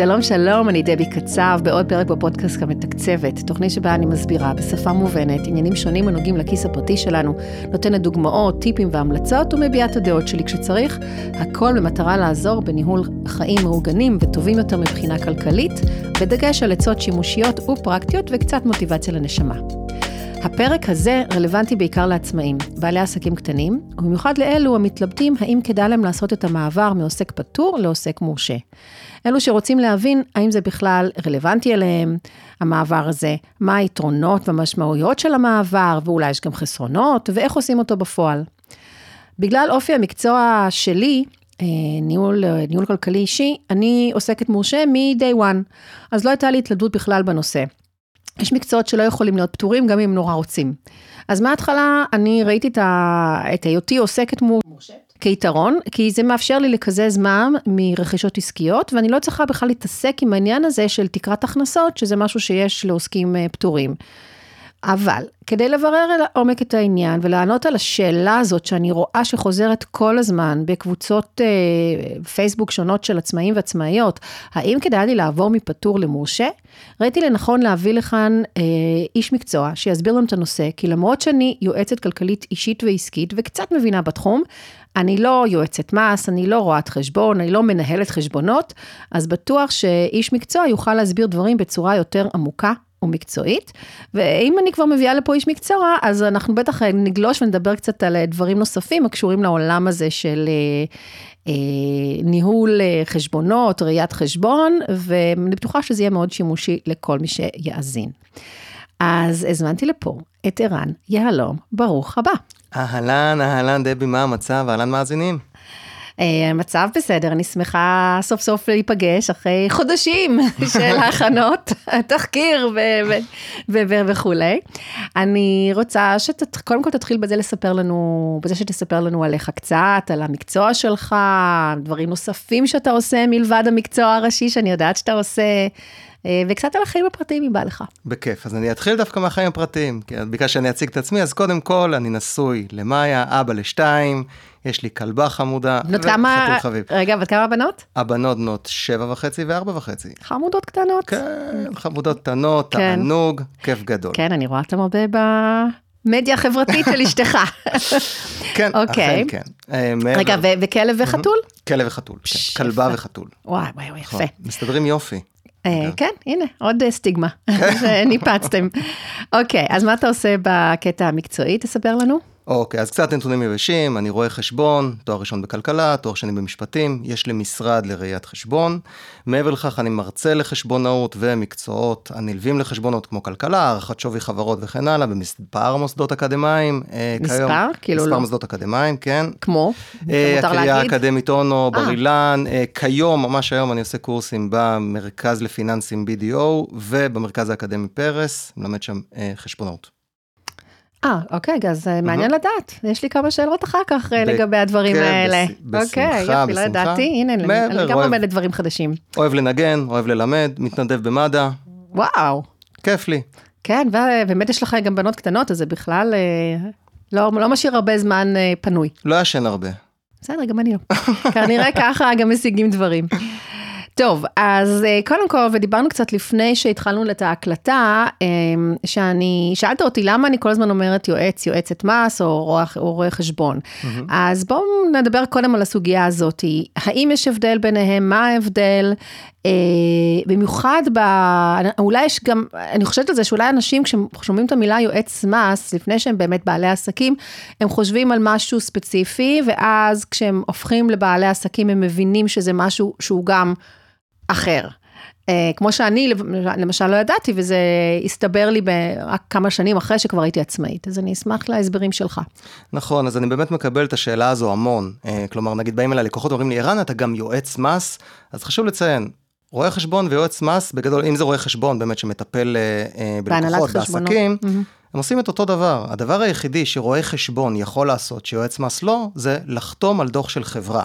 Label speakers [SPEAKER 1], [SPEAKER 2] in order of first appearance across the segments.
[SPEAKER 1] שלום שלום, אני דבי קצב, בעוד פרק בפודקאסט המתקצבת, תוכנית שבה אני מסבירה בשפה מובנת עניינים שונים הנוגעים לכיס הפרטי שלנו, נותנת דוגמאות, טיפים והמלצות ומביעה את הדעות שלי כשצריך, הכל במטרה לעזור בניהול חיים מאורגנים וטובים יותר מבחינה כלכלית, בדגש על עצות שימושיות ופרקטיות וקצת מוטיבציה לנשמה. הפרק הזה רלוונטי בעיקר לעצמאים, בעלי עסקים קטנים, ובמיוחד לאלו המתלבטים האם כדאי להם לעשות את המעבר מעוסק פטור לעוסק מורשה. אלו שרוצים להבין האם זה בכלל רלוונטי אליהם, המעבר הזה, מה היתרונות והמשמעויות של המעבר, ואולי יש גם חסרונות, ואיך עושים אותו בפועל. בגלל אופי המקצוע שלי, אה, ניהול, ניהול כלכלי אישי, אני עוסקת מורשה מ-day one, אז לא הייתה לי התלבטות בכלל בנושא. יש מקצועות שלא יכולים להיות פטורים גם אם נורא רוצים. אז מההתחלה אני ראיתי את היותי עוסקת מורשת כיתרון, כי זה מאפשר לי לקזז מע"מ מרכישות עסקיות, ואני לא צריכה בכלל להתעסק עם העניין הזה של תקרת הכנסות, שזה משהו שיש לעוסקים אה, פטורים. אבל כדי לברר לעומק את העניין ולענות על השאלה הזאת שאני רואה שחוזרת כל הזמן בקבוצות אה, פייסבוק שונות של עצמאים ועצמאיות, האם כדאי לי לעבור מפטור למורשה? ראיתי לנכון להביא לכאן אה, איש מקצוע שיסביר לנו את הנושא, כי למרות שאני יועצת כלכלית אישית ועסקית וקצת מבינה בתחום, אני לא יועצת מס, אני לא רואת חשבון, אני לא מנהלת חשבונות, אז בטוח שאיש מקצוע יוכל להסביר דברים בצורה יותר עמוקה ומקצועית. ואם אני כבר מביאה לפה איש מקצוע, אז אנחנו בטח נגלוש ונדבר קצת על דברים נוספים הקשורים לעולם הזה של אה, אה, ניהול אה, חשבונות, ראיית חשבון, ואני בטוחה שזה יהיה מאוד שימושי לכל מי שיאזין. אז הזמנתי לפה את ערן יהלום, ברוך הבא.
[SPEAKER 2] אהלן, אהלן, דבי, מה המצב? אהלן מאזינים.
[SPEAKER 1] המצב אה, בסדר, אני שמחה סוף סוף להיפגש אחרי חודשים של הכנות, תחקיר וכולי. אני רוצה שקודם כל תתחיל בזה לספר לנו, בזה שתספר לנו עליך קצת, על המקצוע שלך, דברים נוספים שאתה עושה מלבד המקצוע הראשי שאני יודעת שאתה עושה. אה, וקצת על החיים הפרטיים אם בא לך.
[SPEAKER 2] בכיף, אז אני אתחיל דווקא מהחיים הפרטיים, כי ביקשת שאני אציג את עצמי, אז קודם כל אני נשוי למאיה, אבא לשתיים, יש לי כלבה חמודה,
[SPEAKER 1] וחתול כמה... חביב. רגע, בת כמה בנות?
[SPEAKER 2] הבנות בנות שבע וחצי וארבע וחצי.
[SPEAKER 1] חמודות קטנות.
[SPEAKER 2] כן, חמודות קטנות, כן. תענוג, כיף גדול.
[SPEAKER 1] כן, אני רואה אותם הרבה ב... מדיה חברתית של אשתך.
[SPEAKER 2] כן, אוקיי. אכן כן.
[SPEAKER 1] אה, רגע, וכלב וחתול?
[SPEAKER 2] כלב וחתול, כן. כלבה וחתול.
[SPEAKER 1] וואי, וואי, וואי, נכון. יפה.
[SPEAKER 2] מסתדרים יופי.
[SPEAKER 1] אה, כן, הנה, עוד אה, סטיגמה כן. שניפצתם. אוקיי, אז מה אתה עושה בקטע המקצועי? תספר לנו.
[SPEAKER 2] אוקיי, אז קצת נתונים יבשים, אני רואה חשבון, תואר ראשון בכלכלה, תואר שני במשפטים, יש לי משרד לראיית חשבון. מעבר לכך, אני מרצה לחשבונאות ומקצועות הנלווים לחשבונות, כמו כלכלה, הערכת שווי חברות וכן הלאה, במספר מוסדות אקדמיים.
[SPEAKER 1] אה, מספר? כיום, כאילו
[SPEAKER 2] מספר לא. מוסדות אקדמיים, כן.
[SPEAKER 1] כמו?
[SPEAKER 2] אה, הקריאה האקדמית אונו, בר אילן. אה, כיום, ממש היום, אני עושה קורסים במרכז לפיננסים BDO ובמרכז האקדמי פרס, מלמד שם חשבונאות.
[SPEAKER 1] אה, אוקיי, אז mm-hmm. מעניין לדעת. יש לי כמה שאלות אחר כך אה, ב- לגבי הדברים כן, האלה.
[SPEAKER 2] אוקיי, יופי, לא
[SPEAKER 1] בשמחה. לא ידעתי. הנה, אני גם לומדת דברים חדשים.
[SPEAKER 2] אוהב לנגן, אוהב ללמד, מתנדב במד"א.
[SPEAKER 1] וואו.
[SPEAKER 2] כיף לי.
[SPEAKER 1] כן, ובאמת יש לך גם בנות קטנות, אז זה בכלל אה, לא, לא משאיר הרבה זמן אה, פנוי.
[SPEAKER 2] לא ישן הרבה.
[SPEAKER 1] בסדר, גם אני לא. כנראה ככה גם משיגים דברים. טוב, אז אה, קודם כל, ודיברנו קצת לפני שהתחלנו את ההקלטה, אמ, שאני, שאלת אותי למה אני כל הזמן אומרת יועץ, יועצת מס או רואה, חשבון. Mm-hmm. אז בואו נדבר קודם על הסוגיה הזאת, האם יש הבדל ביניהם, מה ההבדל, אה, במיוחד ב... אולי יש גם, אני חושבת על זה שאולי אנשים כשהם שומעים את המילה יועץ מס, לפני שהם באמת בעלי עסקים, הם חושבים על משהו ספציפי, ואז כשהם הופכים לבעלי עסקים הם מבינים שזה משהו שהוא גם אחר. Uh, כמו שאני למשל לא ידעתי, וזה הסתבר לי רק כמה שנים אחרי שכבר הייתי עצמאית, אז אני אשמח להסברים שלך.
[SPEAKER 2] נכון, אז אני באמת מקבל את השאלה הזו המון. Uh, כלומר, נגיד באים אליי לקוחות ואומרים לי, ערן, אתה גם יועץ מס? אז חשוב לציין, רואה חשבון ויועץ מס, בגדול, אם זה רואה חשבון באמת שמטפל uh, בלקוחות, בעסקים, mm-hmm. הם עושים את אותו דבר. הדבר היחידי שרואה חשבון יכול לעשות, שיועץ מס לא, זה לחתום על דוח של חברה.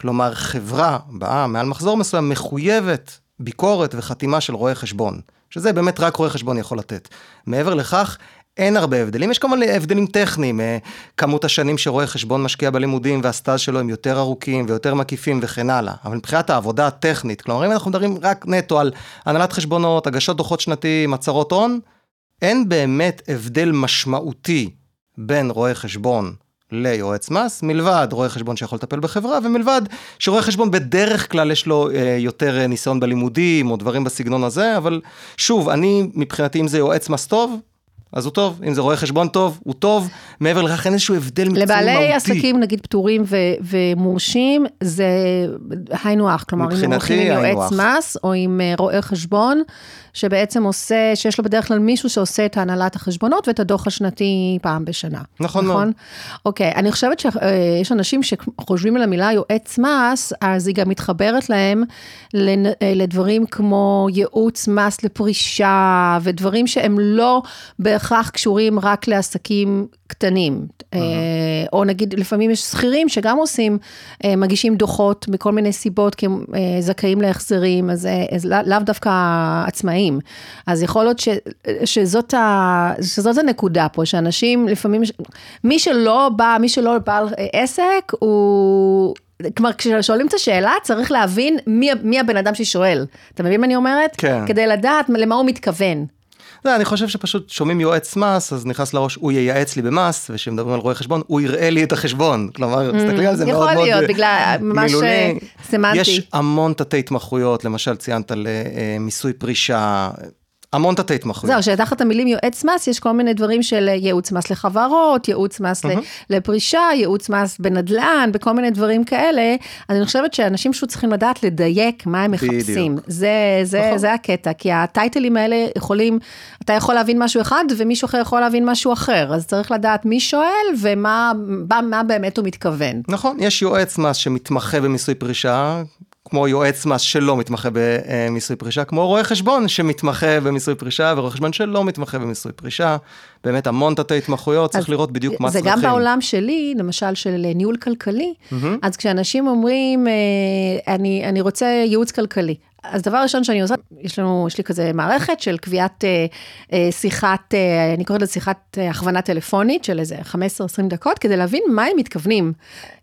[SPEAKER 2] כלומר, חברה באה מעל מחזור מסוים מחויבת ביקורת וחתימה של רואה חשבון, שזה באמת רק רואה חשבון יכול לתת. מעבר לכך, אין הרבה הבדלים, יש כמובן הבדלים טכניים, אה, כמות השנים שרואה חשבון משקיע בלימודים והסטאז' שלו הם יותר ארוכים ויותר מקיפים וכן הלאה, אבל מבחינת העבודה הטכנית, כלומר אם אנחנו מדברים רק נטו על הנהלת חשבונות, הגשות דוחות שנתיים, הצהרות הון, אין באמת הבדל משמעותי בין רואה חשבון ליועץ מס, מלבד רואה חשבון שיכול לטפל בחברה, ומלבד שרואה חשבון בדרך כלל יש לו אה, יותר ניסיון בלימודים או דברים בסגנון הזה, אבל שוב, אני מבחינתי אם זה יועץ מס טוב, אז הוא טוב, אם זה רואה חשבון טוב, הוא טוב, מעבר לכך אין איזשהו הבדל מקצועי מהותי.
[SPEAKER 1] לבעלי עסקים נגיד פטורים ו- ומורשים, זה היינו הך, כלומר אם הולכים עם יועץ מס או עם אה, רואה חשבון, שבעצם עושה, שיש לו בדרך כלל מישהו שעושה את הנהלת החשבונות ואת הדוח השנתי פעם בשנה.
[SPEAKER 2] נכון מאוד. נכון?
[SPEAKER 1] אוקיי, אני חושבת שיש אה, אנשים שחושבים על המילה יועץ מס, אז היא גם מתחברת להם אה, לדברים כמו ייעוץ מס לפרישה, ודברים שהם לא בהכרח קשורים רק לעסקים קטנים. Uh-huh. או נגיד, לפעמים יש שכירים שגם עושים, מגישים דוחות מכל מיני סיבות, כי הם זכאים להחזרים, אז, אז לאו דווקא עצמאים. עצמאים. אז יכול להיות ש, שזאת, ה, שזאת הנקודה פה, שאנשים לפעמים, מי שלא בא, מי שלא בעל עסק, הוא... כלומר, כששואלים את השאלה, צריך להבין מי, מי הבן אדם ששואל. אתה מבין מה אני אומרת?
[SPEAKER 2] כן.
[SPEAKER 1] כדי לדעת למה הוא מתכוון.
[SPEAKER 2] לא, אני חושב שפשוט שומעים יועץ מס, אז נכנס לראש, הוא ייעץ לי במס, וכשמדברים על רואה חשבון, הוא יראה לי את החשבון. כלומר, תסתכלי על זה מאוד מאוד
[SPEAKER 1] מילולי. יכול להיות, בגלל ממש אה, סמנטי.
[SPEAKER 2] יש המון תתי התמחויות, למשל ציינת על אה, אה, מיסוי פרישה, המון תתי התמחויות.
[SPEAKER 1] זהו, שתחת המילים יועץ מס, יש כל מיני דברים של ייעוץ מס לחברות, ייעוץ מס mm-hmm. לפרישה, ייעוץ מס בנדל"ן, בכל מיני דברים כאלה. אז אני חושבת שאנשים פשוט צריכים לדעת לדייק מה הם מחפשים. בדיוק. זה, זה, נכון. זה הקטע, כי הטייטלים האלה יכולים, אתה יכול להבין משהו אחד, ומישהו אחר יכול להבין משהו אחר. אז צריך לדעת מי שואל ומה מה באמת הוא מתכוון.
[SPEAKER 2] נכון, יש יועץ מס שמתמחה במיסוי פרישה, כמו יועץ מס שלא מתמחה במיסוי פרישה, כמו רואה חשבון שמתמחה במיסוי פרישה, ורואה חשבון שלא מתמחה במיסוי פרישה. באמת המון תתי התמחויות, צריך לראות בדיוק מה
[SPEAKER 1] הצרכים. זה גם בעולם שלי, למשל של ניהול כלכלי, mm-hmm. אז כשאנשים אומרים, אה, אני, אני רוצה ייעוץ כלכלי, אז דבר ראשון שאני עושה, יש לנו, יש לי כזה מערכת של קביעת אה, אה, שיחת, אה, אני קוראת לזה שיחת אה, הכוונה טלפונית של איזה 15-20 דקות, כדי להבין מה הם מתכוונים.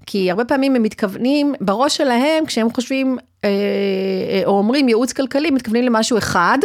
[SPEAKER 1] כי הרבה פעמים הם מתכוונים, בראש שלהם, כשהם חושבים, אה, אה, או אומרים ייעוץ כלכלי, מתכוונים למשהו אחד,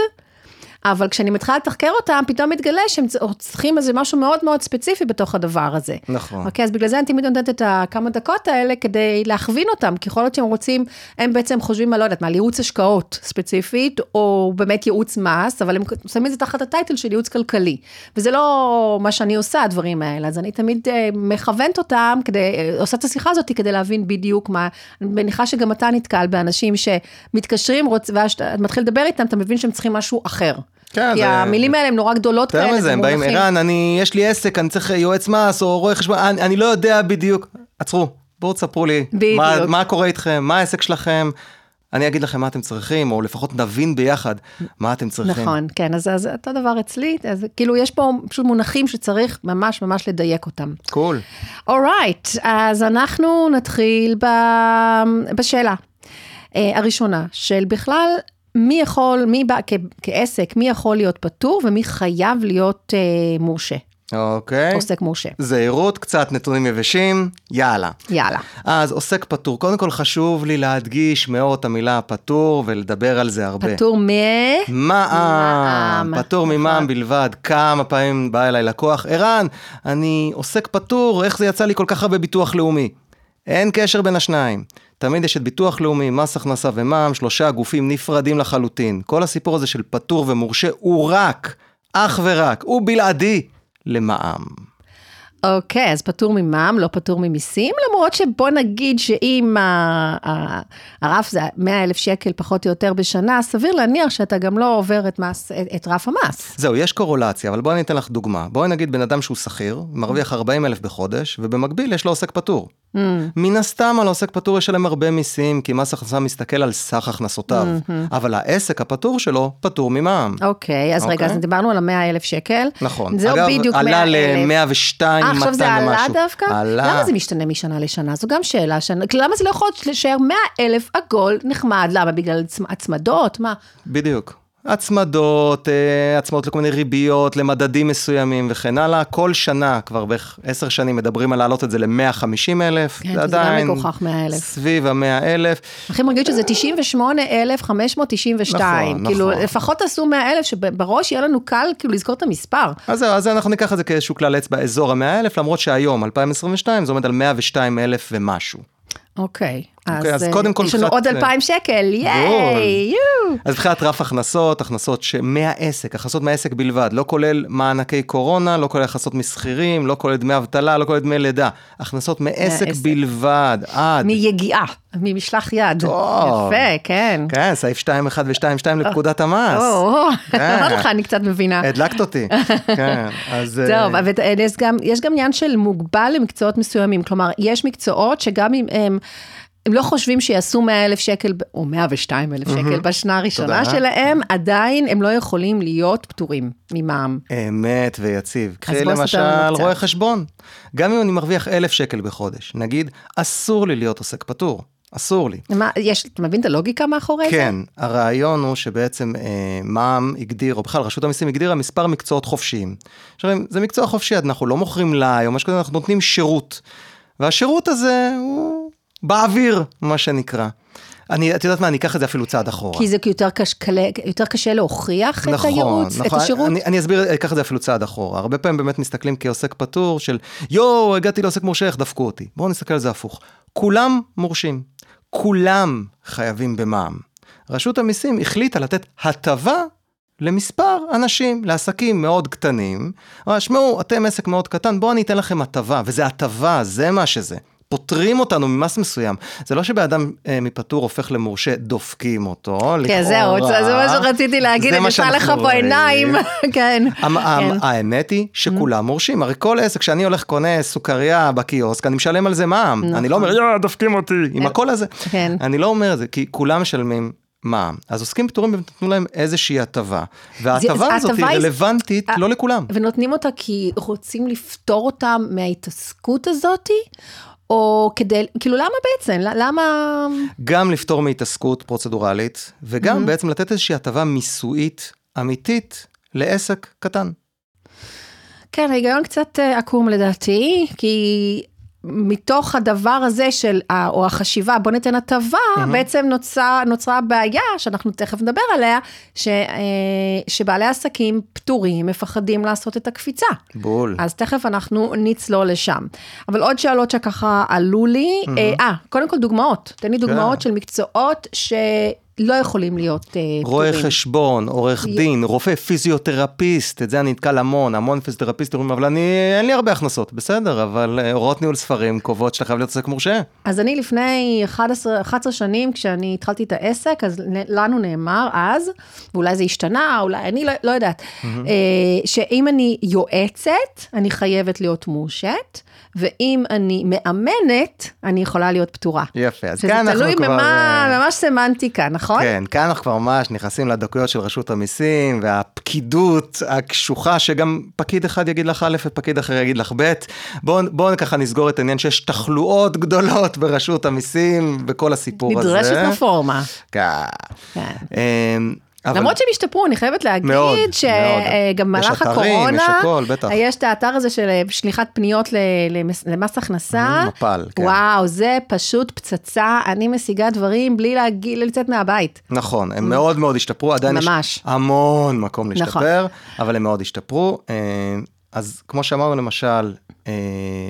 [SPEAKER 1] אבל כשאני מתחילה לתחקר אותם, פתאום מתגלה שהם צריכים איזה משהו מאוד מאוד ספציפי בתוך הדבר הזה.
[SPEAKER 2] נכון.
[SPEAKER 1] אוקיי, אז בגלל זה אני תמיד נותנת את הכמה דקות האלה כדי להכווין אותם, כי יכול להיות שהם רוצים, הם בעצם חושבים על, לא יודעת מה, על ייעוץ השקעות ספציפית, או באמת ייעוץ מס, אבל הם שמים את זה תחת הטייטל של ייעוץ כלכלי. וזה לא מה שאני עושה, הדברים האלה, אז אני תמיד אה, מכוונת אותם, כדי, אה, עושה את השיחה הזאת כדי להבין בדיוק מה, אני מניחה שגם אתה נתקל באנשים שמתקשרים, ואז אתה מתחיל לדבר איתם, אתה מבין שהם צריכים משהו אחר. כן, כי זה... המילים האלה הן נורא גדולות כאלה.
[SPEAKER 2] יותר מזה, הם באים, ערן, אני, יש לי עסק, אני צריך יועץ מס או רואה חשבון, אני, אני לא יודע בדיוק. עצרו, בואו תספרו לי, מה, מה קורה איתכם, מה העסק שלכם. אני אגיד לכם מה אתם צריכים, או לפחות נבין ביחד מה אתם צריכים.
[SPEAKER 1] נכון, כן, אז, אז אותו דבר אצלי, אז כאילו יש פה פשוט מונחים שצריך ממש ממש לדייק אותם.
[SPEAKER 2] קול.
[SPEAKER 1] Cool. אורייט, right, אז אנחנו נתחיל ב... בשאלה. Uh, הראשונה, של בכלל מי יכול, מי בא, כ, כעסק, מי יכול להיות פטור ומי חייב להיות אה, מורשה.
[SPEAKER 2] אוקיי.
[SPEAKER 1] עוסק מורשה.
[SPEAKER 2] זהירות, קצת נתונים יבשים, יאללה.
[SPEAKER 1] יאללה.
[SPEAKER 2] אז עוסק פטור. קודם כל חשוב לי להדגיש מאוד את המילה פטור ולדבר על זה הרבה.
[SPEAKER 1] פטור מ...
[SPEAKER 2] מע"מ. פטור ממע"מ נכון. בלבד. כמה פעמים בא אליי לקוח, ערן, אני עוסק פטור, איך זה יצא לי כל כך הרבה ביטוח לאומי? אין קשר בין השניים. תמיד יש את ביטוח לאומי, מס הכנסה ומע"מ, שלושה גופים נפרדים לחלוטין. כל הסיפור הזה של פטור ומורשה הוא רק, אך ורק, הוא בלעדי למע"מ.
[SPEAKER 1] אוקיי, okay, אז פטור ממע"מ, לא פטור ממיסים, למרות שבוא נגיד שאם הרף זה 100 אלף שקל פחות או יותר בשנה, סביר להניח שאתה גם לא עובר את, מס, את רף המס.
[SPEAKER 2] זהו, יש קורולציה, אבל בואי אני אתן לך דוגמה. בואי נגיד בן אדם שהוא שכיר, מרוויח 40 אלף בחודש, ובמקביל יש לו עוסק פטור. Mm. מן הסתם על עוסק פטור ישלם הרבה מיסים, כי מס הכנסה מסתכל על סך הכנסותיו, mm-hmm. אבל העסק הפטור שלו פטור ממע"מ.
[SPEAKER 1] אוקיי, אז okay. רגע, אז דיברנו על המאה אלף שקל.
[SPEAKER 2] נכון.
[SPEAKER 1] זהו
[SPEAKER 2] אגב,
[SPEAKER 1] בדיוק
[SPEAKER 2] עלה ל-102, 200 ומשהו.
[SPEAKER 1] עכשיו זה עלה דווקא? עלה. למה זה משתנה משנה לשנה? זו גם שאלה. שנה, למה זה לא יכול להישאר 100 אלף עגול נחמד? למה? בגלל הצמדות? מה?
[SPEAKER 2] בדיוק. הצמדות, אה, הצמדות לכל מיני ריביות, למדדים מסוימים וכן הלאה. כל שנה, כבר בערך עשר שנים, מדברים על להעלות את זה ל-150 אלף.
[SPEAKER 1] כן, זה עדיין מגוחך 100 אלף.
[SPEAKER 2] סביב ה-100 אלף.
[SPEAKER 1] הכי מרגיש שזה 98,592. נכון, כאילו, נכון. לפחות תעשו 100 אלף, שבראש יהיה לנו קל כאילו לזכור את המספר.
[SPEAKER 2] אז זהו, אז אנחנו ניקח את זה כאיזשהו כלל אצבע, אזור ה-100 אלף, למרות שהיום, 2022, זה עומד על 102 אלף ומשהו.
[SPEAKER 1] אוקיי, אז, אז אה, קודם כל יש לנו עוד 2,000 שקל, ייי!
[SPEAKER 2] אז מבחינת רף הכנסות, הכנסות מהעסק, הכנסות מהעסק בלבד, לא כולל מענקי קורונה, לא כולל הכנסות משכירים, לא כולל דמי אבטלה, לא כולל דמי לידה. הכנסות מעסק בלבד, עד.
[SPEAKER 1] מיגיעה, ממשלח יד. טוב. יפה, כן.
[SPEAKER 2] כן, סעיף 2.1 ו-2.2 לפקודת המס.
[SPEAKER 1] כן. אמרתי לך, אני קצת מבינה.
[SPEAKER 2] הדלקת אותי, כן, אז...
[SPEAKER 1] טוב, אבל יש גם עניין של מוגבל למקצועות מסוימים, כלומר, יש מקצועות שגם אם הם... הם לא חושבים שיעשו 100 אלף שקל, או 102 אלף שקל בשנה הראשונה שלהם, עדיין הם לא יכולים להיות פטורים ממע"מ.
[SPEAKER 2] אמת ויציב. קחי למשל רואה חשבון. גם אם אני מרוויח אלף שקל בחודש, נגיד, אסור לי להיות עוסק פטור. אסור לי.
[SPEAKER 1] מה, יש, אתה מבין את הלוגיקה מאחורי
[SPEAKER 2] כן, זה? כן, הרעיון הוא שבעצם אה, מע"מ הגדיר, או בכלל רשות המיסים הגדירה מספר מקצועות חופשיים. עכשיו, זה מקצוע חופשי, אנחנו לא מוכרים לי, או משהו כזה, אנחנו נותנים שירות. והשירות הזה הוא באוויר, מה שנקרא. אני, את יודעת מה, אני אקח את זה אפילו צעד אחורה.
[SPEAKER 1] כי זה יותר, קש, יותר קשה להוכיח נכון, את הייעוץ, נכון, את השירות?
[SPEAKER 2] אני, אני אסביר, אקח את זה אפילו צעד אחורה. הרבה פעמים באמת מסתכלים כעוסק פטור של, יואו, הגעתי לעוסק מורשה, איך דפקו אותי. בואו נסתכל על זה הפוך. כולם מורשים. כולם חייבים במע"מ. רשות המיסים החליטה לתת הטבה למספר אנשים, לעסקים מאוד קטנים. שמעו, אתם עסק מאוד קטן, בואו אני אתן לכם הטבה, וזה הטבה, זה מה שזה. פוטרים אותנו ממס מסוים. זה לא שבאדם אה, מפטור הופך למורשה, דופקים אותו,
[SPEAKER 1] כן, לכאורה. כן, זהו, זה מה שרציתי להגיד, אני עושה לך פה עיניים, כן. כן.
[SPEAKER 2] האמת היא שכולם מורשים, הרי כל עסק, כשאני הולך קונה סוכריה בקיוסק, אני משלם על זה מע"מ. אני לא אומר, נכון. יא, דופקים אותי, עם הקול הזה. כן. אני לא אומר את זה, כי כולם משלמים מע"מ. אז עוסקים פטורים נתנו להם איזושהי הטבה, וההטבה הזאת היא רלוונטית לא לכולם.
[SPEAKER 1] ונותנים אותה כי רוצים לפטור אותם מההתעסקות הזאתי? או כדי, כאילו למה בעצם? למה...
[SPEAKER 2] גם לפתור מהתעסקות פרוצדורלית, וגם mm-hmm. בעצם לתת איזושהי הטבה מיסויית אמיתית לעסק קטן.
[SPEAKER 1] כן, ההיגיון קצת אה, עקום לדעתי, כי מתוך הדבר הזה של, או החשיבה, בוא ניתן הטבה, mm-hmm. בעצם נוצרה, נוצרה בעיה, שאנחנו תכף נדבר עליה, ש, אה, שבעלי עסקים פטורים, מפחדים לעשות את הקפיצה.
[SPEAKER 2] בול.
[SPEAKER 1] אז תכף אנחנו נצלול לשם. אבל עוד שאלות שככה עלו לי, mm-hmm. אה, קודם כל דוגמאות, תן לי דוגמאות yeah. של מקצועות ש... לא יכולים להיות uh,
[SPEAKER 2] רואה חשבון, עורך. דין, רופא, פיזיותרפיסט, את זה אני נתקל המון, המון פיזיותרפיסטים אומרים, אבל אני, אין לי הרבה הכנסות, בסדר, אבל uh, הוראות ניהול ספרים קובעות שאתה חייב להיות עסק מורשה.
[SPEAKER 1] אז אני לפני 11, 11 שנים, כשאני התחלתי את העסק, אז לנו נאמר אז, ואולי זה השתנה, אולי, אני לא, לא יודעת, mm-hmm. שאם אני יועצת, אני חייבת להיות מורשת. ואם אני מאמנת, אני יכולה להיות פתורה.
[SPEAKER 2] יפה, אז כאן אנחנו כבר... שזה תלוי
[SPEAKER 1] ממש סמנטיקה, נכון?
[SPEAKER 2] כן, כאן אנחנו כבר ממש נכנסים לדקויות של רשות המיסים, והפקידות הקשוחה, שגם פקיד אחד יגיד לך א' ופקיד אחר יגיד לך ב'. בואו בוא ככה נסגור את העניין שיש תחלואות גדולות ברשות המיסים, וכל הסיפור
[SPEAKER 1] נדרשת הזה. נדרשת רפורמה.
[SPEAKER 2] כן. כן.
[SPEAKER 1] אבל... למרות שהם השתפרו, אני חייבת להגיד מאוד, שגם במהלך הקורונה, יש הכל, בטח. יש את האתר הזה של אה, שליחת פניות למס הכנסה.
[SPEAKER 2] מפל,
[SPEAKER 1] כן. וואו, זה פשוט פצצה, אני משיגה דברים בלי להגיד, לצאת מהבית.
[SPEAKER 2] נכון, הם מאוד מאוד השתפרו, עדיין ממש. יש המון מקום להשתפר, נכון. אבל הם מאוד השתפרו. אה, אז כמו שאמרנו למשל, אה,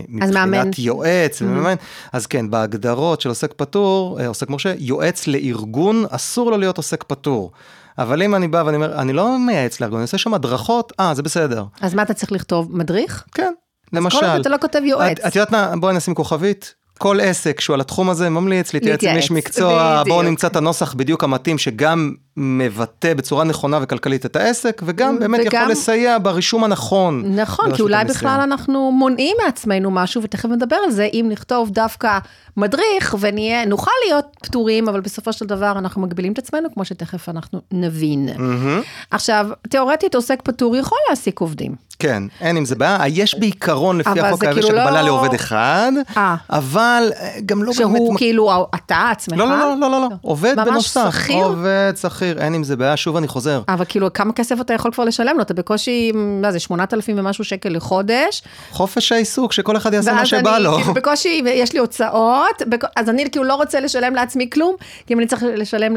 [SPEAKER 2] מבחינת יועץ, mm-hmm. ומאמן, אז כן, בהגדרות של עוסק פטור, עוסק מורשה, יועץ לארגון, אסור לו להיות עוסק פטור. אבל אם אני בא ואני אומר, אני לא מייעץ לארגון, אני עושה שם הדרכות, אה, זה בסדר.
[SPEAKER 1] אז מה אתה צריך לכתוב? מדריך?
[SPEAKER 2] כן, למשל. אז כל
[SPEAKER 1] עוד אתה לא כותב יועץ.
[SPEAKER 2] את, את יודעת מה, בואי נשים כוכבית. כל עסק שהוא על התחום הזה ממליץ להתייעץ עם איש מקצוע, בואו נמצא את הנוסח בדיוק המתאים שגם מבטא בצורה נכונה וכלכלית את העסק, וגם באמת וגם... יכול לסייע ברישום הנכון.
[SPEAKER 1] נכון, כי אולי המסיים. בכלל אנחנו מונעים מעצמנו משהו, ותכף נדבר על זה, אם נכתוב דווקא מדריך ונהיה, נוכל להיות פטורים, אבל בסופו של דבר אנחנו מגבילים את עצמנו, כמו שתכף אנחנו נבין. Mm-hmm. עכשיו, תיאורטית עוסק פטור יכול להעסיק עובדים.
[SPEAKER 2] כן, אין עם זה בעיה. יש בעיקרון, לפי החוק
[SPEAKER 1] זה
[SPEAKER 2] היבש,
[SPEAKER 1] כאילו
[SPEAKER 2] הגבלה
[SPEAKER 1] לא-
[SPEAKER 2] לעובד אחד,
[SPEAKER 1] אה.
[SPEAKER 2] אבל אה, גם לא באמת...
[SPEAKER 1] שהוא כאילו אתה עצמך?
[SPEAKER 2] לא, לא, לא, לא, לא, לא, עובד
[SPEAKER 1] ממש
[SPEAKER 2] בנוסף.
[SPEAKER 1] שכיר?
[SPEAKER 2] עובד שכיר, אין עם זה בעיה, שוב אני חוזר.
[SPEAKER 1] אבל כאילו, כמה כסף אתה יכול כבר לשלם לו? אתה בקושי, מה זה, 8,000 ומשהו שקל לחודש.
[SPEAKER 2] חופש העיסוק, שכל אחד יעשה מה
[SPEAKER 1] ואז
[SPEAKER 2] שבא
[SPEAKER 1] אני,
[SPEAKER 2] לו.
[SPEAKER 1] כאילו, בקושי, יש לי הוצאות, אז אני כאילו לא רוצה לשלם לעצמי כלום, כי אם אני צריך לשלם.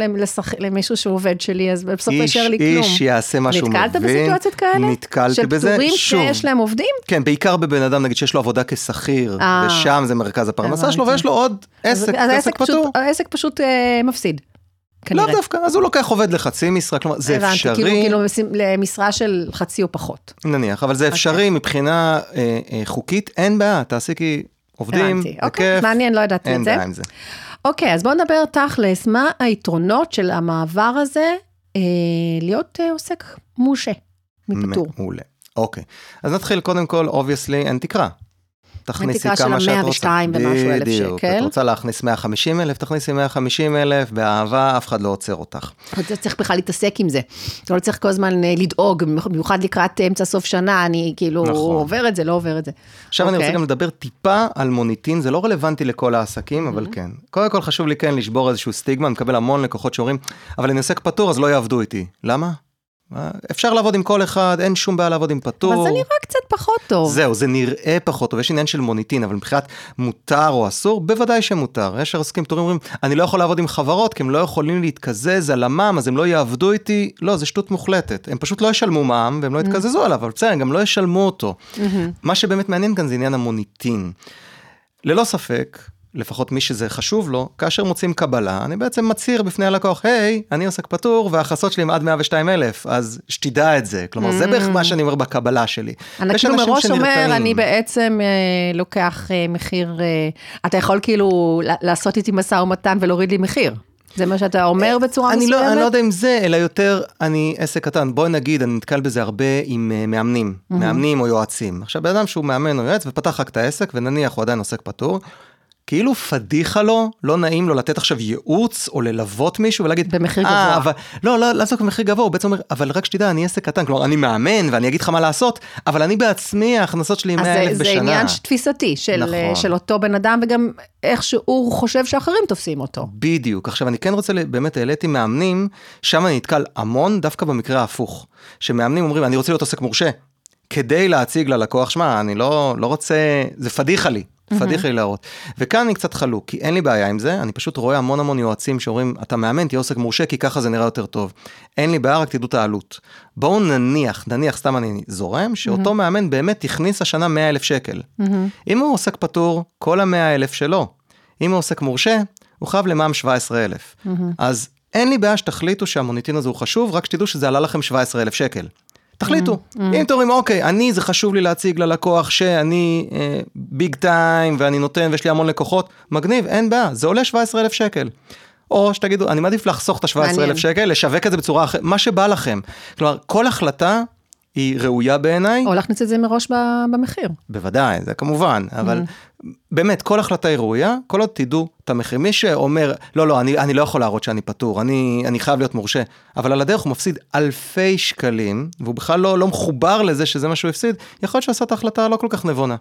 [SPEAKER 1] למישהו שהוא עובד שלי, אז בסוף לא יישאר לי כלום.
[SPEAKER 2] איש יעשה מה שהוא מבין.
[SPEAKER 1] נתקלת בסיטואציות כאלה?
[SPEAKER 2] נתקלתי בזה,
[SPEAKER 1] של פטורים. שיש להם עובדים?
[SPEAKER 2] כן, בעיקר בבן אדם, נגיד שיש לו עבודה כשכיר,
[SPEAKER 1] אה.
[SPEAKER 2] ושם זה מרכז הפרנסה שלו,
[SPEAKER 1] הבנתי.
[SPEAKER 2] ויש לו עוד
[SPEAKER 1] אז-
[SPEAKER 2] עסק,
[SPEAKER 1] אז
[SPEAKER 2] עסק
[SPEAKER 1] העסק פשוט,
[SPEAKER 2] פטור.
[SPEAKER 1] העסק פשוט אה, מפסיד. כנראה.
[SPEAKER 2] דווקא, אז הוא לוקח עובד לחצי משרה, כלומר, זה
[SPEAKER 1] הבנתי,
[SPEAKER 2] אפשרי,
[SPEAKER 1] כאילו, כאילו משים- למשרה של חצי או פחות.
[SPEAKER 2] נניח, אבל זה אפשרי
[SPEAKER 1] אוקיי.
[SPEAKER 2] מבחינה אה, אה, חוקית, אין בעיה, תעסיקי עובדים,
[SPEAKER 1] הבנתי. אוקיי, מעניין, לא ידעתי
[SPEAKER 2] אין
[SPEAKER 1] את זה.
[SPEAKER 2] בעיה עם זה.
[SPEAKER 1] אוקיי, אז בואו נדבר תכלס, מה היתרונות של המעבר הזה אה, להיות אה, עוסק מורשה מפטור?
[SPEAKER 2] מעולה. אוקיי, אז נתחיל קודם כל, obviously, אין תקרה. תכניסי
[SPEAKER 1] תקרה של
[SPEAKER 2] כמה שאת רוצה.
[SPEAKER 1] 102 ומשהו אלף
[SPEAKER 2] בדיוק,
[SPEAKER 1] שקל.
[SPEAKER 2] את רוצה להכניס 150 אלף, תכניסי 150 אלף, באהבה, אף אחד לא עוצר אותך.
[SPEAKER 1] אתה צריך בכלל להתעסק עם זה. לא צריך כל הזמן אה, לדאוג, במיוחד לקראת אמצע סוף שנה, אני כאילו
[SPEAKER 2] נכון.
[SPEAKER 1] עובר את זה, לא עובר את זה.
[SPEAKER 2] עכשיו אני
[SPEAKER 1] אוקיי.
[SPEAKER 2] רוצה גם לדבר טיפה על מוניטין, זה לא רלוונטי לכל העסקים, אבל כן. קודם כל חשוב לי כן לשבור איזשהו סטיגמה, אני מקבל המון לקוחות שאומרים, אבל אני עוסק פטור אז לא יעבדו איתי. למה? אפשר לעבוד עם כל אחד, אין שום בעיה לעבוד עם פטור.
[SPEAKER 1] אבל זה נראה קצת פחות טוב.
[SPEAKER 2] זהו, זה נראה פחות טוב, יש עניין של מוניטין, אבל מבחינת מותר או אסור, בוודאי שמותר. יש עסקים פטורים אומרים, אני לא יכול לעבוד עם חברות, כי הם לא יכולים להתקזז על המע"מ, אז הם לא יעבדו איתי. לא, זה שטות מוחלטת. הם פשוט לא ישלמו מע"מ, והם לא יתקזזו עליו, אבל בסדר, הם גם לא ישלמו אותו. מה שבאמת מעניין כאן זה עניין המוניטין. ללא ספק, לפחות מי שזה חשוב לו, כאשר מוצאים קבלה, אני בעצם מצהיר בפני הלקוח, היי, אני עוסק פטור וההכנסות שלי הם עד 102 אלף, אז שתדע את זה. כלומר, זה בערך מה שאני אומר בקבלה שלי.
[SPEAKER 1] אני כאילו מראש אומר. אני בעצם אה, לוקח אה, מחיר, אה, אתה יכול כאילו לעשות איתי משא ומתן ולהוריד לי מחיר. זה מה שאתה אומר בצורה
[SPEAKER 2] אני
[SPEAKER 1] מסוימת?
[SPEAKER 2] לא, אני לא יודע אם זה, אלא יותר, אני עסק קטן. בואי נגיד, אני נתקל בזה הרבה עם uh, מאמנים, מאמנים או יועצים. עכשיו, בן אדם שהוא מאמן או יועץ ופתח רק את העסק, ונניח הוא עדיין עוסק פטור, כאילו פדיחה לו, לא נעים לו לתת עכשיו ייעוץ או ללוות מישהו ולהגיד,
[SPEAKER 1] במחיר
[SPEAKER 2] "אה,
[SPEAKER 1] גבוה."
[SPEAKER 2] אבל, לא, לא, לעסוק במחיר גבוה, הוא בעצם אומר, אבל רק שתדע, אני עסק קטן, כלומר, אני מאמן ואני אגיד לך מה לעשות, אבל אני בעצמי, ההכנסות שלי 100
[SPEAKER 1] אז
[SPEAKER 2] אלף
[SPEAKER 1] זה, זה
[SPEAKER 2] בשנה.
[SPEAKER 1] עניין תפיסתי של,
[SPEAKER 2] נכון.
[SPEAKER 1] נכון. של אותו בן אדם, וגם איך שהוא חושב שאחרים תופסים אותו.
[SPEAKER 2] בדיוק. עכשיו, אני כן רוצה, באמת העליתי מאמנים, שם אני נתקל המון, דווקא במקרה ההפוך. שמאמנים אומרים, אני רוצה להיות עוסק מורשה, כדי להציג ללקוח, שמע, אני לא, לא רוצה, זה פדיחה לי. פדיחה לי להראות. וכאן אני קצת חלוק, כי אין לי בעיה עם זה, אני פשוט רואה המון המון יועצים שאומרים, אתה מאמן, תהיה עוסק מורשה, כי ככה זה נראה יותר טוב. אין לי בעיה, רק תדעו את העלות. בואו נניח, נניח, סתם אני זורם, שאותו מאמן באמת הכניס השנה 100 אלף שקל. אם הוא עוסק פטור, כל ה-100 אלף שלו. אם הוא עוסק מורשה, הוא חייב למע"מ 17,000. אז אין לי בעיה שתחליטו שהמוניטין הזה הוא חשוב, רק שתדעו שזה עלה לכם 17,000 שקל. תחליטו. אם אתם אומרים, אוקיי, אני, זה חשוב לי להציג ללקוח שאני ביג טיים ואני נותן ויש לי המון לקוחות, מגניב, אין בעיה, זה עולה 17,000 שקל. או שתגידו, אני מעדיף לחסוך את ה-17,000
[SPEAKER 1] מעניין.
[SPEAKER 2] שקל, לשווק את זה בצורה אחרת, מה שבא לכם. כלומר, כל החלטה היא ראויה בעיניי,
[SPEAKER 1] או להכניס את זה מראש במחיר.
[SPEAKER 2] בוודאי, זה כמובן, אבל באמת, כל החלטה היא ראויה, כל עוד תדעו את המחיר. מי שאומר, לא, לא, אני, אני לא יכול להראות שאני פטור, אני, אני חייב להיות מורשה, אבל על הדרך הוא מפסיד אלפי שקלים, והוא בכלל לא, לא מחובר לזה שזה מה שהוא הפסיד, יכול להיות שעשה את ההחלטה הלא כל כך נבונה.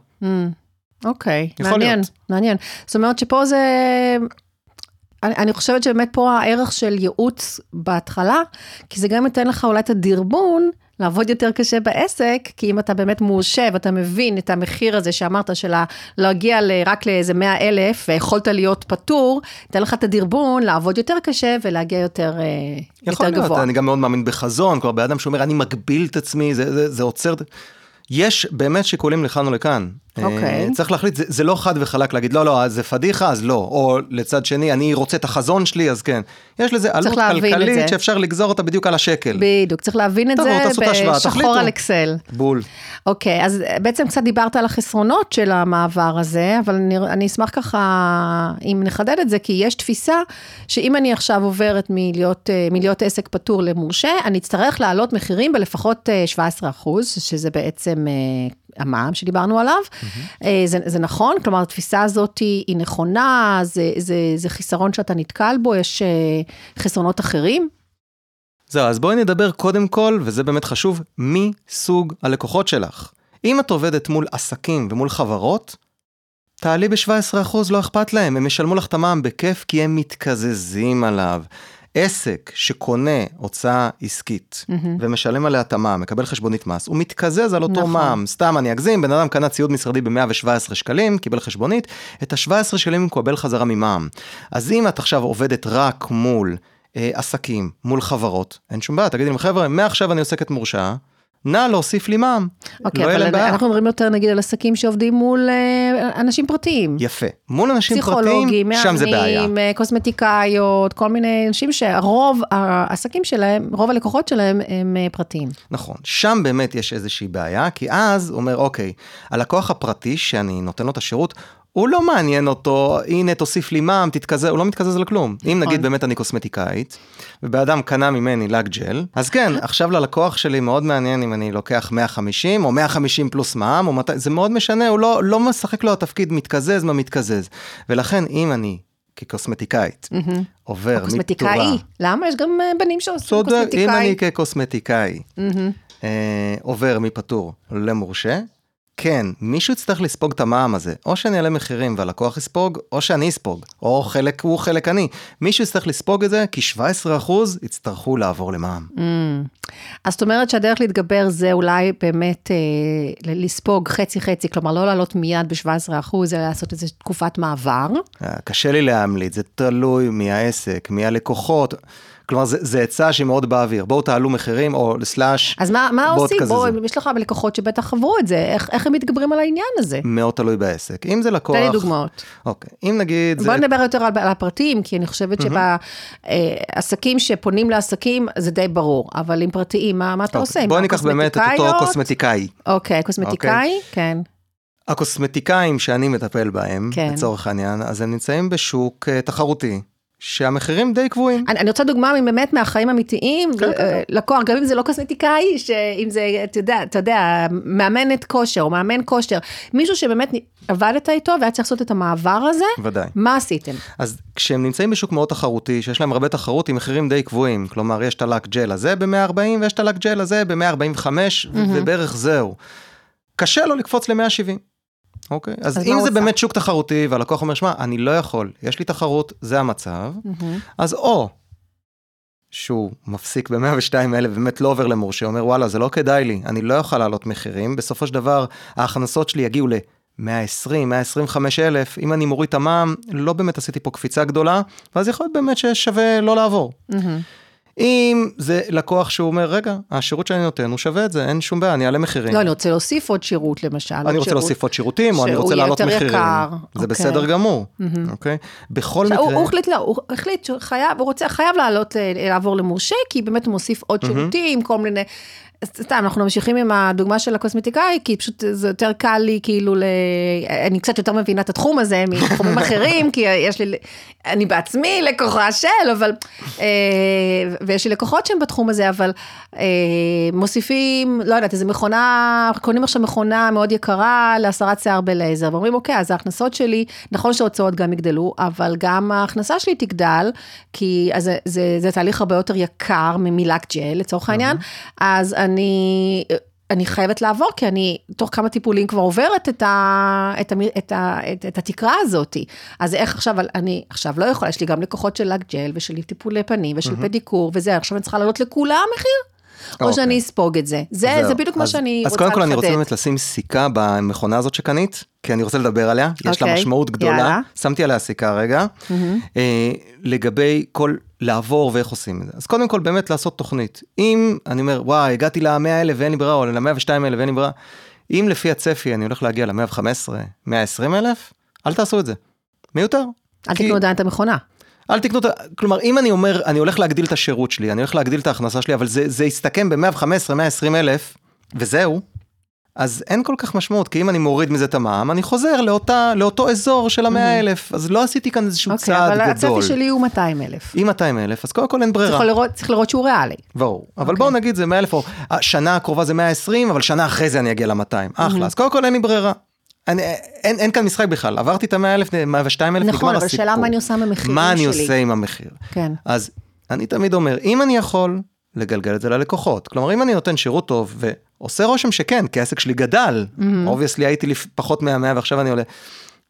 [SPEAKER 1] אוקיי,
[SPEAKER 2] יכול
[SPEAKER 1] מעניין,
[SPEAKER 2] להיות.
[SPEAKER 1] מעניין. זאת אומרת שפה זה... אני, אני חושבת שבאמת פה הערך של ייעוץ בהתחלה, כי זה גם ייתן לך אולי את הדרבון לעבוד יותר קשה בעסק, כי אם אתה באמת מורשה ואתה מבין את המחיר הזה שאמרת, של להגיע ל- רק לאיזה 100 אלף, ויכולת להיות פטור, ייתן לך את הדרבון לעבוד יותר קשה ולהגיע יותר, אה,
[SPEAKER 2] יכול
[SPEAKER 1] יותר
[SPEAKER 2] להיות,
[SPEAKER 1] גבוה.
[SPEAKER 2] אני גם מאוד מאמין בחזון, כלומר, בן אדם שאומר, אני מגביל את עצמי, זה, זה, זה עוצר... יש באמת שיקולים לכאן ולכאן.
[SPEAKER 1] אוקיי.
[SPEAKER 2] אה, צריך להחליט, זה, זה לא חד וחלק להגיד, לא, לא, אז זה פדיחה, אז לא. או לצד שני, אני רוצה את החזון שלי, אז כן. יש לזה עלות כלכלית. שאפשר לגזור אותה בדיוק על השקל.
[SPEAKER 1] בדיוק, צריך להבין את זה בשחור. על אקסל.
[SPEAKER 2] בול.
[SPEAKER 1] אוקיי, אז בעצם קצת דיברת על החסרונות של המעבר הזה, אבל אני, אני אשמח ככה, אם נחדד את זה, כי יש תפיסה שאם אני עכשיו עוברת מלהיות, אה, מלהיות עסק פטור למורשה, אני אצטרך להעלות מחירים בלפחות אה, 17 אחוז, שזה בעצם המע"מ שדיברנו עליו. אה, זה, זה נכון? כלומר, התפיסה הזאת היא, היא נכונה, זה, זה, זה חיסרון שאתה נתקל בו, יש אה, חסרונות אחרים?
[SPEAKER 2] זהו, אז בואי נדבר קודם כל, וזה באמת חשוב, מי סוג הלקוחות שלך. אם את עובדת מול עסקים ומול חברות, תעלי ב-17%, לא אכפת להם, הם ישלמו לך את המע"מ בכיף כי הם מתקזזים עליו. עסק שקונה הוצאה עסקית mm-hmm. ומשלם עליה את המע"מ, מקבל חשבונית מס, הוא מתקזז על אותו נכון. מע"מ. סתם אני אגזים, בן אדם קנה ציוד משרדי ב-117 שקלים, קיבל חשבונית, את ה-17 שקלים הוא מקבל חזרה ממע"מ. אז אם את עכשיו עובדת רק מול אה, עסקים, מול חברות, אין שום בעיה, תגידי להם, חבר'ה, מעכשיו אני עוסקת מורשעה. נא להוסיף לי מע"מ.
[SPEAKER 1] אוקיי, לא אבל אנחנו מדברים יותר נגיד על עסקים שעובדים מול אה, אנשים פרטיים.
[SPEAKER 2] יפה. מול אנשים פרטיים, שם זה בעיה. פסיכולוגים,
[SPEAKER 1] אה, קוסמטיקאיות, כל מיני אנשים שהרוב העסקים שלהם, רוב הלקוחות שלהם הם אה, פרטיים.
[SPEAKER 2] נכון, שם באמת יש איזושהי בעיה, כי אז הוא אומר, אוקיי, הלקוח הפרטי שאני נותן לו את השירות, הוא לא מעניין אותו, הנה תוסיף לי מע"מ, תתקזז, הוא לא מתקזז על כלום. אם נגיד נכון. באמת אני קוסמטיקאית, ובן אדם קנה ממני לק ג'ל, אז כן, עכשיו ללקוח שלי מאוד מעניין אם אני לוקח 150, או 150 פלוס מע"מ, או 200, זה מאוד משנה, הוא לא, לא משחק לו התפקיד מתקזז מה מתקזז. ולכן אם אני כקוסמטיקאית, עובר מתורה...
[SPEAKER 1] קוסמטיקאי, למה? יש גם אה, בנים שעושים קוסמטיקאי.
[SPEAKER 2] אם אני כקוסמטיקאי אה, עובר מפטור למורשה, כן, מישהו יצטרך לספוג את המע"מ הזה, או שאני אעלה מחירים והלקוח יספוג, או שאני אספוג, או חלק הוא חלק אני. מישהו יצטרך לספוג את זה, כי 17% יצטרכו לעבור למע"מ. Mm.
[SPEAKER 1] אז זאת אומרת שהדרך להתגבר זה אולי באמת אה, לספוג חצי-חצי, כלומר לא לעלות מיד ב-17%, אלא לעשות איזו תקופת מעבר.
[SPEAKER 2] אה, קשה לי להמליץ, זה תלוי מי העסק, מי הלקוחות. כלומר, זה עצה שהיא מאוד באוויר, בואו תעלו מחירים, או סלאש,
[SPEAKER 1] אז מה, מה עושים? בואו, יש לך לקוחות שבטח עברו את זה, איך, איך הם מתגברים על העניין הזה?
[SPEAKER 2] מאוד תלוי בעסק. אם זה לקוח... תן
[SPEAKER 1] לי דוגמאות.
[SPEAKER 2] אוקיי, אם נגיד...
[SPEAKER 1] בוא זה... נדבר יותר על, על הפרטים, כי אני חושבת. שבעסקים שפונים לעסקים, זה די ברור, אבל עם פרטיים, מה, מה אתה אוקיי. עושה?
[SPEAKER 2] בואו ניקח באמת את אותו קוסמטיקאי.
[SPEAKER 1] אוקיי, קוסמטיקאי, אוקיי. כן.
[SPEAKER 2] הקוסמטיקאים שאני מטפל בהם, כן. לצורך העניין, אז הם נמצאים בשוק uh, תחרותי. שהמחירים די קבועים.
[SPEAKER 1] אני, אני רוצה דוגמה באמת מהחיים אמיתיים, כן, כן, כן. לקוח, גם אם זה לא קוסמטיקאי, שאם זה, אתה יודע, אתה יודע, מאמנת כושר, או מאמן כושר, מישהו שבאמת עבדת איתו והיה צריך לעשות את המעבר הזה,
[SPEAKER 2] ודאי.
[SPEAKER 1] מה עשיתם?
[SPEAKER 2] אז כשהם נמצאים בשוק מאוד תחרותי, שיש להם הרבה תחרות עם מחירים די קבועים, כלומר, יש את הלק ג'ל הזה ב-140, ויש את הלק ג'ל הזה ב-145, mm-hmm. ובערך זהו. קשה לו לקפוץ ל-170. אוקיי, אז, אז אם זה באמת שוק תחרותי והלקוח אומר, שמע, אני לא יכול, יש לי תחרות, זה המצב, mm-hmm. אז או שהוא מפסיק ב-102 אלף, באמת לא עובר למורשה, אומר, וואלה, זה לא כדאי לי, אני לא יכול לעלות מחירים, בסופו של דבר ההכנסות שלי יגיעו ל... 120, 125 אלף, אם אני מוריד את המע"מ, לא באמת עשיתי פה קפיצה גדולה, ואז יכול להיות באמת ששווה לא לעבור. Mm-hmm. אם זה לקוח שהוא אומר, רגע, השירות שאני נותן הוא שווה את זה, אין שום בעיה, אני אעלה מחירים.
[SPEAKER 1] לא, אני רוצה להוסיף עוד שירות למשל.
[SPEAKER 2] אני רוצה להוסיף עוד שירותים, או אני רוצה להעלות מחירים. יקר. זה אוקיי. בסדר גמור, אוקיי? בכל מקרה...
[SPEAKER 1] הוא החליט, לא, הוא החליט שהוא חייב, הוא רוצה, חייב אה, לעבור למורשה, כי באמת הוא מוסיף עוד שירותים, כל מיני... סתם, אנחנו ממשיכים עם הדוגמה של הקוסמטיקאי, כי פשוט זה יותר קל לי, כאילו, ל... אני קצת יותר מבינה את התחום הזה מתחומים אחרים, כי יש לי, אני בעצמי לקוחה של, אבל, אה, ויש לי לקוחות שהם בתחום הזה, אבל אה, מוסיפים, לא יודעת, איזה מכונה, קונים עכשיו מכונה מאוד יקרה להסרת שיער בלייזר, ואומרים, אוקיי, אז ההכנסות שלי, נכון שההוצאות גם יגדלו, אבל גם ההכנסה שלי תגדל, כי זה, זה, זה תהליך הרבה יותר יקר ממילק ג'ל, לצורך העניין, אז אני... אני חייבת לעבור, כי אני תוך כמה טיפולים כבר עוברת את, ה, את, ה, את, ה, את, את התקרה הזאת. אז איך עכשיו, אני עכשיו לא יכולה, יש לי גם לקוחות של לק ג'ל ושל טיפולי פנים ושל mm-hmm. פדיקור וזה, עכשיו אני צריכה לעלות לכולם מחיר? או okay. אוקיי. שאני אספוג את זה. זה, זה בדיוק מה שאני
[SPEAKER 2] אז רוצה לחדד. אז קודם כל אני רוצה באמת לשים סיכה במכונה הזאת שקנית, כי אני רוצה לדבר עליה, okay. יש לה אוקיי. משמעות גדולה. יאללה. שמתי עליה סיכה רגע, mm-hmm. אה, לגבי כל לעבור ואיך עושים את זה. אז קודם כל באמת לעשות תוכנית. אם אני אומר, וואי, הגעתי ל-100 אלף ואין לי ברירה, או ל-102 אלף ואין לי ברירה, אם לפי הצפי אני הולך להגיע ל-115, 120 אלף, אל תעשו את זה. מיותר.
[SPEAKER 1] אל כי... תקנו עדיין את המכונה.
[SPEAKER 2] אל תקנו את ה... כלומר, אם אני אומר, אני הולך להגדיל את השירות שלי, אני הולך להגדיל את ההכנסה שלי, אבל זה, זה יסתכם ב-115, 120 אלף, וזהו, אז אין כל כך משמעות, כי אם אני מוריד מזה את המע"מ, אני חוזר לאותה, לאותו אזור של המאה אלף, אז לא עשיתי כאן איזשהו okay, צעד גדול.
[SPEAKER 1] אוקיי, אבל הצפי שלי הוא 200 אלף.
[SPEAKER 2] עם 200 אלף, אז קודם כל אין ברירה.
[SPEAKER 1] צריך לראות, צריך לראות שהוא ריאלי.
[SPEAKER 2] ברור, אבל okay. אוקיי. בואו נגיד זה 100 אלף, או שנה הקרובה זה 120, אבל שנה אחרי זה אני אגיע ל-200. אחלה, אז קודם כל אין לי ברירה. אני, אין, אין כאן משחק בכלל, עברתי את המאה אלף, מאה ושתיים אלף,
[SPEAKER 1] נכון, נגמר הסיפור. נכון, אבל שאלה מה אני עושה עם המחירים
[SPEAKER 2] שלי. מה
[SPEAKER 1] אני
[SPEAKER 2] עושה עם המחיר.
[SPEAKER 1] כן.
[SPEAKER 2] אז אני תמיד אומר, אם אני יכול, לגלגל את זה ללקוחות. כלומר, אם אני נותן שירות טוב ועושה רושם שכן, כי העסק שלי גדל, obviously הייתי לפ- פחות מה-100 ועכשיו אני עולה.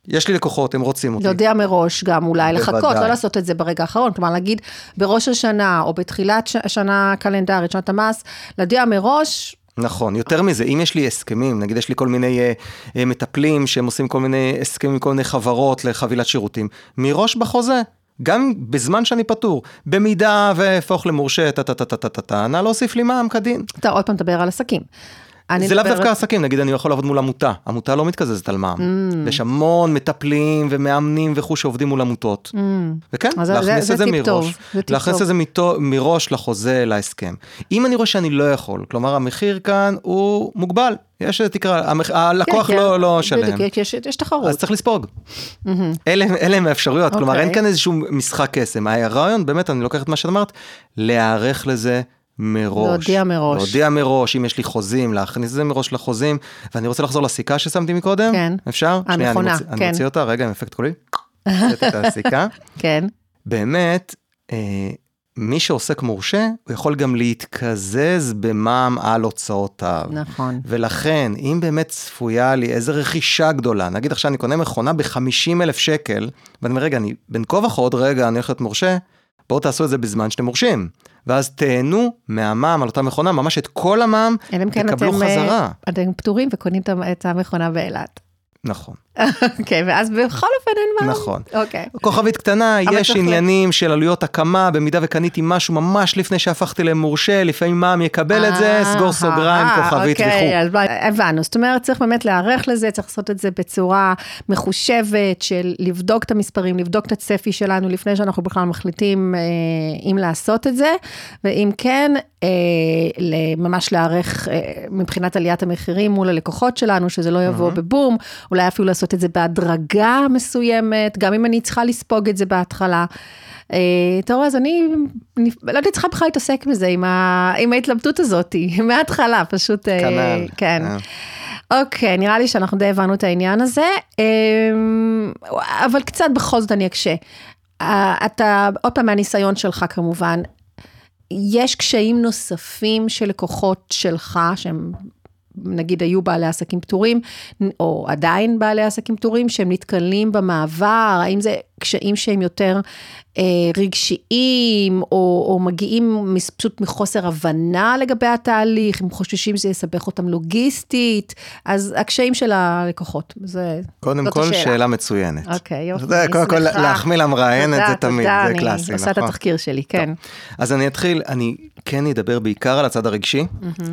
[SPEAKER 2] יש לי לקוחות, הם רוצים אותי.
[SPEAKER 1] להודיע מראש גם אולי לחכות. לא לעשות את זה ברגע האחרון, כלומר להגיד בראש השנה או בתחילת ש- השנה הקלנדרית, שנת המס, להודיע מראש,
[SPEAKER 2] נכון, יותר מזה, אם יש לי הסכמים, נגיד יש לי כל מיני אה, אה, מטפלים שהם עושים כל מיני הסכמים עם כל מיני חברות לחבילת שירותים, מראש בחוזה, גם בזמן שאני פטור, במידה ואהפוך למורשה, טה-טה-טה-טה-טה, נא להוסיף לי מע"מ כדין.
[SPEAKER 1] אתה עוד פעם מדבר על עסקים.
[SPEAKER 2] זה לאו דווקא עסקים, נגיד אני יכול לעבוד מול עמותה, עמותה לא מתקזזת על מע"מ.
[SPEAKER 1] Mm.
[SPEAKER 2] יש המון מטפלים ומאמנים וכו' שעובדים מול עמותות. וכן,
[SPEAKER 1] אז זה-
[SPEAKER 2] להכניס את זה מראש, להכניס. את זה מראש לחוזה, להסכם. אם אני רואה שאני לא יכול, כלומר המחיר כאן הוא מוגבל, יש תקרה, הלקוח
[SPEAKER 1] כן,
[SPEAKER 2] לא
[SPEAKER 1] כן,
[SPEAKER 2] לא שלם.
[SPEAKER 1] יש- יש
[SPEAKER 2] אז
[SPEAKER 1] תחרות.
[SPEAKER 2] צריך לספוג. אלה הם האפשרויות, כלומר
[SPEAKER 1] אוקיי.
[SPEAKER 2] אין כאן איזשהו משחק קסם. הרעיון, באמת, אני לוקח את מה שאת אמרת, להיערך לזה מראש.
[SPEAKER 1] להודיע מראש.
[SPEAKER 2] להודיע מראש, אם יש לי חוזים, להכניס את זה מראש לחוזים. ואני רוצה לחזור לסיכה ששמתי מקודם.
[SPEAKER 1] כן.
[SPEAKER 2] אפשר? שנייה, אני
[SPEAKER 1] הנכונה,
[SPEAKER 2] מוציא- אני
[SPEAKER 1] כן.
[SPEAKER 2] מוציא אותה, רגע, עם אפקט קולי. את הסיכה.
[SPEAKER 1] כן,
[SPEAKER 2] באמת, אה, מי שעוסק מורשה, הוא יכול גם להתקזז במע"מ על הוצאותיו.
[SPEAKER 1] נכון.
[SPEAKER 2] ולכן, אם באמת צפויה לי איזו רכישה גדולה, נגיד עכשיו אני קונה מכונה ב-50 אלף שקל, ואני אומר, רגע, אני בין כה וכה עוד רגע, אני הולך להיות מורשה, בואו תעשו את זה בזמן שאתם מורשים. ואז תהנו מהמע"מ על אותה מכונה, ממש את כל המע"מ,
[SPEAKER 1] אלא אם כן
[SPEAKER 2] תקבלו
[SPEAKER 1] אה,
[SPEAKER 2] חזרה.
[SPEAKER 1] אתם פטורים וקונים את המכונה באילת.
[SPEAKER 2] נכון,
[SPEAKER 1] אוקיי, ואז בכל אופן אין מה.
[SPEAKER 2] נכון.
[SPEAKER 1] אוקיי.
[SPEAKER 2] כוכבית קטנה, יש עניינים של עלויות הקמה, במידה וקניתי משהו ממש לפני שהפכתי למורשה, לפעמים מע"מ יקבל את זה, סגור סוגריים,
[SPEAKER 1] אה,
[SPEAKER 2] כוכבית וכו'.
[SPEAKER 1] אוקיי, אז הבנו, זאת אומרת, צריך באמת להיערך לזה, צריך לעשות את זה בצורה מחושבת, של לבדוק את המספרים, לבדוק את הצפי שלנו לפני שאנחנו בכלל מחליטים אה, אם לעשות את זה, ואם כן, אה, ממש להיערך אה, מבחינת עליית המחירים מול הלקוחות שלנו, שזה לא יבוא בבום, אולי אפילו לעשות את זה בהדרגה מסוימת, גם אם אני צריכה לספוג את זה בהתחלה. אה, אתה רואה, אז אני לא הייתי צריכה בכלל להתעסק בזה, עם, ה, עם ההתלבטות הזאת, מההתחלה, פשוט... אה,
[SPEAKER 2] כנ"ל.
[SPEAKER 1] כן.
[SPEAKER 2] אה.
[SPEAKER 1] אוקיי, נראה לי שאנחנו די הבנו את העניין הזה, אבל קצת בכל זאת אני אקשה. אתה, עוד פעם מהניסיון שלך כמובן, יש קשיים נוספים של לקוחות שלך, שהם נגיד היו בעלי עסקים פטורים, או עדיין בעלי עסקים פטורים, שהם נתקלים במעבר, האם זה קשיים שהם יותר אה, רגשיים, או, או מגיעים מס- פשוט מחוסר הבנה לגבי התהליך, הם חוששים שזה יסבך אותם לוגיסטית, אז הקשיים של הלקוחות, זה,
[SPEAKER 2] קודם כל,
[SPEAKER 1] השאלה.
[SPEAKER 2] שאלה מצוינת.
[SPEAKER 1] אוקיי, יופי, אני
[SPEAKER 2] קודם כל
[SPEAKER 1] שמחה.
[SPEAKER 2] להחמיא למראיינת זה תמיד,
[SPEAKER 1] תודה,
[SPEAKER 2] זה קלאסי,
[SPEAKER 1] אני עושה את
[SPEAKER 2] נכון?
[SPEAKER 1] התחקיר שלי, כן.
[SPEAKER 2] אז אני אתחיל, אני כן אדבר בעיקר על הצד הרגשי,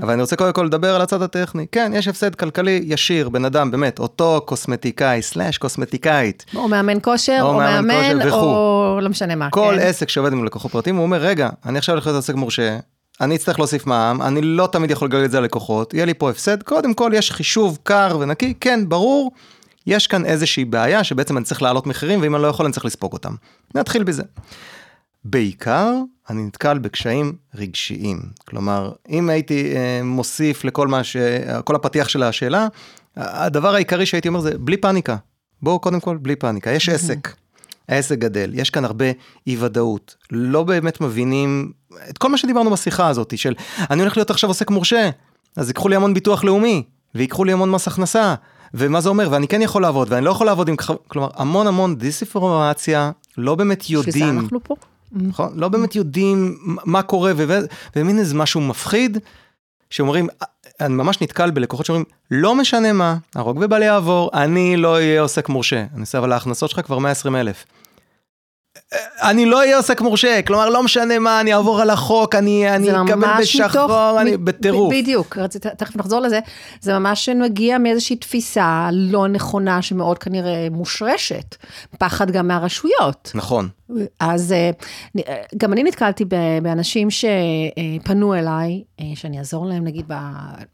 [SPEAKER 2] אבל אני רוצה קודם כל לדבר על הצד הטכני. כן, יש הפסד כלכלי ישיר, בן אדם, באמת, אותו קוסמטיקאי, סלאש קוסמטיקאית.
[SPEAKER 1] או מאמן כושר,
[SPEAKER 2] או
[SPEAKER 1] או
[SPEAKER 2] מאמן
[SPEAKER 1] מאמן. או לא משנה מה,
[SPEAKER 2] כל
[SPEAKER 1] כן.
[SPEAKER 2] עסק שעובד עם לקוחות פרטיים, הוא אומר, רגע, אני עכשיו הולך להיות עסק מורשה, אני אצטרך להוסיף מע"מ, אני לא תמיד יכול לגלגל את זה ללקוחות, יהיה לי פה הפסד, קודם כל יש חישוב קר ונקי, כן, ברור, יש כאן איזושהי בעיה שבעצם אני צריך להעלות מחירים, ואם אני לא יכול אני צריך לספוג אותם. נתחיל בזה. בעיקר אני נתקל בקשיים רגשיים. כלומר, אם הייתי אה, מוסיף לכל מה ש... כל הפתיח של השאלה, הדבר העיקרי שהייתי אומר זה בלי פאניקה. בואו קודם כל בלי פאניקה, יש עסק. העסק גדל, יש כאן הרבה אי ודאות, לא באמת מבינים את כל מה שדיברנו בשיחה הזאת של אני הולך להיות עכשיו עוסק מורשה, אז ייקחו לי המון ביטוח לאומי, ויקחו לי המון מס הכנסה, ומה זה אומר, ואני כן יכול לעבוד, ואני לא יכול לעבוד עם, כלומר המון המון דיסאינפורמציה, לא באמת יודעים,
[SPEAKER 1] אנחנו פה.
[SPEAKER 2] נכון? לא באמת יודעים מה קורה, ומין איזה משהו מפחיד, שאומרים, אני ממש נתקל בלקוחות שאומרים, לא משנה מה, הרוג ובל יעבור, אני לא אהיה עוסק מורשה. אני עושה, אבל ההכנסות שלך כבר 120 אלף. אני לא אהיה עוסק מורשה, כלומר לא משנה מה, אני אעבור על החוק, אני, אקבל בשחור,
[SPEAKER 1] מתוך-
[SPEAKER 2] אני בטירוף.
[SPEAKER 1] בדיוק, רצית, תכף נחזור לזה, זה ממש מגיע מאיזושהי תפיסה לא נכונה שמאוד כנראה מושרשת, פחד גם מהרשויות.
[SPEAKER 2] נכון,
[SPEAKER 1] אז אה, אה, גם אני נתקלתי באנשים שפנו אליי, אה, שאני אעזור להם, נגיד,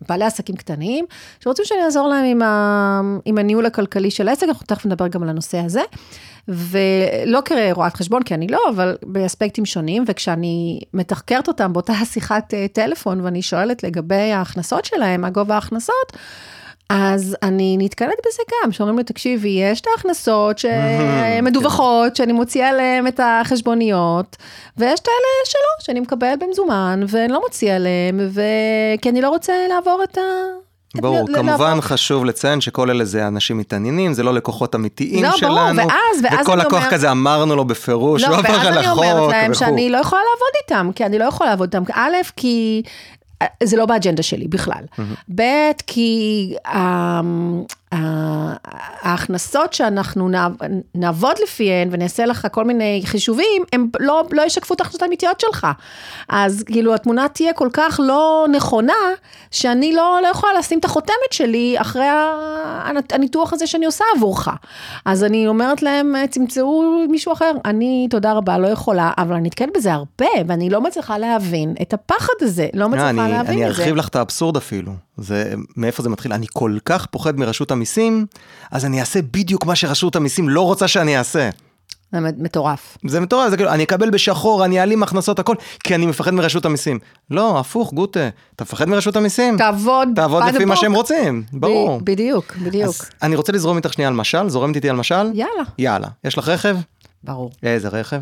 [SPEAKER 1] בעלי עסקים קטנים, שרוצים שאני אעזור להם עם, ה, עם הניהול הכלכלי של העסק, אנחנו תכף נדבר גם על הנושא הזה. ולא כרואת חשבון, כי אני לא, אבל באספקטים שונים, וכשאני מתחקרת אותם באותה שיחת טלפון, ואני שואלת לגבי ההכנסות שלהם, מה גובה ההכנסות, אז אני נתקלת בזה גם, שאומרים לי, תקשיבי, יש את ההכנסות שמדווחות, שאני מוציאה עליהן את החשבוניות, ויש את האלה שלא, שאני מקבלת במזומן, ואני לא מוציאה עליהן, ו... כי אני לא רוצה לעבור את ה...
[SPEAKER 2] ברור, כמובן חשוב לציין שכל אלה זה אנשים מתעניינים, זה לא לקוחות אמיתיים
[SPEAKER 1] לא,
[SPEAKER 2] שלנו.
[SPEAKER 1] ברור, ואז, ואז
[SPEAKER 2] וכל לקוח
[SPEAKER 1] אומר...
[SPEAKER 2] כזה אמרנו לו בפירוש,
[SPEAKER 1] לא,
[SPEAKER 2] לא עבר על החוק.
[SPEAKER 1] ואז אני אומרת להם
[SPEAKER 2] וכו'.
[SPEAKER 1] שאני לא יכולה לעבוד איתם, כי אני לא יכולה לעבוד איתם. א', כי זה לא באג'נדה שלי בכלל. ב', כי אמ, ההכנסות שאנחנו נע- נעבוד לפיהן ונעשה לך כל מיני חישובים, הם לא, לא ישקפו את ההכנסות האמיתיות שלך. אז כאילו התמונה תהיה כל כך לא נכונה, שאני לא, לא יכולה לשים את החותמת שלי אחרי הניתוח הזה שאני עושה עבורך. אז אני אומרת להם, צמצאו מישהו אחר. אני, תודה רבה, לא יכולה, אבל אני נתקלת בזה הרבה, ואני לא מצליחה להבין את הפחד הזה, לא מצליחה
[SPEAKER 2] אני,
[SPEAKER 1] להבין
[SPEAKER 2] אני
[SPEAKER 1] את זה.
[SPEAKER 2] ארחיב לך את האבסורד אפילו. זה, מאיפה זה מתחיל? אני כל כך פוחד מרשות המיסים, אז אני אעשה בדיוק מה שרשות המיסים לא רוצה שאני אעשה.
[SPEAKER 1] זה מטורף.
[SPEAKER 2] זה מטורף, זה כאילו, אני אקבל בשחור, אני אעלים הכנסות הכל, כי אני מפחד מרשות המיסים. לא, הפוך, גוטה, אתה מפחד מרשות המיסים?
[SPEAKER 1] תעבוד
[SPEAKER 2] תעבוד לפי מה. שהם רוצים, ברור.
[SPEAKER 1] בדיוק, בדיוק.
[SPEAKER 2] אז אני רוצה לזרום איתך שנייה על משל, זורמת איתי על משל?
[SPEAKER 1] יאללה,
[SPEAKER 2] יאללה. יש לך רכב?
[SPEAKER 1] ברור.
[SPEAKER 2] איזה רכב?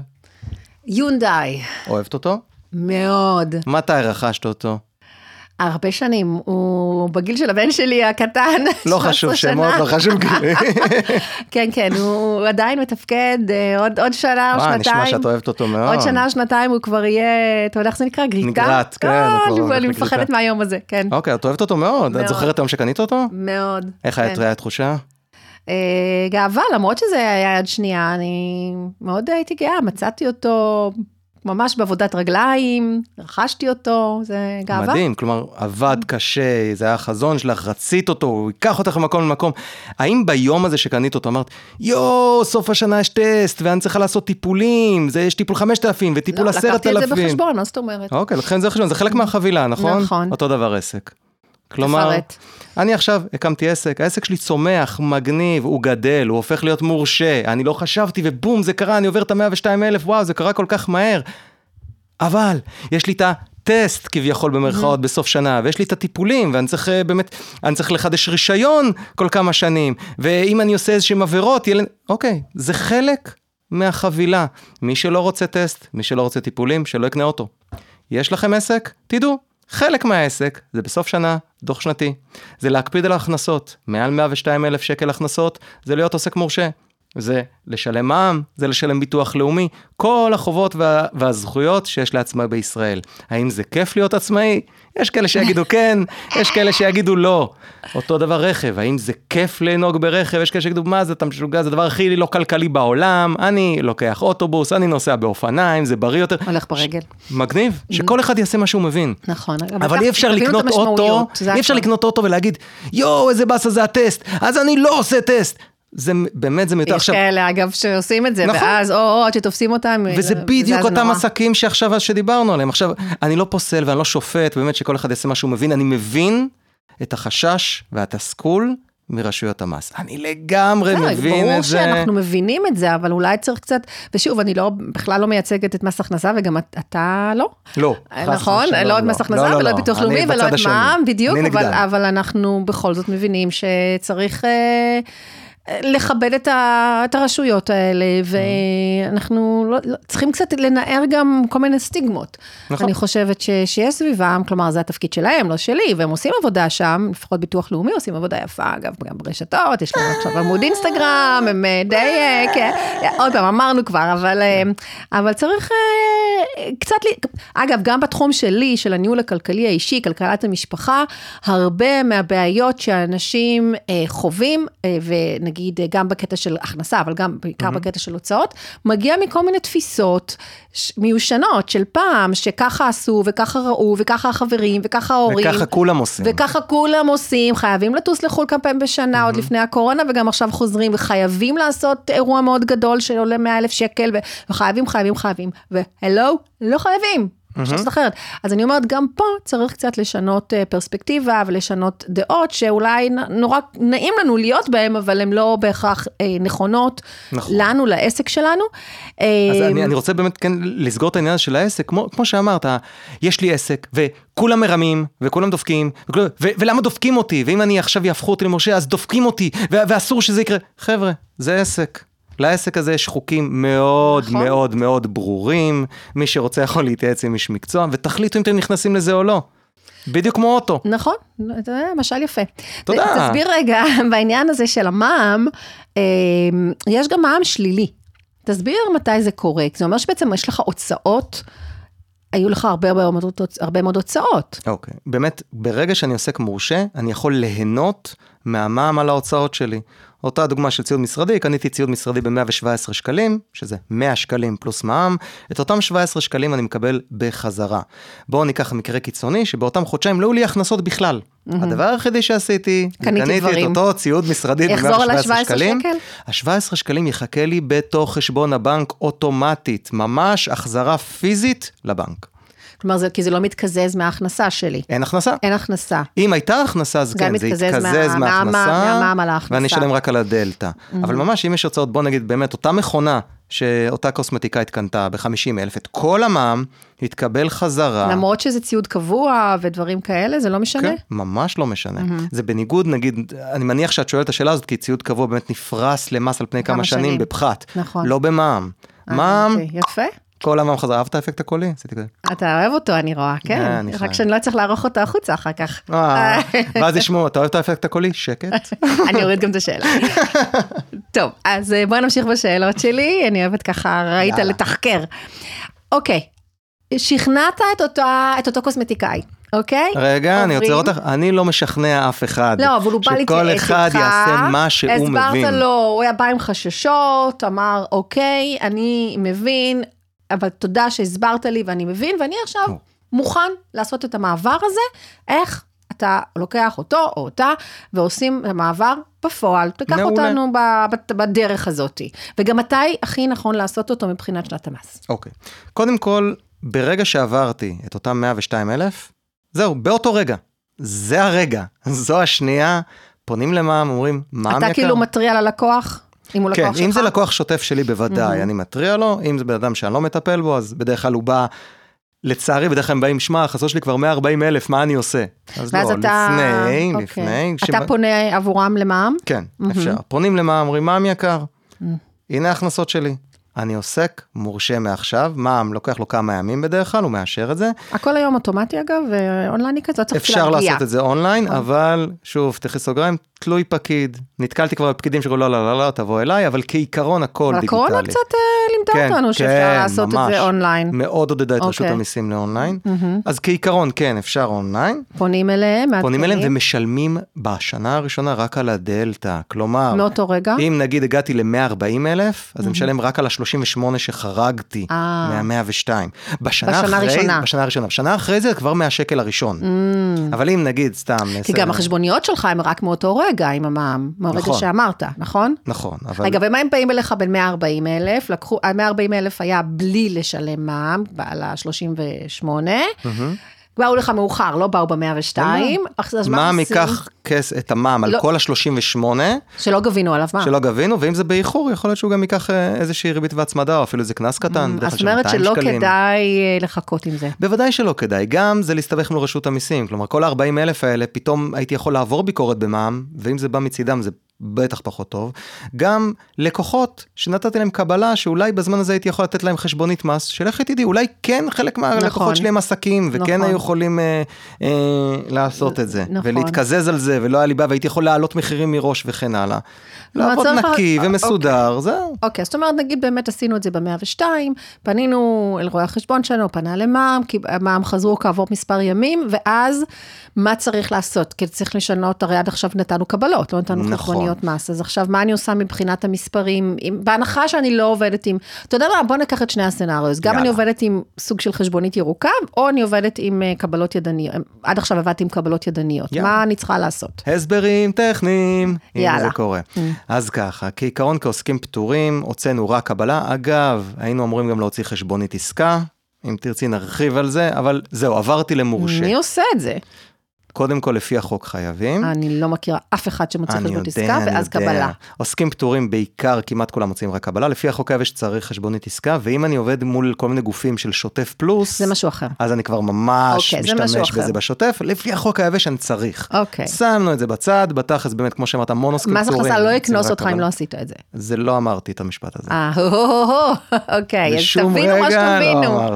[SPEAKER 1] יונדאי,
[SPEAKER 2] אוהבת אותו?
[SPEAKER 1] מאוד.
[SPEAKER 2] מתי רכשת אותו?
[SPEAKER 1] הרבה שנים, הוא בגיל של הבן שלי הקטן,
[SPEAKER 2] לא
[SPEAKER 1] 13
[SPEAKER 2] חשוב. שמות, לא חשוב כאילו.
[SPEAKER 1] כן, כן, הוא עדיין מתפקד, אה, עוד, עוד שנה או
[SPEAKER 2] וואי,
[SPEAKER 1] שנתיים.
[SPEAKER 2] נשמע שאת אוהבת אותו מאוד.
[SPEAKER 1] עוד שנה או שנתיים הוא כבר יהיה, אתה יודע איך זה נקרא? גריטה?
[SPEAKER 2] נגרט, כן,
[SPEAKER 1] אה, אני-. מפחדת מהיום הזה, כן.
[SPEAKER 2] אוקיי, את אוהבת אותו מאוד. את. זוכרת היום שקנית אותו?
[SPEAKER 1] מאוד.
[SPEAKER 2] איך
[SPEAKER 1] כן.
[SPEAKER 2] היה היה התחושה?
[SPEAKER 1] אה, גאווה, למרות שזה היה יד שנייה, אני מאוד הייתי גאה, מצאתי אותו ממש בעבודת רגליים, רכשתי אותו, זה גאווה.
[SPEAKER 2] מדהים, כלומר, עבד קשה, זה היה החזון שלך, רצית אותו, הוא ייקח אותך ממקום למקום. האם ביום הזה שקנית אותו אמרת, יואו, סוף השנה יש טסט, ואני צריכה לעשות טיפולים, זה יש טיפול 5,000 וטיפול
[SPEAKER 1] לא,
[SPEAKER 2] 10,000.
[SPEAKER 1] לקחתי את זה בחשבון, מה זאת אומרת?
[SPEAKER 2] אוקיי, את זה בחשבון, זה חלק מהחבילה, נכון?
[SPEAKER 1] נכון.
[SPEAKER 2] אותו דבר עסק. כלומר,
[SPEAKER 1] תפרט.
[SPEAKER 2] אני עכשיו הקמתי עסק, העסק שלי צומח, מגניב, הוא גדל, הוא הופך להיות מורשה, אני לא חשבתי ובום, זה קרה, אני עובר את ה-102 אלף, וואו, זה קרה כל כך מהר. אבל, יש לי את הטסט כביכול במרכאות בסוף שנה, ויש לי את הטיפולים, ואני צריך אה, באמת, אני צריך לחדש רישיון כל כמה שנים, ואם אני עושה איזשהם עבירות, יהיה. אוקיי, זה חלק מהחבילה. מי שלא רוצה טסט, מי שלא רוצה טיפולים, שלא יקנה אותו. יש לכם עסק? תדעו, חלק מהעסק זה בסוף שנה, דוח שנתי. זה להקפיד על ההכנסות. מעל 102 אלף שקל הכנסות, זה להיות עוסק מורשה. זה לשלם מע"מ, זה לשלם ביטוח לאומי, כל החובות וה, והזכויות שיש לעצמאי בישראל. האם זה כיף להיות עצמאי? יש כאלה שיגידו כן, יש כאלה שיגידו לא. אותו דבר רכב, האם זה כיף לנהוג ברכב? יש כאלה שיגידו, מה זה, אתה משוגע, זה הדבר הכי לא כלכלי בעולם, אני לוקח אוטובוס, אני נוסע באופניים, זה בריא יותר.
[SPEAKER 1] הולך ברגל.
[SPEAKER 2] מגניב, שכל אחד יעשה מה שהוא מבין.
[SPEAKER 1] נכון.
[SPEAKER 2] אבל אי אפשר לקנות אוטו, אי אפשר. לקנות אוטו ולהגיד, יואו, איזה באסה זה הטסט, אז אני לא עושה טסט. זה באמת, זה מיותר.
[SPEAKER 1] יש
[SPEAKER 2] עכשיו,
[SPEAKER 1] כאלה, אגב, שעושים את זה,
[SPEAKER 2] נכון.
[SPEAKER 1] ואז או או עד שתופסים אותם,
[SPEAKER 2] וזה
[SPEAKER 1] זה-
[SPEAKER 2] בדיוק
[SPEAKER 1] זה
[SPEAKER 2] אותם
[SPEAKER 1] נורא.
[SPEAKER 2] עסקים שעכשיו שדיברנו עליהם. עכשיו, אני לא פוסל ואני לא שופט, באמת שכל אחד יעשה מה שהוא מבין, אני מבין את החשש והתסכול מרשויות המס. אני לגמרי
[SPEAKER 1] בסדר,
[SPEAKER 2] מבין
[SPEAKER 1] ברור
[SPEAKER 2] את זה.
[SPEAKER 1] שאנחנו מבינים את זה, אבל אולי צריך קצת, ושוב, אני לא, בכלל לא מייצגת את מס הכנסה, וגם את- אתה לא.
[SPEAKER 2] לא, חס
[SPEAKER 1] נכון,
[SPEAKER 2] ושלום,
[SPEAKER 1] לא את מס הכנסה
[SPEAKER 2] לא,
[SPEAKER 1] ולא
[SPEAKER 2] לא,
[SPEAKER 1] את ביטוח לאומי ולא את. מע"מ, בדיוק, אבל. אבל אנחנו בכל זאת מבינים שצריך אה, אה, לכבד את, ה, את הרשויות האלה, ואנחנו לא, לא, צריכים קצת לנער גם כל מיני סטיגמות.
[SPEAKER 2] נכון.
[SPEAKER 1] אני חושבת ש, שיש סביבם, כלומר זה התפקיד שלהם, לא שלי, והם עושים עבודה שם, לפחות ביטוח לאומי עושים עבודה יפה, אגב, גם ברשתות, יש להם עכשיו עמוד אינסטגרם, הם אה, די, אה, כן, עוד פעם, אמרנו כבר, אבל, אה, אבל צריך קצת, אגב, גם בתחום שלי, של הניהול הכלכלי האישי, כלכלת המשפחה, הרבה מהבעיות שאנשים חווים, ונגיד אה, גם בקטע של הכנסה, אבל גם בעיקר בקטע של הוצאות, מגיע מכל מיני תפיסות מיושנות של פעם, שככה עשו, וככה ראו, וככה החברים, וככה ההורים.
[SPEAKER 2] וככה כולם עושים.
[SPEAKER 1] וככה כולם עושים, חייבים לטוס לחו"ל כמה פעמים בשנה, עוד לפני הקורונה, וגם עכשיו חוזרים, וחייבים לעשות אירוע מאוד גדול שעולה 100 אלף שקל, וחייבים, חייבים, חייבים. והלו, לא חייבים. לעשות אחרת. אז אני אומרת, גם פה צריך קצת לשנות אה, פרספקטיבה ולשנות דעות שאולי נורא נעים לנו להיות בהן, אבל הן לא בהכרח אה, נכונות
[SPEAKER 2] נכון.
[SPEAKER 1] לנו, לעסק שלנו.
[SPEAKER 2] אז
[SPEAKER 1] אה,
[SPEAKER 2] אני, אני רוצה באמת כן לסגור את העניין של העסק, כמו, כמו שאמרת, יש לי עסק, וכולם מרמים, וכולם דופקים, וכולם, ו, ולמה דופקים אותי? ואם אני עכשיו יהפכו אותי למשה, אז דופקים אותי, ו, ואסור שזה יקרה. חבר'ה, זה עסק. לעסק הזה יש חוקים מאוד
[SPEAKER 1] נכון.
[SPEAKER 2] מאוד מאוד ברורים, מי שרוצה יכול להתייעץ עם איש מקצוע, ותחליטו אם אתם נכנסים לזה או לא. בדיוק כמו אוטו.
[SPEAKER 1] נכון, זה משל יפה.
[SPEAKER 2] תודה.
[SPEAKER 1] תסביר רגע, בעניין הזה של המע"מ, אה, יש גם מע"מ שלילי. תסביר מתי זה קורה, כי זה אומר שבעצם יש לך הוצאות, היו לך הרבה הרבה הרבה מאוד הוצאות.
[SPEAKER 2] אוקיי, באמת, ברגע שאני עוסק מורשה, אני יכול ליהנות מהמע"מ על ההוצאות שלי. אותה דוגמה של ציוד משרדי, קניתי ציוד משרדי ב-117 שקלים, שזה 100 שקלים פלוס מע"מ, את אותם 17 שקלים אני מקבל בחזרה. בואו ניקח מקרה קיצוני, שבאותם חודשיים לא היו לי הכנסות בכלל. הדבר היחידי שעשיתי,
[SPEAKER 1] קניתי
[SPEAKER 2] קניתי
[SPEAKER 1] דברים.
[SPEAKER 2] את אותו ציוד משרדי
[SPEAKER 1] יחזור על
[SPEAKER 2] ב-117
[SPEAKER 1] ה- 17
[SPEAKER 2] שקלים.
[SPEAKER 1] שקל?
[SPEAKER 2] ה-17 שקלים יחכה לי בתוך חשבון הבנק אוטומטית, ממש החזרה פיזית לבנק.
[SPEAKER 1] כלומר, זה, כי זה לא מתקזז מההכנסה שלי.
[SPEAKER 2] אין הכנסה.
[SPEAKER 1] אין הכנסה.
[SPEAKER 2] אם הייתה הכנסה, אז כן, זה יתקזז
[SPEAKER 1] מה-
[SPEAKER 2] מההכנסה,
[SPEAKER 1] מה- מהמע"מ על ההכנסה.
[SPEAKER 2] ואני אשלם רק על הדלתא. אבל ממש, אם יש הוצאות, בוא נגיד באמת, אותה מכונה שאותה קוסמטיקאית קנתה ב-50 אלף, את כל המע"מ, יתקבל חזרה.
[SPEAKER 1] למרות שזה ציוד קבוע ודברים כאלה, זה לא משנה?
[SPEAKER 2] כן, ממש לא משנה. זה בניגוד, נגיד, אני מניח שאת שואלת את השאלה הזאת, כי ציוד קבוע באמת נפרס למס על פני
[SPEAKER 1] כמה
[SPEAKER 2] כמה שנים
[SPEAKER 1] שנים.
[SPEAKER 2] בפחת.
[SPEAKER 1] נכון.
[SPEAKER 2] לא במע"מ.
[SPEAKER 1] אה,
[SPEAKER 2] מע"מ,
[SPEAKER 1] אוקיי, יפה.
[SPEAKER 2] כל המע"מ חזרה. אהבת האפקט הקולי? עשיתי כזה.
[SPEAKER 1] אתה אוהב אותו, אני רואה,
[SPEAKER 2] אה,
[SPEAKER 1] כן. רק. שאני לא צריך לערוך אותו החוצה אחר כך.
[SPEAKER 2] אה, ואז ישמעו, אתה אוהב את האפקט הקולי? שקט.
[SPEAKER 1] אני אוריד גם את השאלה. טוב, אז אה, בואי נמשיך בשאלות שלי, אני אוהבת ככה, ראית. לתחקר. אוקיי, שכנעת את אותה- את אותו קוסמטיקאי, אוקיי?
[SPEAKER 2] רגע, אני עוצר
[SPEAKER 1] עוברים.
[SPEAKER 2] אותך, אני לא משכנע אף אחד.
[SPEAKER 1] לא, אבל הוא בא להתייעץ
[SPEAKER 2] שכל
[SPEAKER 1] איתך,
[SPEAKER 2] אחד יעשה מה שהוא מבין.
[SPEAKER 1] הסברת לו, הוא היה בא עם חששות, אמר, אוקיי, אני מבין, אבל תודה שהסברת לי ואני מבין, ואני עכשיו. מוכן לעשות את המעבר הזה, איך אתה לוקח אותו או אותה ועושים המעבר בפועל, תיקח
[SPEAKER 2] מעולה.
[SPEAKER 1] אותנו ב- ב- בדרך הזאת. וגם מתי הכי נכון לעשות אותו מבחינת שנת המס.
[SPEAKER 2] אוקיי. קודם כל, ברגע שעברתי את אותם 102 אלף, זהו, באותו רגע. זה הרגע, זו השנייה, פונים למע"מ, אומרים, מע"מ יקר.
[SPEAKER 1] אתה כאילו מתריע ללקוח, אם הוא
[SPEAKER 2] כן,
[SPEAKER 1] לקוח שלך?
[SPEAKER 2] אם זה לקוח שוטף שלי בוודאי, אני מתריע לו, אם זה בן אדם שאני לא מטפל בו, אז בדרך כלל הוא בא, לצערי, בדרך כלל הם באים, שמע, החסות שלי כבר 140 אלף, מה אני עושה? אז לא,
[SPEAKER 1] אתה...
[SPEAKER 2] לפני,
[SPEAKER 1] אוקיי.
[SPEAKER 2] לפני.
[SPEAKER 1] אתה
[SPEAKER 2] כשבא-
[SPEAKER 1] פונה עבורם למע"מ?
[SPEAKER 2] כן, אפשר. פונים למע"מ, אומרים, מע"מ יקר. הנה ההכנסות שלי. אני עוסק מורשה מעכשיו, מע"מ לוקח לו כמה ימים בדרך כלל, הוא מאשר את זה.
[SPEAKER 1] הכל היום אוטומטי אגב, ואונלייני כזה, לא צריך
[SPEAKER 2] אפשר
[SPEAKER 1] להגיע.
[SPEAKER 2] לעשות את זה אונליין, אבל שוב, תכף סוגריים, תלוי פקיד. נתקלתי כבר בפקידים שאומרים, לא, לא, לא, לא, תבוא אליי, אבל כעיקרון הכל דיגיטלי.
[SPEAKER 1] הקורונה קצת אה, לימדה
[SPEAKER 2] כן,
[SPEAKER 1] אותנו שאפשר
[SPEAKER 2] כן,
[SPEAKER 1] לעשות את
[SPEAKER 2] ממש.
[SPEAKER 1] זה אונליין.
[SPEAKER 2] מאוד עודדה את רשות
[SPEAKER 1] אוקיי.
[SPEAKER 2] המיסים לאונליין. אז כעיקרון, כן, אפשר אונליין.
[SPEAKER 1] פונים אליהם,
[SPEAKER 2] פונים אליהם
[SPEAKER 1] מעדכנים,
[SPEAKER 2] ומשלמים בשנה הראשונה רק על הדלתא. כלומר,
[SPEAKER 1] מאותו רגע.
[SPEAKER 2] אם נגיד הגעתי ל-140 אלף, אז אני משלם רק על ה-38 שחרגתי
[SPEAKER 1] אה.
[SPEAKER 2] מה-102. בשנה
[SPEAKER 1] בשנה
[SPEAKER 2] אחרי,
[SPEAKER 1] הראשונה.
[SPEAKER 2] בשנה הראשונה. בשנה אחרי זה כבר מהשקל הראשון. אבל אם נגיד סתם...
[SPEAKER 1] כי גם החשבוניות שלך הן רק מאותו רגע עם המע"מ, מהרגע
[SPEAKER 2] נכון.
[SPEAKER 1] שאמרת, נכון?
[SPEAKER 2] נכון, אבל...
[SPEAKER 1] רגע, ומה הם באים אליך בין 140 אלף? לקחו, ה-140 אלף היה בלי לשלם מע"מ, על ה-38. באו לך מאוחר, לא באו ב-102. אז מה
[SPEAKER 2] מע"מ
[SPEAKER 1] עושים?
[SPEAKER 2] ייקח כס את המע"מ על
[SPEAKER 1] לא.
[SPEAKER 2] כל ה-38,
[SPEAKER 1] שלא גבינו עליו מע"מ.
[SPEAKER 2] שלא גבינו, ואם זה באיחור, יכול להיות שהוא גם ייקח אה, איזושהי ריבית והצמדה, או אפילו איזה קנס קטן, בדרך
[SPEAKER 1] זאת אומרת
[SPEAKER 2] 200
[SPEAKER 1] שלא. כדאי אה, לחכות עם זה.
[SPEAKER 2] בוודאי שלא כדאי, גם זה להסתבך מול רשות המיסים, כלומר כל ה-40 אלף האלה, פתאום הייתי יכול לעבור ביקורת במע"מ, ואם זה בא מצידם זה בטח פחות טוב. גם לקוחות שנתתי להם קבלה, שאולי בזמן הזה הייתי יכול לתת להם חשבונית מס, שלך תדעי, אולי כן חלק מהלקוחות
[SPEAKER 1] נכון.
[SPEAKER 2] שלי הם עסקים, וכן
[SPEAKER 1] נכון.
[SPEAKER 2] היו יכולים אה, אה, לעשות את זה,
[SPEAKER 1] נכון.
[SPEAKER 2] ולהתקזז על זה, ולא היה לי בעיה, והייתי יכול להעלות מחירים מראש וכן הלאה.
[SPEAKER 1] כלומר,
[SPEAKER 2] לעבוד נקי
[SPEAKER 1] אה,
[SPEAKER 2] ומסודר, זהו.
[SPEAKER 1] אוקיי, זאת אומרת, נגיד באמת עשינו את זה ב-102, פנינו אל רואה החשבון שלנו, פנה למע"מ, כי המע"מ חזרו כעבור מספר ימים, ואז מה צריך לעשות? כי צריך לשנות, הרי עד עכשיו נתנו קבלות, לא נתנו
[SPEAKER 2] נכון.
[SPEAKER 1] חשבוניות מס, אז עכשיו מה אני עושה מבחינת המספרים? אם- בהנחה שאני לא עובדת עם, אתה יודע מה, בוא ניקח את שני הסצנריוס, גם. אני עובדת עם סוג של חשבונית ירוקה, או אני עובדת עם אה, קבלות ידניות, עד עכשיו עבדתי עם קבלות ידניות,
[SPEAKER 2] יאללה.
[SPEAKER 1] מה אני צריכה לעשות?
[SPEAKER 2] הסברים טכניים, אם
[SPEAKER 1] יאללה.
[SPEAKER 2] זה קורה. אז ככה, כעיקרון כעוסקים פטורים, הוצאנו רק קבלה. אגב, היינו אמורים גם להוציא חשבונית עסקה. אם תרצי נרחיב על זה, אבל זהו, עברתי למורשה.
[SPEAKER 1] מי עושה את זה?
[SPEAKER 2] קודם כל, לפי החוק חייבים.
[SPEAKER 1] אני לא מכירה אף אחד שמוציא חשבונית עסקה, ואז
[SPEAKER 2] יודע.
[SPEAKER 1] קבלה.
[SPEAKER 2] עוסקים פטורים בעיקר, כמעט כולם מוצאים רק קבלה. לפי החוק היבש צריך חשבונית עסקה, ואם אני עובד מול כל מיני גופים של שוטף פלוס,
[SPEAKER 1] זה משהו אחר.
[SPEAKER 2] אז אני כבר ממש
[SPEAKER 1] אוקיי,
[SPEAKER 2] משתמש. בזה בשוטף. לפי החוק היבש אני צריך.
[SPEAKER 1] אוקיי.
[SPEAKER 2] שמנו את זה בצד, בתכלס באמת, כמו שאמרת, המון עוסקים
[SPEAKER 1] מס
[SPEAKER 2] פטורים.
[SPEAKER 1] הכנסה לא יקנוס אותך אם. לא עשית את זה.
[SPEAKER 2] זה לא אמרתי את המשפט הזה.
[SPEAKER 1] אה, אוקיי, אז תבינו מה
[SPEAKER 2] לא
[SPEAKER 1] שתבינו.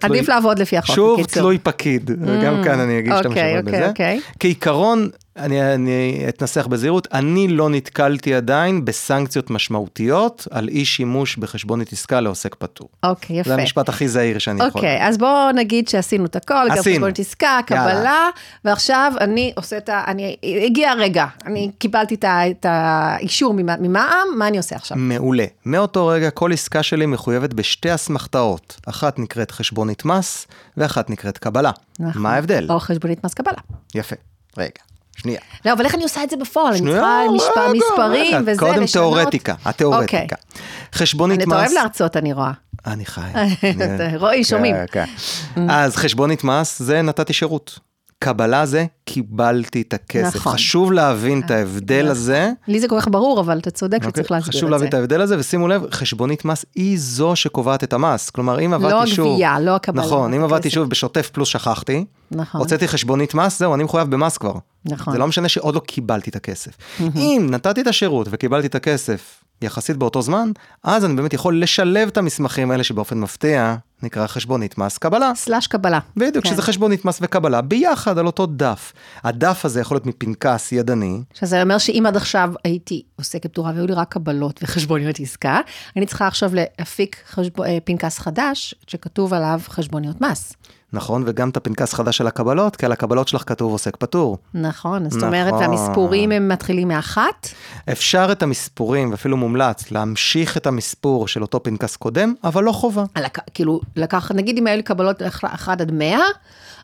[SPEAKER 2] תלוי-
[SPEAKER 1] עדיף לעבוד לפי החוק,
[SPEAKER 2] שוב,
[SPEAKER 1] בקיצור.
[SPEAKER 2] תלוי פקיד, וגם כאן אני אגיד שאתה
[SPEAKER 1] אוקיי, אוקיי. אוקיי.
[SPEAKER 2] כעיקרון, אני, אני אתנסח בזהירות, אני לא נתקלתי עדיין בסנקציות משמעותיות על אי שימוש בחשבונית עסקה לעוסק פטור.
[SPEAKER 1] אוקיי, יפה.
[SPEAKER 2] זה המשפט הכי זהיר שאני יכול.
[SPEAKER 1] אוקיי, אז בואו נגיד שעשינו את הכל, גם
[SPEAKER 2] עשינו.
[SPEAKER 1] חשבונית עסקה,
[SPEAKER 2] יאללה.
[SPEAKER 1] קבלה, ועכשיו אני עושה את ה... אני... הגיע הרגע, אני קיבלתי את האישור ממ- ממע"מ, מה אני עושה עכשיו?
[SPEAKER 2] מעולה. מאותו רגע כל עסקה שלי מחויבת בשתי אסמכתאות. אחת נקראת חשבונית מס, ואחת נקראת קבלה.
[SPEAKER 1] נכון.
[SPEAKER 2] מה ההבדל?
[SPEAKER 1] או חשבונית מס קבלה.
[SPEAKER 2] יפה. רגע, שנייה.
[SPEAKER 1] לא, אבל איך אני עושה את זה בפועל? אני צריכה משפ-
[SPEAKER 2] רגע,
[SPEAKER 1] מספרים
[SPEAKER 2] רגע.
[SPEAKER 1] וזה,
[SPEAKER 2] קודם
[SPEAKER 1] לשנות?
[SPEAKER 2] תיאורטיקה, התיאורטיקה.
[SPEAKER 1] אוקיי.
[SPEAKER 2] חשבונית
[SPEAKER 1] אני-
[SPEAKER 2] מס...
[SPEAKER 1] אתה אוהב להרצות, אני רואה.
[SPEAKER 2] אני חי.
[SPEAKER 1] רועי, שומעים.
[SPEAKER 2] כן, כן. אז חשבונית מס זה נתתי שירות. קבלה זה קיבלתי את הכסף.
[SPEAKER 1] נכון.
[SPEAKER 2] חשוב להבין את ההבדל הזה.
[SPEAKER 1] לי זה כל כך ברור, אבל אתה צודק
[SPEAKER 2] אוקיי?
[SPEAKER 1] שצריך להסביר את זה.
[SPEAKER 2] חשוב להבין את ההבדל הזה, ושימו לב, חשבונית מס היא זו שקובעת את המס. כלומר, אם עבדתי
[SPEAKER 1] לא
[SPEAKER 2] שוב...
[SPEAKER 1] הגבייה, לא הקבלה.
[SPEAKER 2] נכון, אם עבדתי. שוב בשוטף פלוס שכחתי,
[SPEAKER 1] נכון.
[SPEAKER 2] הוצאתי חשבונית מס, זהו, אני מחויב במס כבר.
[SPEAKER 1] נכון.
[SPEAKER 2] זה לא משנה שעוד לא קיבלתי את הכסף. אם נתתי את השירות וקיבלתי את הכסף יחסית באותו זמן, אז אני באמת יכול לשלב את המסמכים האלה שבאופן מפתיע נקרא חשבונית מס קבלה.
[SPEAKER 1] סלאש קבלה.
[SPEAKER 2] בדיוק,
[SPEAKER 1] כן.
[SPEAKER 2] שזה חשבונית מס וקבלה, ביחד על אותו דף. הדף הזה יכול להיות מפנקס ידני,
[SPEAKER 1] שזה אומר שאם עד עכשיו הייתי עוסקת פטורה והיו לי רק קבלות וחשבוניות עסקה, אני צריכה עכשיו להפיק חשב... אה, פנקס חדש שכתוב עליו חשבוניות מס.
[SPEAKER 2] נכון? וגם את הפנקס חדש של הקבלות, כי על הקבלות שלך כתוב עוסק פטור.
[SPEAKER 1] נכון, זאת
[SPEAKER 2] נכון.
[SPEAKER 1] אומרת, המספורים הם מתחילים מאחת,
[SPEAKER 2] אפשר את המספורים, ואפילו מומלץ, להמשיך את המספור של אותו פנקס קודם, אבל לא חובה.
[SPEAKER 1] לק... כאילו, לקח, נגיד אם היו לי קבלות 1 עד 100,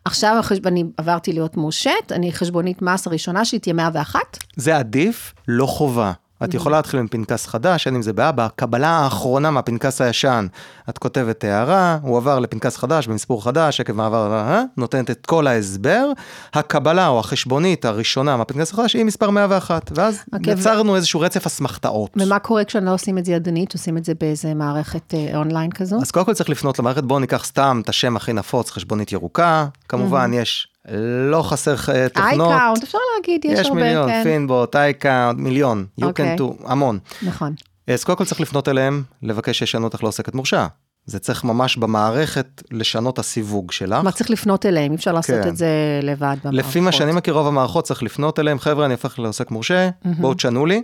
[SPEAKER 1] עכשיו החשב... אני עברתי להיות מורשת, אני חשבונית מס הראשונה שלי תהיה 101,
[SPEAKER 2] זה עדיף, לא חובה. את יכולה להתחיל עם פנקס חדש, אין עם זה בעיה, בקבלה האחרונה מהפנקס הישן, את כותבת הערה, הוא עבר לפנקס חדש, במספור חדש, עקב מעבר, אה, נותנת את כל ההסבר, הקבלה או החשבונית הראשונה מהפנקס החדש היא מספר 101, ואז
[SPEAKER 1] אוקיי, ו-
[SPEAKER 2] יצרנו איזשהו רצף אסמכתאות.
[SPEAKER 1] ומה קורה כשאני לא עושים את זה ידנית, עושים את זה באיזה מערכת אה, אונליין כזו?
[SPEAKER 2] אז קודם כל צריך לפנות למערכת, בואו ניקח סתם את השם הכי נפוץ, חשבונית ירוקה, כמובן יש לא חסר אה, תוכנות.
[SPEAKER 1] אייקאונט, אפשר להגיד, יש,
[SPEAKER 2] יש
[SPEAKER 1] הרבה,
[SPEAKER 2] מיליון,
[SPEAKER 1] כן.
[SPEAKER 2] Finbot, iCount, מיליון, you
[SPEAKER 1] אוקיי.
[SPEAKER 2] can do, המון.
[SPEAKER 1] נכון.
[SPEAKER 2] אז קודם כל צריך לפנות אליהם, לבקש שישנו אותך לעוסקת מורשה. זה צריך ממש במערכת לשנות הסיווג שלך.
[SPEAKER 1] מה צריך לפנות אליהם, אי אפשר לעשות
[SPEAKER 2] כן.
[SPEAKER 1] את זה לבד במערכות.
[SPEAKER 2] לפי מה שאני מכיר, רוב המערכות צריך לפנות אליהם, חבר'ה, אני הופך לעוסק מורשה, בואו תשנו לי.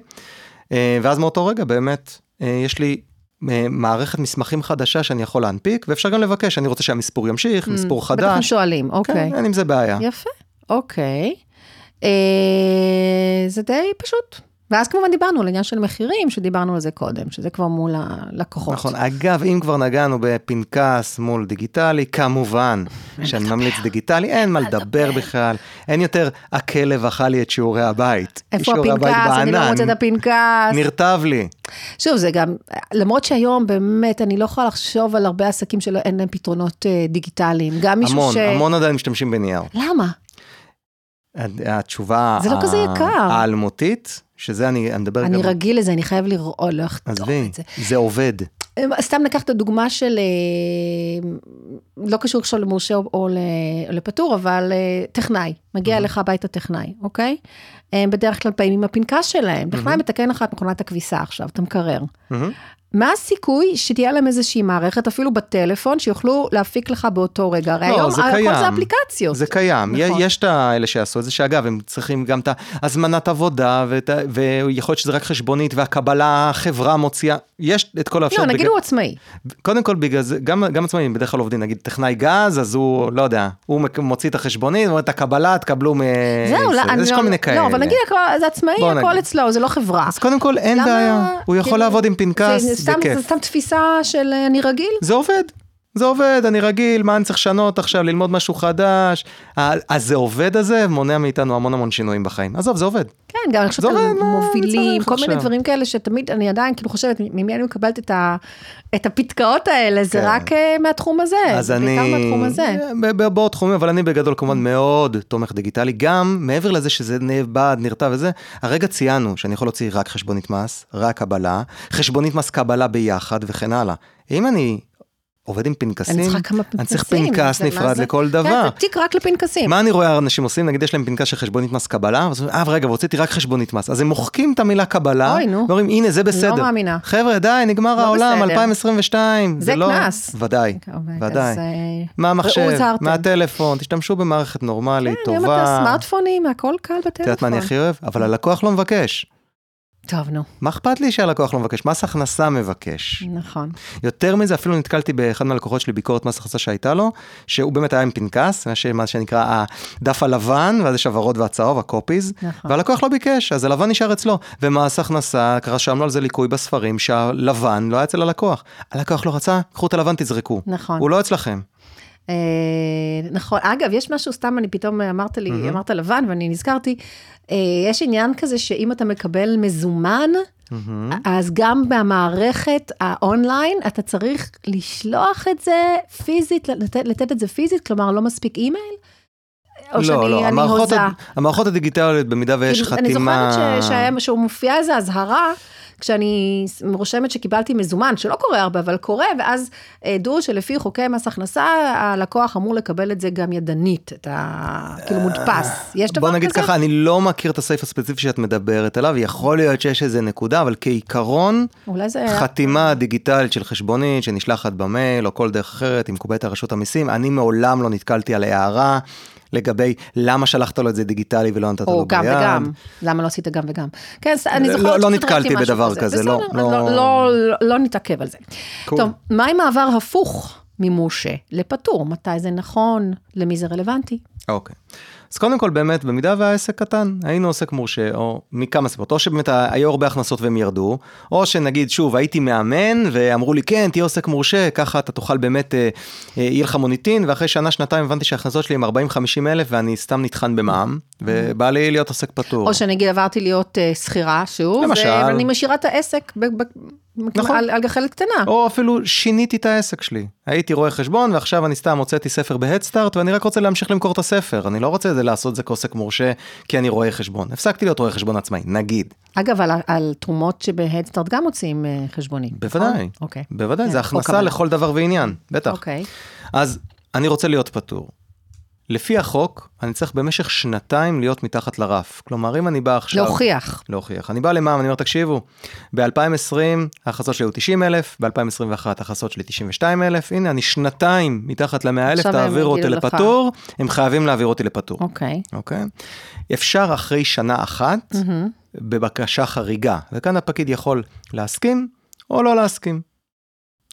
[SPEAKER 2] אה, ואז מאותו רגע באמת, אה, יש לי מערכת מסמכים חדשה שאני יכול להנפיק, ואפשר גם לבקש, אני רוצה שהמספור ימשיך, מספור
[SPEAKER 1] בטח הם
[SPEAKER 2] חדש.
[SPEAKER 1] שואלים,
[SPEAKER 2] כן,
[SPEAKER 1] אוקיי.
[SPEAKER 2] אין עם זה בעיה.
[SPEAKER 1] יפה, אוקיי. אה, זה די פשוט. ואז כמובן דיברנו על עניין של מחירים, שדיברנו על זה קודם, שזה כבר מול הלקוחות.
[SPEAKER 2] נכון, אגב, אם כבר נגענו בפנקס מול דיגיטלי, כמובן שאני ממליץ דיגיטלי, אין מה לדבר בכלל, אין יותר הכלב אכל לי את שיעורי הבית.
[SPEAKER 1] איפה
[SPEAKER 2] שיעורי הבית
[SPEAKER 1] הפנקס? אני לא
[SPEAKER 2] בענן.
[SPEAKER 1] מוצאת את הפנקס.
[SPEAKER 2] נרטב לי.
[SPEAKER 1] שוב, זה גם, למרות שהיום באמת, אני לא יכולה לחשוב על הרבה עסקים שאין להם פתרונות אה, דיגיטליים. גם מישהו
[SPEAKER 2] המון,
[SPEAKER 1] ש...
[SPEAKER 2] המון עדיין משתמשים בנייר.
[SPEAKER 1] למה?
[SPEAKER 2] התשובה
[SPEAKER 1] זה לא כזה יקר.
[SPEAKER 2] האלמותית, שזה אני אני מדבר
[SPEAKER 1] אני
[SPEAKER 2] גם...
[SPEAKER 1] רגיל לזה, אני חייב לראות, לא
[SPEAKER 2] עזבי,
[SPEAKER 1] את זה.
[SPEAKER 2] זה עובד.
[SPEAKER 1] סתם לקח את הדוגמה של, אה, לא קשור עכשיו למורשה או לפטור, אבל אה, טכנאי, מגיע אליך הביתה טכנאי, אוקיי? הם בדרך כלל באים עם הפנקס שלהם, טכנאי מתקן לך את מכונת הכביסה עכשיו, אתה מקרר.
[SPEAKER 2] מהמם.
[SPEAKER 1] מה הסיכוי שתהיה להם איזושהי מערכת, אפילו בטלפון, שיוכלו להפיק לך באותו רגע? הרי
[SPEAKER 2] לא,
[SPEAKER 1] היום
[SPEAKER 2] זה
[SPEAKER 1] הכל
[SPEAKER 2] קיים.
[SPEAKER 1] זה אפליקציות.
[SPEAKER 2] זה קיים,
[SPEAKER 1] נכון.
[SPEAKER 2] יש את האלה שיעשו את זה, שאגב, הם צריכים גם את הזמנת עבודה, ואת ויכול להיות שזה רק חשבונית, והקבלה, החברה מוציאה, יש את כל
[SPEAKER 1] לא,
[SPEAKER 2] האפשרות.
[SPEAKER 1] נגיד
[SPEAKER 2] בגלל-
[SPEAKER 1] הוא עצמאי.
[SPEAKER 2] קודם כל, בגלל זה, גם, גם עצמאים בדרך כלל עובדים, נגיד טכנאי גז, אז הוא, לא יודע, הוא מוציא את החשבונית, אומר את הקבלה, תקבלו מ...
[SPEAKER 1] זהו, לא, אני
[SPEAKER 2] יש
[SPEAKER 1] לא-
[SPEAKER 2] כל מיני כאלה.
[SPEAKER 1] לא, אבל נגיד זה עצמאי, הכל. אצלו, זה לא חברה.
[SPEAKER 2] אז קודם כל, אין בעיה, הוא יכול
[SPEAKER 1] כאילו,
[SPEAKER 2] לעבוד עם פנקס,
[SPEAKER 1] זה
[SPEAKER 2] בכיף.
[SPEAKER 1] זה סתם תפיסה של אה, אני רגיל?
[SPEAKER 2] זה עובד. זה עובד, אני רגיל, מה אני צריך לשנות עכשיו, ללמוד משהו חדש. אז זה עובד הזה, מונע מאיתנו המון המון שינויים בחיים. עזוב, זה עובד.
[SPEAKER 1] כן, גם אני חושבת על מובילים, כל מיני? דברים כאלה שתמיד, אני עדיין כאילו חושבת, ממי אני מקבלת את, ה, את הפתקאות האלה, זה
[SPEAKER 2] כן.
[SPEAKER 1] רק אה, מהתחום הזה,
[SPEAKER 2] אז
[SPEAKER 1] זה
[SPEAKER 2] אני...
[SPEAKER 1] בעיקר מהתחום הזה.
[SPEAKER 2] ב- בעוד תחומים, אבל אני בגדול כמובן מאוד תומך דיגיטלי. גם מעבר לזה שזה נאבד, נרתע וזה, הרגע ציינו שאני יכול להוציא רק חשבונית מס, רק קבלה, חשבונית מס קבלה ביחד וכן הלאה. אם אני עובד עם פנקסים,
[SPEAKER 1] אני צריכה כמה
[SPEAKER 2] אני צריך
[SPEAKER 1] פנקסים,
[SPEAKER 2] פנקס נפרד
[SPEAKER 1] זה?
[SPEAKER 2] לכל
[SPEAKER 1] כן,
[SPEAKER 2] דבר.
[SPEAKER 1] זה תיק רק לפנקסים.
[SPEAKER 2] מה אני רואה אנשים עושים? נגיד יש להם פנקס של חשבונית מס קבלה, אז אה רגע, והוצאתי רק חשבונית מס. אז הם מוחקים את המילה קבלה,
[SPEAKER 1] אוי, נו.
[SPEAKER 2] ואומרים, הנה זה בסדר.
[SPEAKER 1] מאמינה.
[SPEAKER 2] חבר'ה, די, נגמר
[SPEAKER 1] לא
[SPEAKER 2] העולם,
[SPEAKER 1] בסדר.
[SPEAKER 2] 2022.
[SPEAKER 1] זה
[SPEAKER 2] לא...
[SPEAKER 1] קנס.
[SPEAKER 2] ודאי,
[SPEAKER 1] אז,
[SPEAKER 2] ודאי.
[SPEAKER 1] אה,
[SPEAKER 2] מהמחשב,
[SPEAKER 1] הוזהרתם.
[SPEAKER 2] מהטלפון, תשתמשו במערכת נורמלית,
[SPEAKER 1] כן, היום
[SPEAKER 2] טובה.
[SPEAKER 1] אתה סמארטפונים, הכל קל בטלפון.
[SPEAKER 2] את יודעת מה אני הכי אוהב? אבל הלקוח לא מבקש.
[SPEAKER 1] טוב, נו,
[SPEAKER 2] מה אכפת לי שהלקוח לא מבקש? מס הכנסה מבקש.
[SPEAKER 1] נכון.
[SPEAKER 2] יותר מזה, אפילו נתקלתי באחד מהלקוחות שלי ביקורת מס הכנסה שהייתה לו, שהוא באמת היה עם פנקס, מה שנקרא הדף הלבן, ואז יש הוורוד והצהוב, הקופיז,
[SPEAKER 1] נכון.
[SPEAKER 2] והלקוח לא ביקש, אז הלבן נשאר אצלו. ומס הכנסה, רשמנו על זה ליקוי בספרים, שהלבן לא היה אצל הלקוח. הלקוח לא רצה, קחו את הלבן, תזרקו.
[SPEAKER 1] נכון.
[SPEAKER 2] הוא לא אצלכם.
[SPEAKER 1] אה, נכון, אגב, יש משהו, סתם אני פתאום אמרת לי, אמרת לבן, ואני נזכרתי, אה, יש עניין כזה שאם אתה מקבל מזומן, אז גם במערכת האונליין, אתה צריך לשלוח את זה פיזית, לתת, לתת את זה פיזית, כלומר, לא מספיק אימייל? או
[SPEAKER 2] לא,
[SPEAKER 1] שאני
[SPEAKER 2] לא, המערכות? הד- המערכות הדיגיטליות, במידה ויש
[SPEAKER 1] כאילו, אני
[SPEAKER 2] חתימה...
[SPEAKER 1] זוכרת ש- שהיה- שהוא מופיע איזה אזהרה, כשאני רושמת שקיבלתי מזומן, שלא קורה הרבה, אבל קורה, ואז אה, דעו שלפי חוקי מס הכנסה, הלקוח אמור לקבל את זה גם ידנית, את ה... כאילו מודפס. יש דבר
[SPEAKER 2] בוא
[SPEAKER 1] כזה?
[SPEAKER 2] נגיד ככה, אני לא מכיר את הסעיף הספציפי שאת מדברת עליו, יכול להיות שיש איזה נקודה, אבל כעיקרון,
[SPEAKER 1] זה...
[SPEAKER 2] חתימה דיגיטלית של חשבונית שנשלחת במייל או כל דרך אחרת, היא מקובלת על רשות המיסים, אני מעולם לא נתקלתי על הערה לגבי למה שלחת לו את זה דיגיטלי ולא נתת לו
[SPEAKER 1] או
[SPEAKER 2] ביד.
[SPEAKER 1] גם וגם, למה לא עשית גם וגם? כן, אני
[SPEAKER 2] לא-
[SPEAKER 1] זוכרת
[SPEAKER 2] לא
[SPEAKER 1] שקצת
[SPEAKER 2] נתקלתי בדבר כזה, לא-
[SPEAKER 1] בסדר,
[SPEAKER 2] לא-
[SPEAKER 1] לא- לא- לא- לא נתעכב על זה.
[SPEAKER 2] קול.
[SPEAKER 1] טוב, מה עם מעבר הפוך ממורשה לפטור? מתי זה נכון? למי זה רלוונטי?
[SPEAKER 2] אוקיי. אז קודם כל באמת, במידה והעסק קטן, היינו עוסק מורשה, או מכמה סיבות, או שבאמת היו הרבה הכנסות והם ירדו, או שנגיד, שוב, הייתי מאמן, ואמרו לי, כן, תהיה עוסק מורשה, ככה אתה תוכל באמת, אה, אה, יהיה לך מוניטין, ואחרי שנה, שנתיים הבנתי שההכנסות שלי הם 40-50 אלף, ואני סתם נטחן במע"מ, ובא לי להיות עוסק פטור.
[SPEAKER 1] או שנגיד עברתי להיות אה, שכירה שוב,
[SPEAKER 2] למשל.
[SPEAKER 1] ואני משאירה את העסק ב- ב-
[SPEAKER 2] נכון.
[SPEAKER 1] על על גחלת קטנה.
[SPEAKER 2] או אפילו שיניתי את העסק שלי. הייתי רואה חשבון ועכשיו אני סתם הוצאתי ספר בהדסטארט ואני רק רוצה להמשיך למכור את הספר. אני לא רוצה זה לעשות זה כעוסק מורשה כי אני רואה חשבון. הפסקתי להיות רואה חשבון עצמאי, נגיד.
[SPEAKER 1] אגב, על, על תרומות שבהדסטארט גם מוציאים אה, חשבונית.
[SPEAKER 2] בוודאי.
[SPEAKER 1] נכון? אוקיי.
[SPEAKER 2] בוודאי,
[SPEAKER 1] כן,
[SPEAKER 2] זה הכנסה. לכל דבר ועניין, בטח.
[SPEAKER 1] אוקיי.
[SPEAKER 2] אז אני רוצה להיות פטור. לפי החוק, אני צריך במשך שנתיים להיות מתחת לרף. כלומר, אם אני בא עכשיו...
[SPEAKER 1] להוכיח.
[SPEAKER 2] להוכיח. אני בא למע"מ, אני אומר, תקשיבו, ב-2020 ההכנסות שלי היו 90 אלף, ב-2021 ההכנסות שלי 92 אלף, הנה, אני שנתיים מתחת ל-100 אלף, תעבירו אותי. לפטור, הם חייבים להעביר אותי לפטור,
[SPEAKER 1] אוקיי.
[SPEAKER 2] אוקיי? אפשר אחרי שנה אחת, בבקשה חריגה, וכאן הפקיד יכול להסכים או לא להסכים.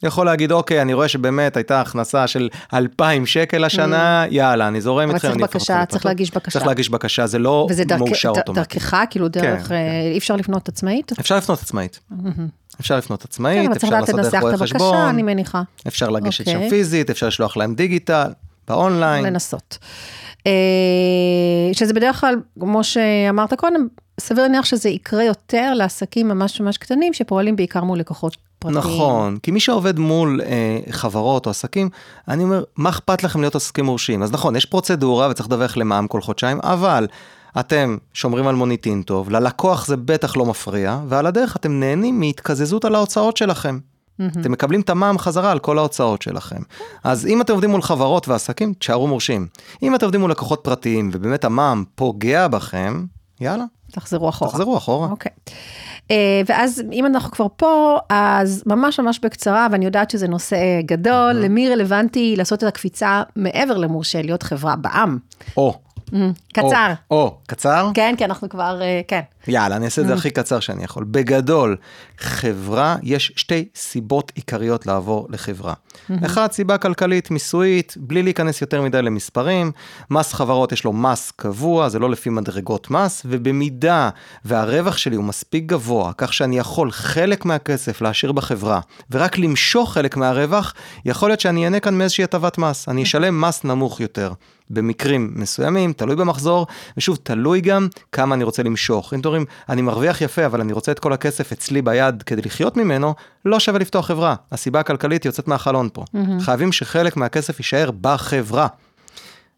[SPEAKER 2] יכול להגיד, אוקיי, אני רואה שבאמת הייתה הכנסה של 2,000 שקל השנה, יאללה, אני זורם
[SPEAKER 1] אבל
[SPEAKER 2] איתכם,
[SPEAKER 1] צריך
[SPEAKER 2] אני הופך
[SPEAKER 1] בקשה, צריך
[SPEAKER 2] לפטור."
[SPEAKER 1] להגיש בקשה.
[SPEAKER 2] צריך להגיש בקשה, זה לא
[SPEAKER 1] וזה דרכ-
[SPEAKER 2] מאושר
[SPEAKER 1] ד-
[SPEAKER 2] אוטומטית.
[SPEAKER 1] דרכך, כאילו דרך,
[SPEAKER 2] כן,
[SPEAKER 1] אה, אי אפשר לפנות עצמאית?
[SPEAKER 2] אפשר לפנות עצמאית. אפשר לפנות
[SPEAKER 1] כן,
[SPEAKER 2] עצמאית,
[SPEAKER 1] אבל צריך
[SPEAKER 2] אפשר
[SPEAKER 1] לדעת
[SPEAKER 2] לעשות דרך
[SPEAKER 1] לנסח את
[SPEAKER 2] רואה
[SPEAKER 1] הבקשה,
[SPEAKER 2] חשבון,
[SPEAKER 1] אני מניחה.
[SPEAKER 2] אפשר לגשת שם
[SPEAKER 1] אוקיי.
[SPEAKER 2] פיזית, אפשר לשלוח להם דיגיטל, באונליין.
[SPEAKER 1] לנסות. אה, שזה בדרך כלל, כמו שאמרת קודם, סביר להניח שזה יקרה יותר לעסקים ממש ממש קטנים, שפועלים בעיקר מול לקוחות פרטיים.
[SPEAKER 2] נכון, כי מי שעובד מול אה, חברות או עסקים, אני אומר, מה אכפת לכם להיות עסקים מורשים? אז נכון, יש פרוצדורה וצריך לדווח למע"מ כל חודשיים, אבל אתם שומרים על מוניטין טוב, ללקוח זה בטח לא מפריע, ועל הדרך אתם נהנים מהתקזזות על ההוצאות שלכם. אתם מקבלים את המע"מ חזרה על כל ההוצאות שלכם. אז אם אתם עובדים מול חברות ועסקים, תשארו מורשים. אם אתם עובדים מול לקוחות פרטיים, ובאמת המע"מ פוגע בכם, יאללה,
[SPEAKER 1] תחזרו אחורה.
[SPEAKER 2] תחזרו אחורה.
[SPEAKER 1] אוקיי. אה, ואז אם אנחנו כבר פה, אז ממש ממש בקצרה, ואני יודעת שזה נושא גדול, למי רלוונטי לעשות את הקפיצה מעבר למורשה, להיות חברה בע"מ?
[SPEAKER 2] או,
[SPEAKER 1] קצר.
[SPEAKER 2] או, קצר?
[SPEAKER 1] כן, כי אנחנו כבר, אה, כן.
[SPEAKER 2] יאללה, אני אעשה את זה הכי קצר שאני יכול. בגדול, חברה, יש שתי סיבות עיקריות לעבור לחברה. אחת, סיבה כלכלית, מיסויית, בלי להיכנס יותר מדי למספרים. מס חברות יש לו מס קבוע, זה לא לפי מדרגות מס, ובמידה והרווח שלי הוא מספיק גבוה, כך שאני יכול חלק מהכסף להשאיר בחברה, ורק למשוך חלק מהרווח, יכול להיות שאני אהנה כאן מאיזושהי הטבת מס. אני אשלם מס נמוך יותר. במקרים מסוימים, תלוי במחזור, ושוב, תלוי גם כמה אני רוצה למשוך. אם אתם אומרים, אני מרוויח יפה, אבל אני רוצה את כל הכסף אצלי ביד כדי לחיות ממנו, לא שווה לפתוח חברה. הסיבה הכלכלית יוצאת מהחלון פה. Mm-hmm. חייבים שחלק מהכסף יישאר בחברה.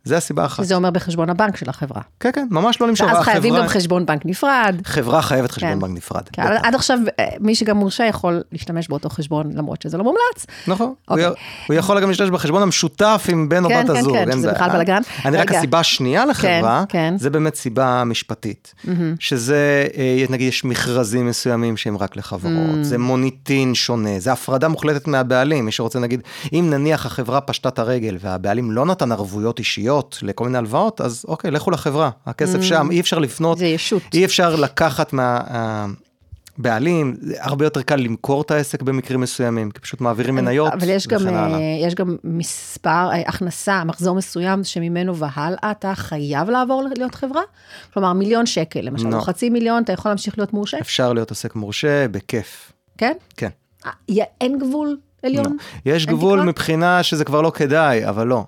[SPEAKER 2] זה הסיבה אחת.
[SPEAKER 1] זה אומר בחשבון הבנק של החברה.
[SPEAKER 2] כן, כן, ממש לא למשוך.
[SPEAKER 1] ואז חייבים גם חשבון בנק נפרד.
[SPEAKER 2] חברה חייבת חשבון כן. בנק נפרד.
[SPEAKER 1] כן, עד עכשיו, אה, מי שגם מורשה יכול להשתמש באותו חשבון, למרות שזה לא מומלץ.
[SPEAKER 2] נכון. אוקיי. הוא, הוא יכול גם להשתמש בחשבון המשותף עם בן או
[SPEAKER 1] כן,
[SPEAKER 2] בת
[SPEAKER 1] כן,
[SPEAKER 2] הזוג.
[SPEAKER 1] כן, כן, שזה בכלל בלאגן.
[SPEAKER 2] אני רק הסיבה השנייה לחברה,
[SPEAKER 1] כן, כן.
[SPEAKER 2] זה באמת סיבה משפטית. Mm-hmm. שזה, אה, נגיד, יש מכרזים מסוימים שהם רק לחברות, mm-hmm. זה מוניטין שונה, זה הפרדה מוחלטת מהבעלים. מי שרוצה, נגיד, אם נניח החברה פשטה את הרגל והבעלים לא נתן ערבויות אישיות לכל מיני הלוואות, אז אוקיי, לכו לחברה, הכסף mm. שם, אי אפשר לפנות,
[SPEAKER 1] זה ישות.
[SPEAKER 2] אי אפשר לקחת מה, הרבה יותר קל למכור את העסק במקרים מסוימים, כי פשוט מעבירים מניות
[SPEAKER 1] אבל יש גם, יש גם מספר, אה, הכנסה, מחזור מסוים שממנו והלאה אתה חייב לעבור להיות חברה? כלומר, מיליון שקל, למשל, no. או חצי מיליון, אתה יכול להמשיך להיות מורשה?
[SPEAKER 2] אפשר להיות עוסק מורשה, בכיף.
[SPEAKER 1] כן?
[SPEAKER 2] כן.
[SPEAKER 1] אה, אין גבול עליון?
[SPEAKER 2] No. יש גבול תקרה? מבחינה שזה כבר לא כדאי, אבל לא.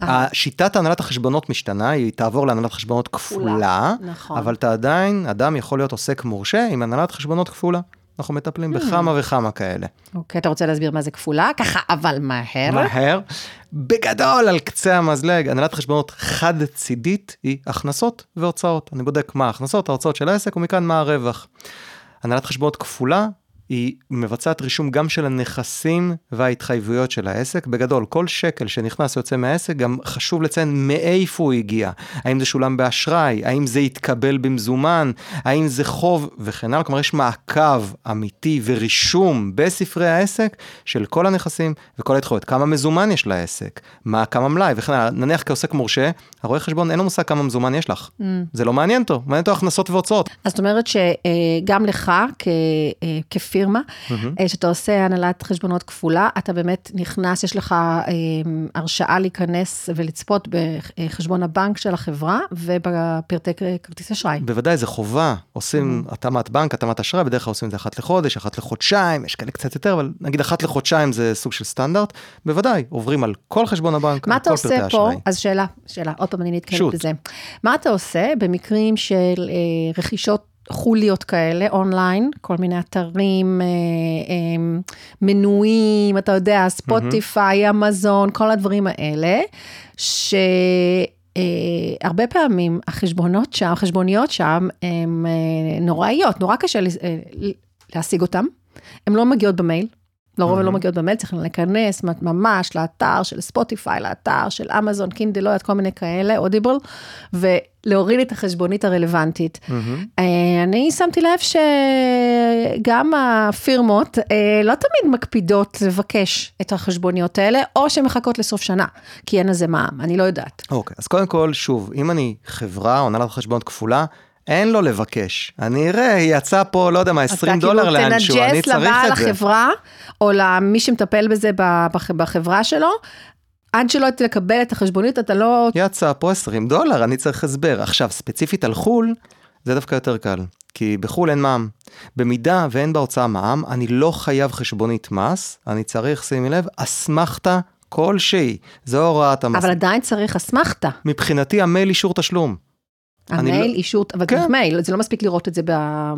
[SPEAKER 2] השיטת הנהלת החשבונות משתנה, היא תעבור להנהלת חשבונות כפולה,
[SPEAKER 1] נכון.
[SPEAKER 2] אבל אתה עדיין, אדם יכול להיות עוסק מורשה עם הנהלת חשבונות כפולה. אנחנו מטפלים hmm. בכמה וכמה כאלה.
[SPEAKER 1] אוקיי, אתה רוצה להסביר מה זה כפולה? ככה, אבל מהר.
[SPEAKER 2] מהר. בגדול, על קצה המזלג, הנהלת חשבונות חד-צידית היא הכנסות והוצאות. אני בודק מה ההכנסות, ההוצאות של העסק, ומכאן מה הרווח. הנהלת חשבונות כפולה היא מבצעת רישום גם של הנכסים וההתחייבויות של העסק. בגדול, כל שקל שנכנס ויוצא מהעסק, גם חשוב לציין מאיפה הוא הגיע. האם זה שולם באשראי, האם זה התקבל במזומן, האם זה חוב וכן הלאה. כלומר, יש מעקב אמיתי ורישום בספרי העסק של כל הנכסים וכל ההתחייבויות. כמה מזומן יש לעסק, מה, כמה מלאי וכן הלאה. נניח כעוסק מורשה, הרואה חשבון אין לו מושג כמה מזומן יש לך. Mm. זה לא מעניין אותו, מעניין אותו הכנסות והוצאות.
[SPEAKER 1] אז זאת אומרת שגם לך, כ... כפי פירמה, mm-hmm. שאתה עושה הנהלת חשבונות כפולה, אתה באמת נכנס, יש לך אה, הרשאה להיכנס ולצפות בחשבון הבנק של החברה ובפרטי כרטיס אשראי.
[SPEAKER 2] בוודאי, זה חובה. עושים mm-hmm. התאמת בנק, התאמת אשראי, בדרך כלל עושים את זה אחת לחודש, אחת לחודשיים, יש כאלה קצת יותר, אבל נגיד אחת לחודשיים זה סוג של סטנדרט. בוודאי, עוברים על כל חשבון הבנק,
[SPEAKER 1] מה אתה עושה פה? אז שאלה, שאלה, עוד פעם אני נתקלת בזה. מה אתה עושה במקרים של אה, רכישות חוליות כאלה, אונליין, כל מיני אתרים, אה, אה, מנויים, אתה יודע, ספוטיפיי, אמזון, כל הדברים האלה, שהרבה פעמים החשבונות שם, החשבוניות שם, הן נוראיות, נורא קשה להשיג אותן, הן לא מגיעות במייל. לרוב הן לא מגיעות במייל, צריך להיכנס ממש לאתר של ספוטיפיי, לאתר של אמזון, קינדל, לא יודעת, כל מיני כאלה, Audible, ולהוריד את החשבונית הרלוונטית. אני שמתי לב שגם הפירמות אה, לא תמיד מקפידות לבקש את החשבוניות האלה, או שמחכות לסוף שנה, כי אין לזה מע"מ, אני לא יודעת.
[SPEAKER 2] אוקיי, אז קודם כל, שוב, אם אני חברה או הנהלת חשבונות כפולה, אין לו לבקש. אני אראה, יצא פה, לא יודע מה, 20 דולר לאנשהו, אני צריך את זה.
[SPEAKER 1] אתה כאילו תנג'ס לבעל החברה, או למי שמטפל בזה בחברה שלו, עד שלא תקבל את החשבונית, אתה לא...
[SPEAKER 2] יצא פה 20 דולר, אני צריך הסבר. עכשיו, ספציפית על חו"ל, זה דווקא יותר קל. כי בחו"ל אין מע"מ. במידה ואין בהוצאה מע"מ, אני לא חייב חשבונית מס, אני צריך, שימי לב, אסמכתה כלשהי. זו הוראת המס.
[SPEAKER 1] אבל עדיין צריך אסמכתה.
[SPEAKER 2] מבחינתי, המייל אישור תשלום.
[SPEAKER 1] המייל, לא... אישור, אבל כן. מייל, זה לא מספיק לראות את זה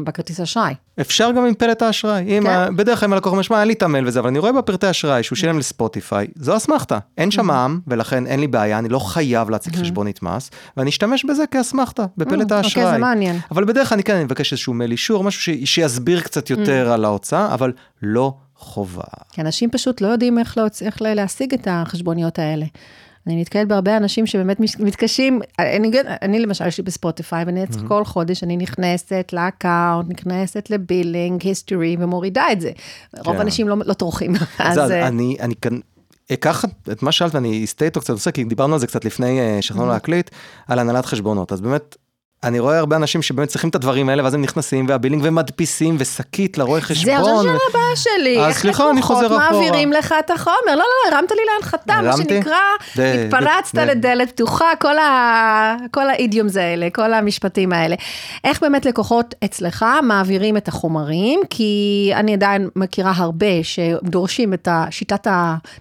[SPEAKER 1] בכרטיס אשראי.
[SPEAKER 2] אפשר גם עם פלט האשראי. כן. בדרך כלל אם הלקוח אומר, שמע, אין לי את המייל וזה, אבל אני רואה בפרטי אשראי שהוא שילם לספוטיפיי, זו אסמכתה. אין שם מע"מ, ולכן אין לי בעיה, אני לא חייב להציג חשבונית מס, ואני אשתמש בזה כאסמכתה, בפלט האשראי.
[SPEAKER 1] אוקיי, זה מעניין.
[SPEAKER 2] אבל בדרך כלל אני כן, אני מבקש איזשהו מייל אישור, משהו שיסביר קצת יותר על ההוצאה, אבל לא חובה.
[SPEAKER 1] כי אנשים פשוט לא יודעים איך, להוצ... איך להשיג את החשבוניות האלה. אני נתקלת בהרבה אנשים שבאמת מתקשים, אני, אני למשל, יש לי בספוטיפיי, ואני mm-hmm. כל חודש אני נכנסת ל account, נכנסת ל billing, history, ומורידה את זה. כן. רוב האנשים לא, לא טורחים.
[SPEAKER 2] אז, אז אה, אני, אני כאן... אקח את מה שאלת ואני אסטה איתו קצת עושה, כי דיברנו על זה קצת לפני אה, mm-hmm. להקליט, על הנהלת חשבונות. אז באמת, אני רואה הרבה אנשים שבאמת צריכים את הדברים האלה, ואז הם נכנסים, וה billing ומדפיסים, ושקית לרואה חשבון.
[SPEAKER 1] זה עכשיו שאלה הבאה שלי.
[SPEAKER 2] אז סליחה, אני חוזר אחורה.
[SPEAKER 1] איך מעבירים לך את החומר? לא, לא, לא, הרמת לי להנחתה, מה שנקרא, התפרצת לדלת פתוחה. כל האידיומס האלה, כל המשפטים האלה. איך באמת לקוחות אצלך מעבירים את החומרים? כי אני עדיין מכירה הרבה שדורשים את שיטת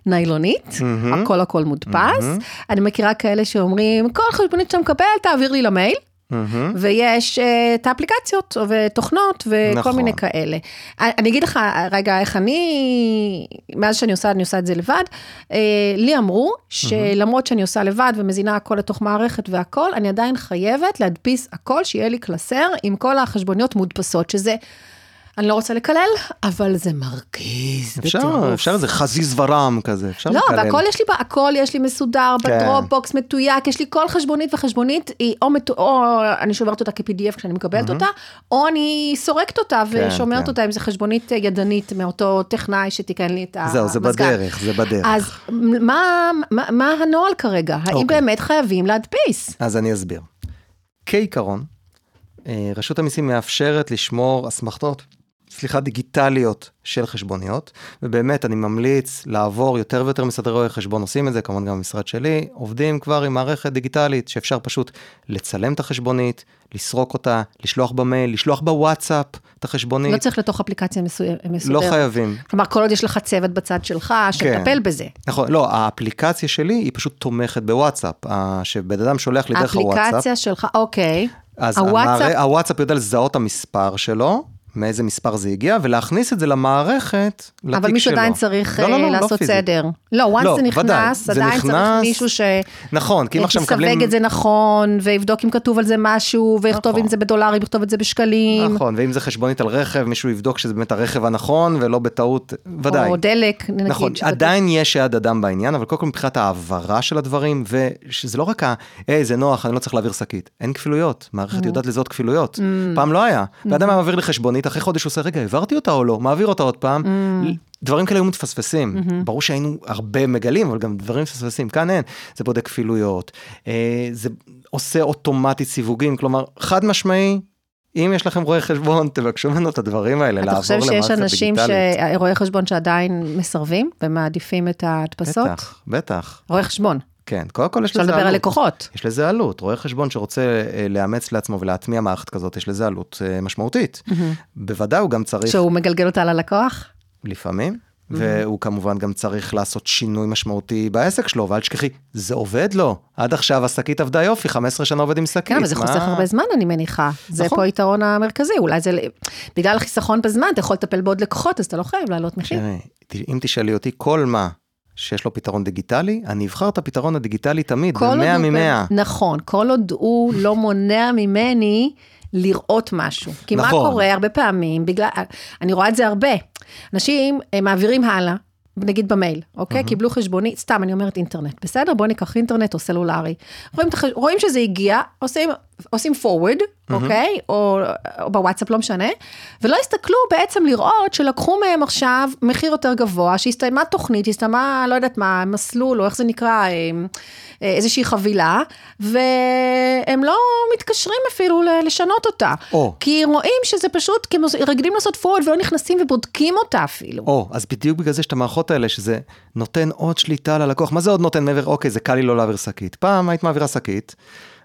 [SPEAKER 1] הניילונית, הכל הכל מודפס. אני מכירה כאלה שאומרים, כל חשבונית שאתה מקבל, תעביר לי למייל.
[SPEAKER 2] מהמם.
[SPEAKER 1] ויש אה, את האפליקציות ותוכנות וכל
[SPEAKER 2] נכון.
[SPEAKER 1] מיני כאלה. אני אגיד לך רגע איך אני, מאז שאני עושה, אני עושה את זה לבד, אה, לי אמרו שלמרות שאני עושה לבד ומזינה הכל לתוך מערכת והכל, אני עדיין חייבת להדפיס הכל, שיהיה לי קלסר עם כל החשבוניות מודפסות, שזה... אני לא רוצה לקלל, אבל זה מרגיז
[SPEAKER 2] אפשר,
[SPEAKER 1] בטירוף.
[SPEAKER 2] אפשר איזה חזיז ורם כזה, אפשר
[SPEAKER 1] לא,
[SPEAKER 2] לקלל.
[SPEAKER 1] והכל יש לי, הכל יש לי מסודר,
[SPEAKER 2] כן.
[SPEAKER 1] בדרופבוקס, מתויק, יש לי כל חשבונית וחשבונית, היא או, מתו, או אני שומרת אותה כ-PDF כשאני מקבלת אותה, או אני סורקת אותה ושומרת
[SPEAKER 2] כן.
[SPEAKER 1] אותה אם זו חשבונית ידנית מאותו טכנאי שתיקן לי את המזגן.
[SPEAKER 2] זהו, זה בדרך, זה בדרך.
[SPEAKER 1] אז מה, מה, מה הנוהל כרגע? האם
[SPEAKER 2] אוקיי.
[SPEAKER 1] באמת חייבים להדפיס?
[SPEAKER 2] אז אני אסביר. כעיקרון, אה, רשות המיסים מאפשרת לשמור אסמכתות, סליחה, דיגיטליות של חשבוניות, ובאמת אני ממליץ לעבור יותר ויותר משרדי רואי חשבון עושים את זה, כמובן גם המשרד שלי, עובדים כבר עם מערכת דיגיטלית שאפשר פשוט לצלם את החשבונית, לסרוק אותה, לשלוח במייל, לשלוח בוואטסאפ את החשבונית.
[SPEAKER 1] לא צריך לתוך אפליקציה מסויר-
[SPEAKER 2] לא
[SPEAKER 1] מסודרת.
[SPEAKER 2] חייבים.
[SPEAKER 1] כלומר, כל עוד יש לך צוות בצד שלך, שתטפל בזה.
[SPEAKER 2] נכון, לא, האפליקציה שלי היא פשוט תומכת בוואטסאפ, שבן אדם שולח לי דרך הוואטסאפ.
[SPEAKER 1] האפליקציה שלך, אוקיי.
[SPEAKER 2] אז
[SPEAKER 1] הוואטסאפ-
[SPEAKER 2] המער... הוואטסאפ יודע לזהות המספר שלו, מאיזה מספר זה הגיע, ולהכניס את זה למערכת, לתיק שלו.
[SPEAKER 1] אבל מישהו עדיין צריך
[SPEAKER 2] לא, לא,
[SPEAKER 1] אה,
[SPEAKER 2] לא, לא
[SPEAKER 1] לעשות
[SPEAKER 2] פיזית.
[SPEAKER 1] סדר. לא, once
[SPEAKER 2] לא,
[SPEAKER 1] זה נכנס,
[SPEAKER 2] ודאי, זה
[SPEAKER 1] עדיין צריך
[SPEAKER 2] נכנס-
[SPEAKER 1] מישהו
[SPEAKER 2] נכון, כי אם עכשיו מקבלים...
[SPEAKER 1] את זה נכון, ויבדוק אם כתוב על זה משהו, ויכתוב
[SPEAKER 2] נכון.
[SPEAKER 1] אם זה בדולרים, יכתוב את זה בשקלים.
[SPEAKER 2] נכון, ואם זה חשבונית על רכב, מישהו יבדוק שזה באמת הרכב הנכון, ולא בטעות, ודאי.
[SPEAKER 1] או דלק, נגיד.
[SPEAKER 2] נכון,
[SPEAKER 1] שכתוב.
[SPEAKER 2] עדיין יש יד אדם בעניין, אבל קודם כל מבחינת ההעברה של הדברים, ושזה לא רק ה, היי, זה נוח, אני לא צריך להעביר שקית. אין כפילויות, מערכת יודעת לזהות כפילויות. פעם לא היה. ואדם היה מעביר לי חשבונית, אחרי חודש הוא עושה, רגע, העברתי אותה או לא? מעביר אותה עוד פעם. דברים כאלה היו מתפספסים. ברור שהיינו הרבה מגלים, אבל גם דברים מפספסים. כאן אין. זה בודק כפילויות, אה, זה עושה אוטומטית סיווגים, כלומר, חד משמעי. אם יש לכם רואה חשבון, תבקשו ממנו את הדברים האלה,
[SPEAKER 1] אתה
[SPEAKER 2] לעבור
[SPEAKER 1] חושב
[SPEAKER 2] למערכת
[SPEAKER 1] שיש אנשים. ש- רואי חשבון שעדיין מסרבים ומעדיפים את ההדפסות?
[SPEAKER 2] בטח, בטח.
[SPEAKER 1] רואי חשבון,
[SPEAKER 2] כן, קודם כל יש
[SPEAKER 1] אפשר
[SPEAKER 2] לזה
[SPEAKER 1] לדבר על
[SPEAKER 2] עלות.
[SPEAKER 1] לקוחות.
[SPEAKER 2] יש לזה עלות. רואה חשבון שרוצה אה, לאמץ לעצמו ולהטמיע מערכת כזאת, יש לזה עלות אה, משמעותית. בוודאי הוא גם צריך,
[SPEAKER 1] שהוא מגלגל אותה ללקוח?
[SPEAKER 2] לפעמים, והוא כמובן גם צריך לעשות שינוי משמעותי בעסק שלו, ואל תשכחי, זה עובד לו. עד עכשיו השקית עבדה יופי, 15 שנה עובד עם שקית.
[SPEAKER 1] כן, אבל זה
[SPEAKER 2] מה?
[SPEAKER 1] חוסך הרבה זמן, אני מניחה. זה
[SPEAKER 2] נכון.
[SPEAKER 1] פה היתרון המרכזי, אולי זה, בגלל החיסכון בזמן, אתה יכול לטפל בעוד לקוחות, אז אתה לא חייב להעלות מחיר.
[SPEAKER 2] אם תשאלי אותי כל מה שיש לו פתרון דיגיטלי, אני אבחר את הפתרון הדיגיטלי תמיד,
[SPEAKER 1] כל עוד
[SPEAKER 2] ב-100
[SPEAKER 1] הוא-
[SPEAKER 2] מ-100.
[SPEAKER 1] נכון, כל עוד הוא לא מונע ממני לראות משהו. כי מה
[SPEAKER 2] נכון.
[SPEAKER 1] קורה הרבה פעמים, בגלל, אני רואה את זה הרבה. אנשים מעבירים הלאה, נגיד במייל, אוקיי? קיבלו חשבונית, סתם, אני אומרת אינטרנט, בסדר? בואו ניקח אינטרנט או סלולרי. רואים, רואים שזה הגיע, עושים, עושים forward, אוקיי? או, או בוואטסאפ, לא משנה, ולא הסתכלו בעצם לראות שלקחו מהם עכשיו מחיר יותר גבוה, שהסתיימה תוכנית, הסתיימה, לא יודעת מה, מסלול, או איך זה נקרא, אה, אה, איזושהי חבילה, והם לא מתקשרים אפילו לשנות אותה.
[SPEAKER 2] או.
[SPEAKER 1] כי רואים שזה פשוט, כי הם רגילים לעשות forward ולא נכנסים ובודקים אותה אפילו.
[SPEAKER 2] או, אז בדיוק בגלל זה יש את המערכות האלה, שזה נותן עוד שליטה ללקוח. מה זה עוד נותן מעבר? אוקיי, זה קל לי לא להעביר שקית. פעם היית מעבירה שקית,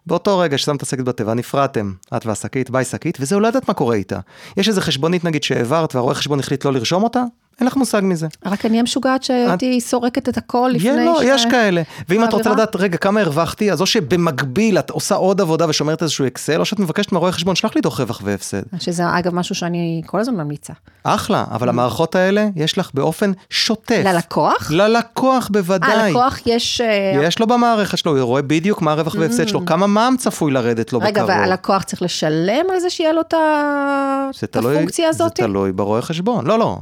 [SPEAKER 2] באותו רגע ששמת השקית בתיבה, נפרדתם, את והשקית, ביי שקית, וזהו, לא יודעת מה קורה איתה. יש איזה חשבונית נגיד שהעברת והרואה חשבון החליט לא לרשום אותה, אין לך מושג מזה.
[SPEAKER 1] רק אני המשוגעת שהייתי סורקת את הכל לפני
[SPEAKER 2] יהיה, לא,
[SPEAKER 1] ש...
[SPEAKER 2] יש כאלה. ואם את רוצה? לדעת, רגע, כמה הרווחתי, אז או שבמקביל את עושה עוד עבודה ושומרת איזשהו אקסל, או שאת מבקשת מהרואה חשבון, שלח לי דוח רווח והפסד.
[SPEAKER 1] שזה אגב משהו שאני כל הזמן ממליצה.
[SPEAKER 2] אחלה, אבל המערכות האלה, יש לך באופן שוטף.
[SPEAKER 1] ללקוח?
[SPEAKER 2] ללקוח בוודאי.
[SPEAKER 1] אה, לקוח יש... אה,
[SPEAKER 2] יש לו במערכת שלו, הוא רואה בדיוק מה הרווח והפסד שלו, כמה מע"מ צפוי לרדת לו
[SPEAKER 1] רגע,
[SPEAKER 2] בקרוב.
[SPEAKER 1] והלקוח צריך לשלם על זה שיהיה לו את את הפונקציה הזאת?
[SPEAKER 2] זה תלוי ברואה חשבון, לא, לא.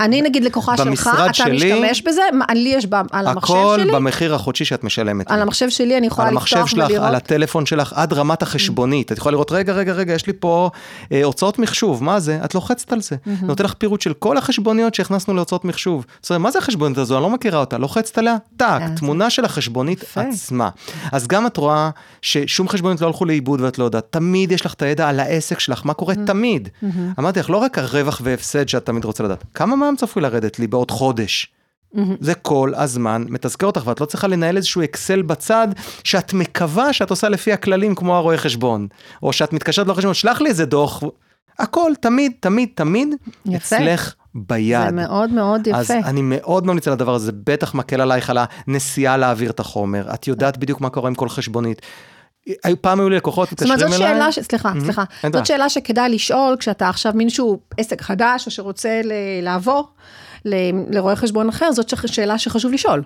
[SPEAKER 1] אני נגיד לקוחה שלך, אתה
[SPEAKER 2] שלי-
[SPEAKER 1] משתמש בזה, לי יש ב- על המחשב
[SPEAKER 2] הכל
[SPEAKER 1] שלי,
[SPEAKER 2] במחיר החודשי שאת משלמת.
[SPEAKER 1] על
[SPEAKER 2] לי.
[SPEAKER 1] המחשב שלי אני יכולה
[SPEAKER 2] על
[SPEAKER 1] לפתוח
[SPEAKER 2] המחשב שלך,
[SPEAKER 1] ולראות.
[SPEAKER 2] על הטלפון שלך, עד רמת החשבונית. את יכולה לראות, רגע, רגע, רגע, יש לי פה אה, הוצאות מחשוב, מה זה? את לוחצת על זה. נותן לך פירוט של כל החשבוניות שהכנסנו להוצאות מחשוב. זאת אומרת, מה זה החשבונית הזו? אני לא מכירה אותה. לוחצת עליה, טאק,
[SPEAKER 1] אה,
[SPEAKER 2] תמונה של החשבונית. עצמה. אז גם את רואה ששום חשבונית לא הלכו לאיבוד ואת לא יודעת. תמיד יש לך את הידע על העסק שלך, מה קורה תמיד. אמרתי לך, לא רק הרווח והפסד שאת תמיד רוצה לדעת, כמה מע"מ צפוי לרדת לי בעוד חודש? זה כל הזמן מתזכר אותך, ואת לא צריכה לנהל איזשהו אקסל בצד, שאת מקווה שאת עושה לפי הכללים כמו הרואה חשבון, או שאת מתקשרת לרואה חשבון, שלח לי איזה דוח, הכל תמיד, תמיד, תמיד
[SPEAKER 1] יפה.
[SPEAKER 2] אצלך ביד.
[SPEAKER 1] זה מאוד מאוד יפה.
[SPEAKER 2] אז אני מאוד ממליץ על הדבר הזה, זה בטח מקל עלייך על הנסיעה להעביר את החומר, את יודעת בדיוק מה קורה עם כל חשבונית. היו פעם היו לי לקוחות
[SPEAKER 1] זאת אומרת,
[SPEAKER 2] מתקשרים
[SPEAKER 1] זאת
[SPEAKER 2] אליי.
[SPEAKER 1] שאלה, ש... סליחה,
[SPEAKER 2] Mhm,
[SPEAKER 1] סליחה, זאת
[SPEAKER 2] בעיה.
[SPEAKER 1] שאלה שכדאי לשאול כשאתה עכשיו מין שהוא עסק חדש, או שרוצה ל- לעבור ל- לרואה חשבון אחר, זאת שאלה שחשוב לשאול.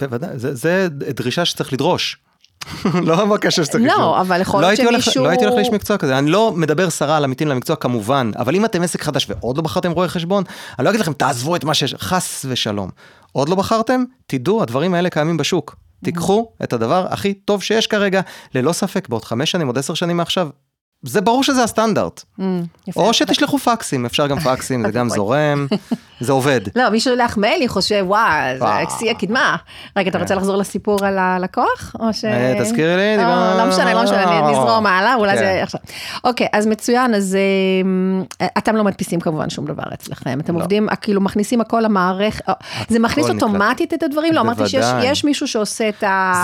[SPEAKER 2] בוודאי, זה, זה דרישה שצריך לדרוש. לא בקשה שצריך לשאול.
[SPEAKER 1] לא, אבל יכול
[SPEAKER 2] לא
[SPEAKER 1] להיות שמישהו...
[SPEAKER 2] לא הייתי הולך לאיש מקצוע כזה, אני לא מדבר סרה על עמיתים למקצוע כמובן, אבל אם אתם עסק חדש ועוד לא בחרתם רואה חשבון, אני לא אגיד לכם תעזבו את מה שיש, חס ושלום. עוד לא בחרתם, תדעו, הדברים האלה קיימים בשוק. תיקחו את הדבר הכי טוב שיש כרגע, ללא ספק, בעוד חמש שנים, עוד עשר שנים מעכשיו. זה ברור שזה הסטנדרט.
[SPEAKER 1] Mm, יפה.
[SPEAKER 2] או שתשלחו פאקסים, אפשר גם פאקסים, זה גם. זורם, זה עובד.
[SPEAKER 1] לא, מי שולח מייל, חושב, וואו, זה. שיא הקדמה. רגע, אתה רוצה
[SPEAKER 2] כן.
[SPEAKER 1] לחזור לסיפור על הלקוח? או ש...
[SPEAKER 2] אה, תזכירי לי,
[SPEAKER 1] לא,
[SPEAKER 2] דיברנו-
[SPEAKER 1] לא משנה, לא משנה, נזרום הלאה, אולי
[SPEAKER 2] כן.
[SPEAKER 1] זה עכשיו. אוקיי, אז מצוין, אז אה, אתם לא מדפיסים כמובן שום דבר אצלכם. אתם
[SPEAKER 2] לא.
[SPEAKER 1] עובדים, אה, כאילו מכניסים הכל למערכת, אה, זה מכניס. אוטומטית את הדברים? לא, אמרתי שיש מישהו שעושה את ה...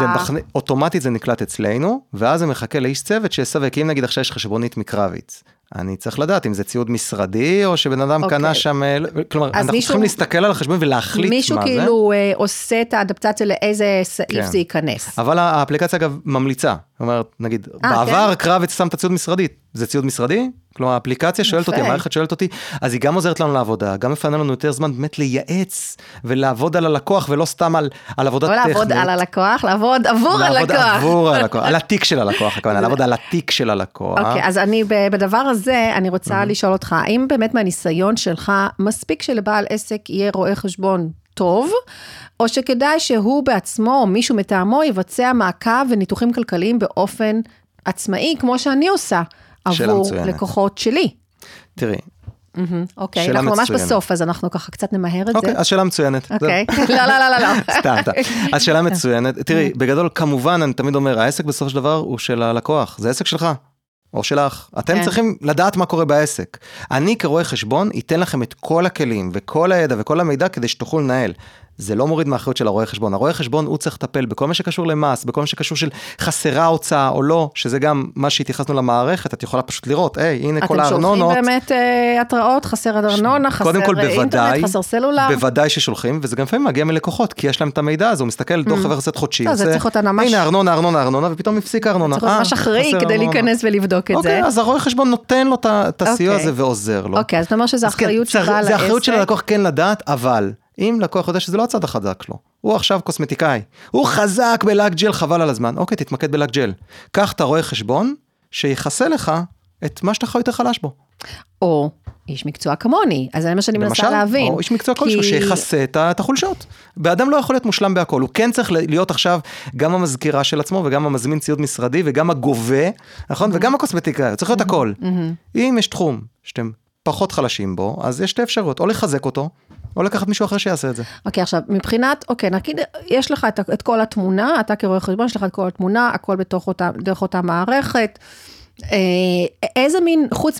[SPEAKER 2] אוטומטית זה נקלט אצלנו, ואז זה מחכה לאיש צוות שיסווג, כי אם נגיד עכשיו יש חשבונית מקרביץ, אני צריך לדעת אם זה ציוד משרדי, או שבן אדם
[SPEAKER 1] אוקיי.
[SPEAKER 2] קנה שם, אה, כלומר, אנחנו
[SPEAKER 1] מישהו-
[SPEAKER 2] צריכים להסתכל על החשבון ולהחליט
[SPEAKER 1] מישהו
[SPEAKER 2] מה זה.
[SPEAKER 1] כאילו אה, עושה את האדפטציה לאיזה סעיף
[SPEAKER 2] כן.
[SPEAKER 1] זה ייכנס.
[SPEAKER 2] אבל האפליקציה אגב ממליצה, זאת אומרת, נגיד,
[SPEAKER 1] אה,
[SPEAKER 2] בעבר קרביץ שם את הציוד משרדי, זה ציוד משרדי? כלומר האפליקציה שואלת. אותי, המערכת שואלת אותי, אז היא גם עוזרת לנו לעבודה, גם מפנה לנו יותר זמן באמת לייעץ ולעבוד על הלקוח ולא סתם על, על עבודה
[SPEAKER 1] לא
[SPEAKER 2] טכנית.
[SPEAKER 1] לעבוד על הלקוח, לעבוד עבור
[SPEAKER 2] לעבוד
[SPEAKER 1] הלקוח.
[SPEAKER 2] עבור הלקוח, על התיק של הלקוח, הכוונה, לעבוד על התיק של הלקוח.
[SPEAKER 1] אוקיי, אז אני, בדבר הזה, אני רוצה לשאול אותך, האם באמת מהניסיון שלך, מספיק שלבעל עסק יהיה רואה חשבון טוב, או שכדאי שהוא בעצמו, או מישהו מטעמו, יבצע מעקב וניתוחים כלכליים באופן עצמאי, כמו שאני עושה, עבור. לקוחות שלי.
[SPEAKER 2] תראי,
[SPEAKER 1] אוקיי, אנחנו ממש. בסוף, אז אנחנו ככה קצת נמהר את
[SPEAKER 2] אוקיי,
[SPEAKER 1] זה.
[SPEAKER 2] אז שאלה מצוינת.
[SPEAKER 1] אוקיי, לא, לא, לא, לא, לא.
[SPEAKER 2] סתם, סתם. אז שאלה מצוינת. תראי, בגדול, כמובן, אני תמיד אומר, העסק בסופו של דבר הוא של הלקוח, זה עסק שלך. או שלך. אתם
[SPEAKER 1] כן.
[SPEAKER 2] צריכים לדעת מה קורה בעסק. אני כרואה חשבון אתן לכם את כל הכלים וכל הידע וכל המידע כדי שתוכלו לנהל. זה לא מוריד מהאחריות של הרואה חשבון. הרואה חשבון הוא צריך לטפל בכל מה שקשור למס, בכל מה שקשור של חסרה הוצאה או לא, שזה גם מה שהתייחסנו למערכת, את יכולה פשוט לראות, היי, הנה כל
[SPEAKER 1] אתם שולחים
[SPEAKER 2] הארנונות.
[SPEAKER 1] באמת אה, התראות, חסר ארנונה, חסר
[SPEAKER 2] קודם כל
[SPEAKER 1] אה, אינטרנט,
[SPEAKER 2] בוודאי,
[SPEAKER 1] חסר סלולר.
[SPEAKER 2] בוודאי ששולחים, וזה גם לפעמים מגיע מלקוחות, כי יש להם את המידע הזה, הוא מסתכל דוח חבר חודשי,
[SPEAKER 1] זה צריך אותה ממש-
[SPEAKER 2] הנה ארנונה, ארנונה, ארנונה, ופתאום הפסיק הארנונה.
[SPEAKER 1] צריך להיות
[SPEAKER 2] אה,
[SPEAKER 1] ממש אחראי כדי. להיכנס ולבדוק את
[SPEAKER 2] אוקיי,
[SPEAKER 1] זה.
[SPEAKER 2] אז הרואה חשבון נותן לו את ה- את הסיוע
[SPEAKER 1] אוקיי.
[SPEAKER 2] הזה ועוזר לו.
[SPEAKER 1] אוקיי, אז אתה אומר אחריות שלך על
[SPEAKER 2] זה אחריות של. הלקוח כן לדעת, אבל אם לקוח יודע שזה לא הצד החזק שלו, הוא עכשיו קוסמטיקאי, הוא חזק בלק ג'ל חבל על הזמן, אוקיי, תתמקד בלק ג'ל. קח את הרואה חשבון, שיכסה לך את מה שאתה יותר חלש בו.
[SPEAKER 1] או איש מקצוע כמוני, אז זה מה שאני מנסה להבין.
[SPEAKER 2] או איש מקצוע
[SPEAKER 1] כי-
[SPEAKER 2] כלשהו שיכסה את את החולשות. באדם לא יכול להיות מושלם בהכל, הוא כן צריך להיות עכשיו גם המזכירה של עצמו וגם המזמין ציוד משרדי וגם הגובה, נכון? וגם הקוסמטיקאי, הוא צריך להיות הכל. אם יש תחום שאתם פחות חלשים בו, אז יש שתי אפשרויות, או לחזק אותו, או לקחת מישהו אחר שיעשה את זה.
[SPEAKER 1] אוקיי, עכשיו, מבחינת, אוקיי, נגיד, יש לך את, את כל התמונה, אתה כרואה חשבון, יש לך את כל התמונה, הכל בתוך אותה, דרך אותה מערכת. אה, איזה מין, חוץ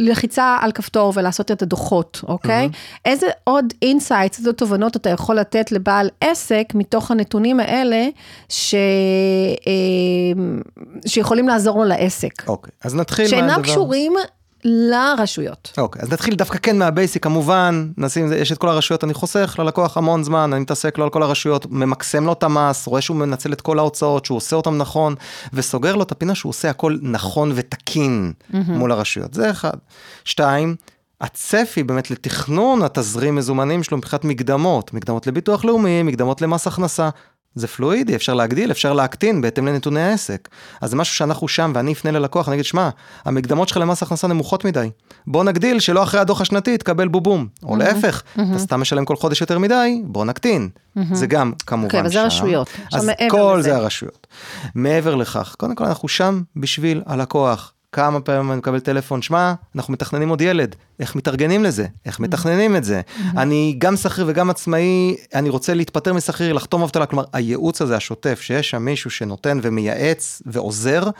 [SPEAKER 1] מלחיצה על כפתור ולעשות את הדוחות, אוקיי? איזה עוד insights, איזה תובנות אתה יכול לתת לבעל עסק מתוך הנתונים האלה, ש, אה, שיכולים לעזור לו לעסק,
[SPEAKER 2] אוקיי, אז נתחיל
[SPEAKER 1] שאינם
[SPEAKER 2] מהדבר-
[SPEAKER 1] קשורים לרשויות.
[SPEAKER 2] אוקיי, אז נתחיל דווקא כן מהבייסיק, כמובן, נשים, יש את כל הרשויות, אני חוסך ללקוח המון זמן, אני מתעסק לו על כל הרשויות, ממקסם לו את המס, רואה שהוא מנצל את כל ההוצאות, שהוא עושה אותם נכון, וסוגר לו את הפינה שהוא עושה הכל נכון ותקין מול הרשויות, זה אחד. שתיים, הצפי באמת לתכנון התזרים מזומנים שלו מבחינת מקדמות, מקדמות לביטוח לאומי, מקדמות למס הכנסה. זה פלואידי, אפשר להגדיל, אפשר להקטין בהתאם לנתוני העסק. אז זה משהו שאנחנו שם ואני אפנה ללקוח, אני אגיד, שמע, המקדמות שלך למס הכנסה נמוכות מדי. בוא נגדיל שלא אחרי הדוח השנתי תקבל בובום. או להפך, אתה סתם משלם כל חודש יותר מדי, בוא נקטין. זה גם כמובן
[SPEAKER 1] אוקיי, אבל זה
[SPEAKER 2] שם.
[SPEAKER 1] רשויות.
[SPEAKER 2] אז כל. זה הרשויות. מעבר לכך, קודם כל אנחנו שם בשביל הלקוח. כמה פעמים אני מקבל טלפון, שמע, אנחנו מתכננים עוד ילד, איך מתארגנים לזה, איך מתכננים את זה. אני גם שכיר וגם עצמאי, אני רוצה להתפטר משכיר, לחתום אבטלה, כלומר, הייעוץ הזה השוטף, שיש שם מישהו שנותן ומייעץ ועוזר.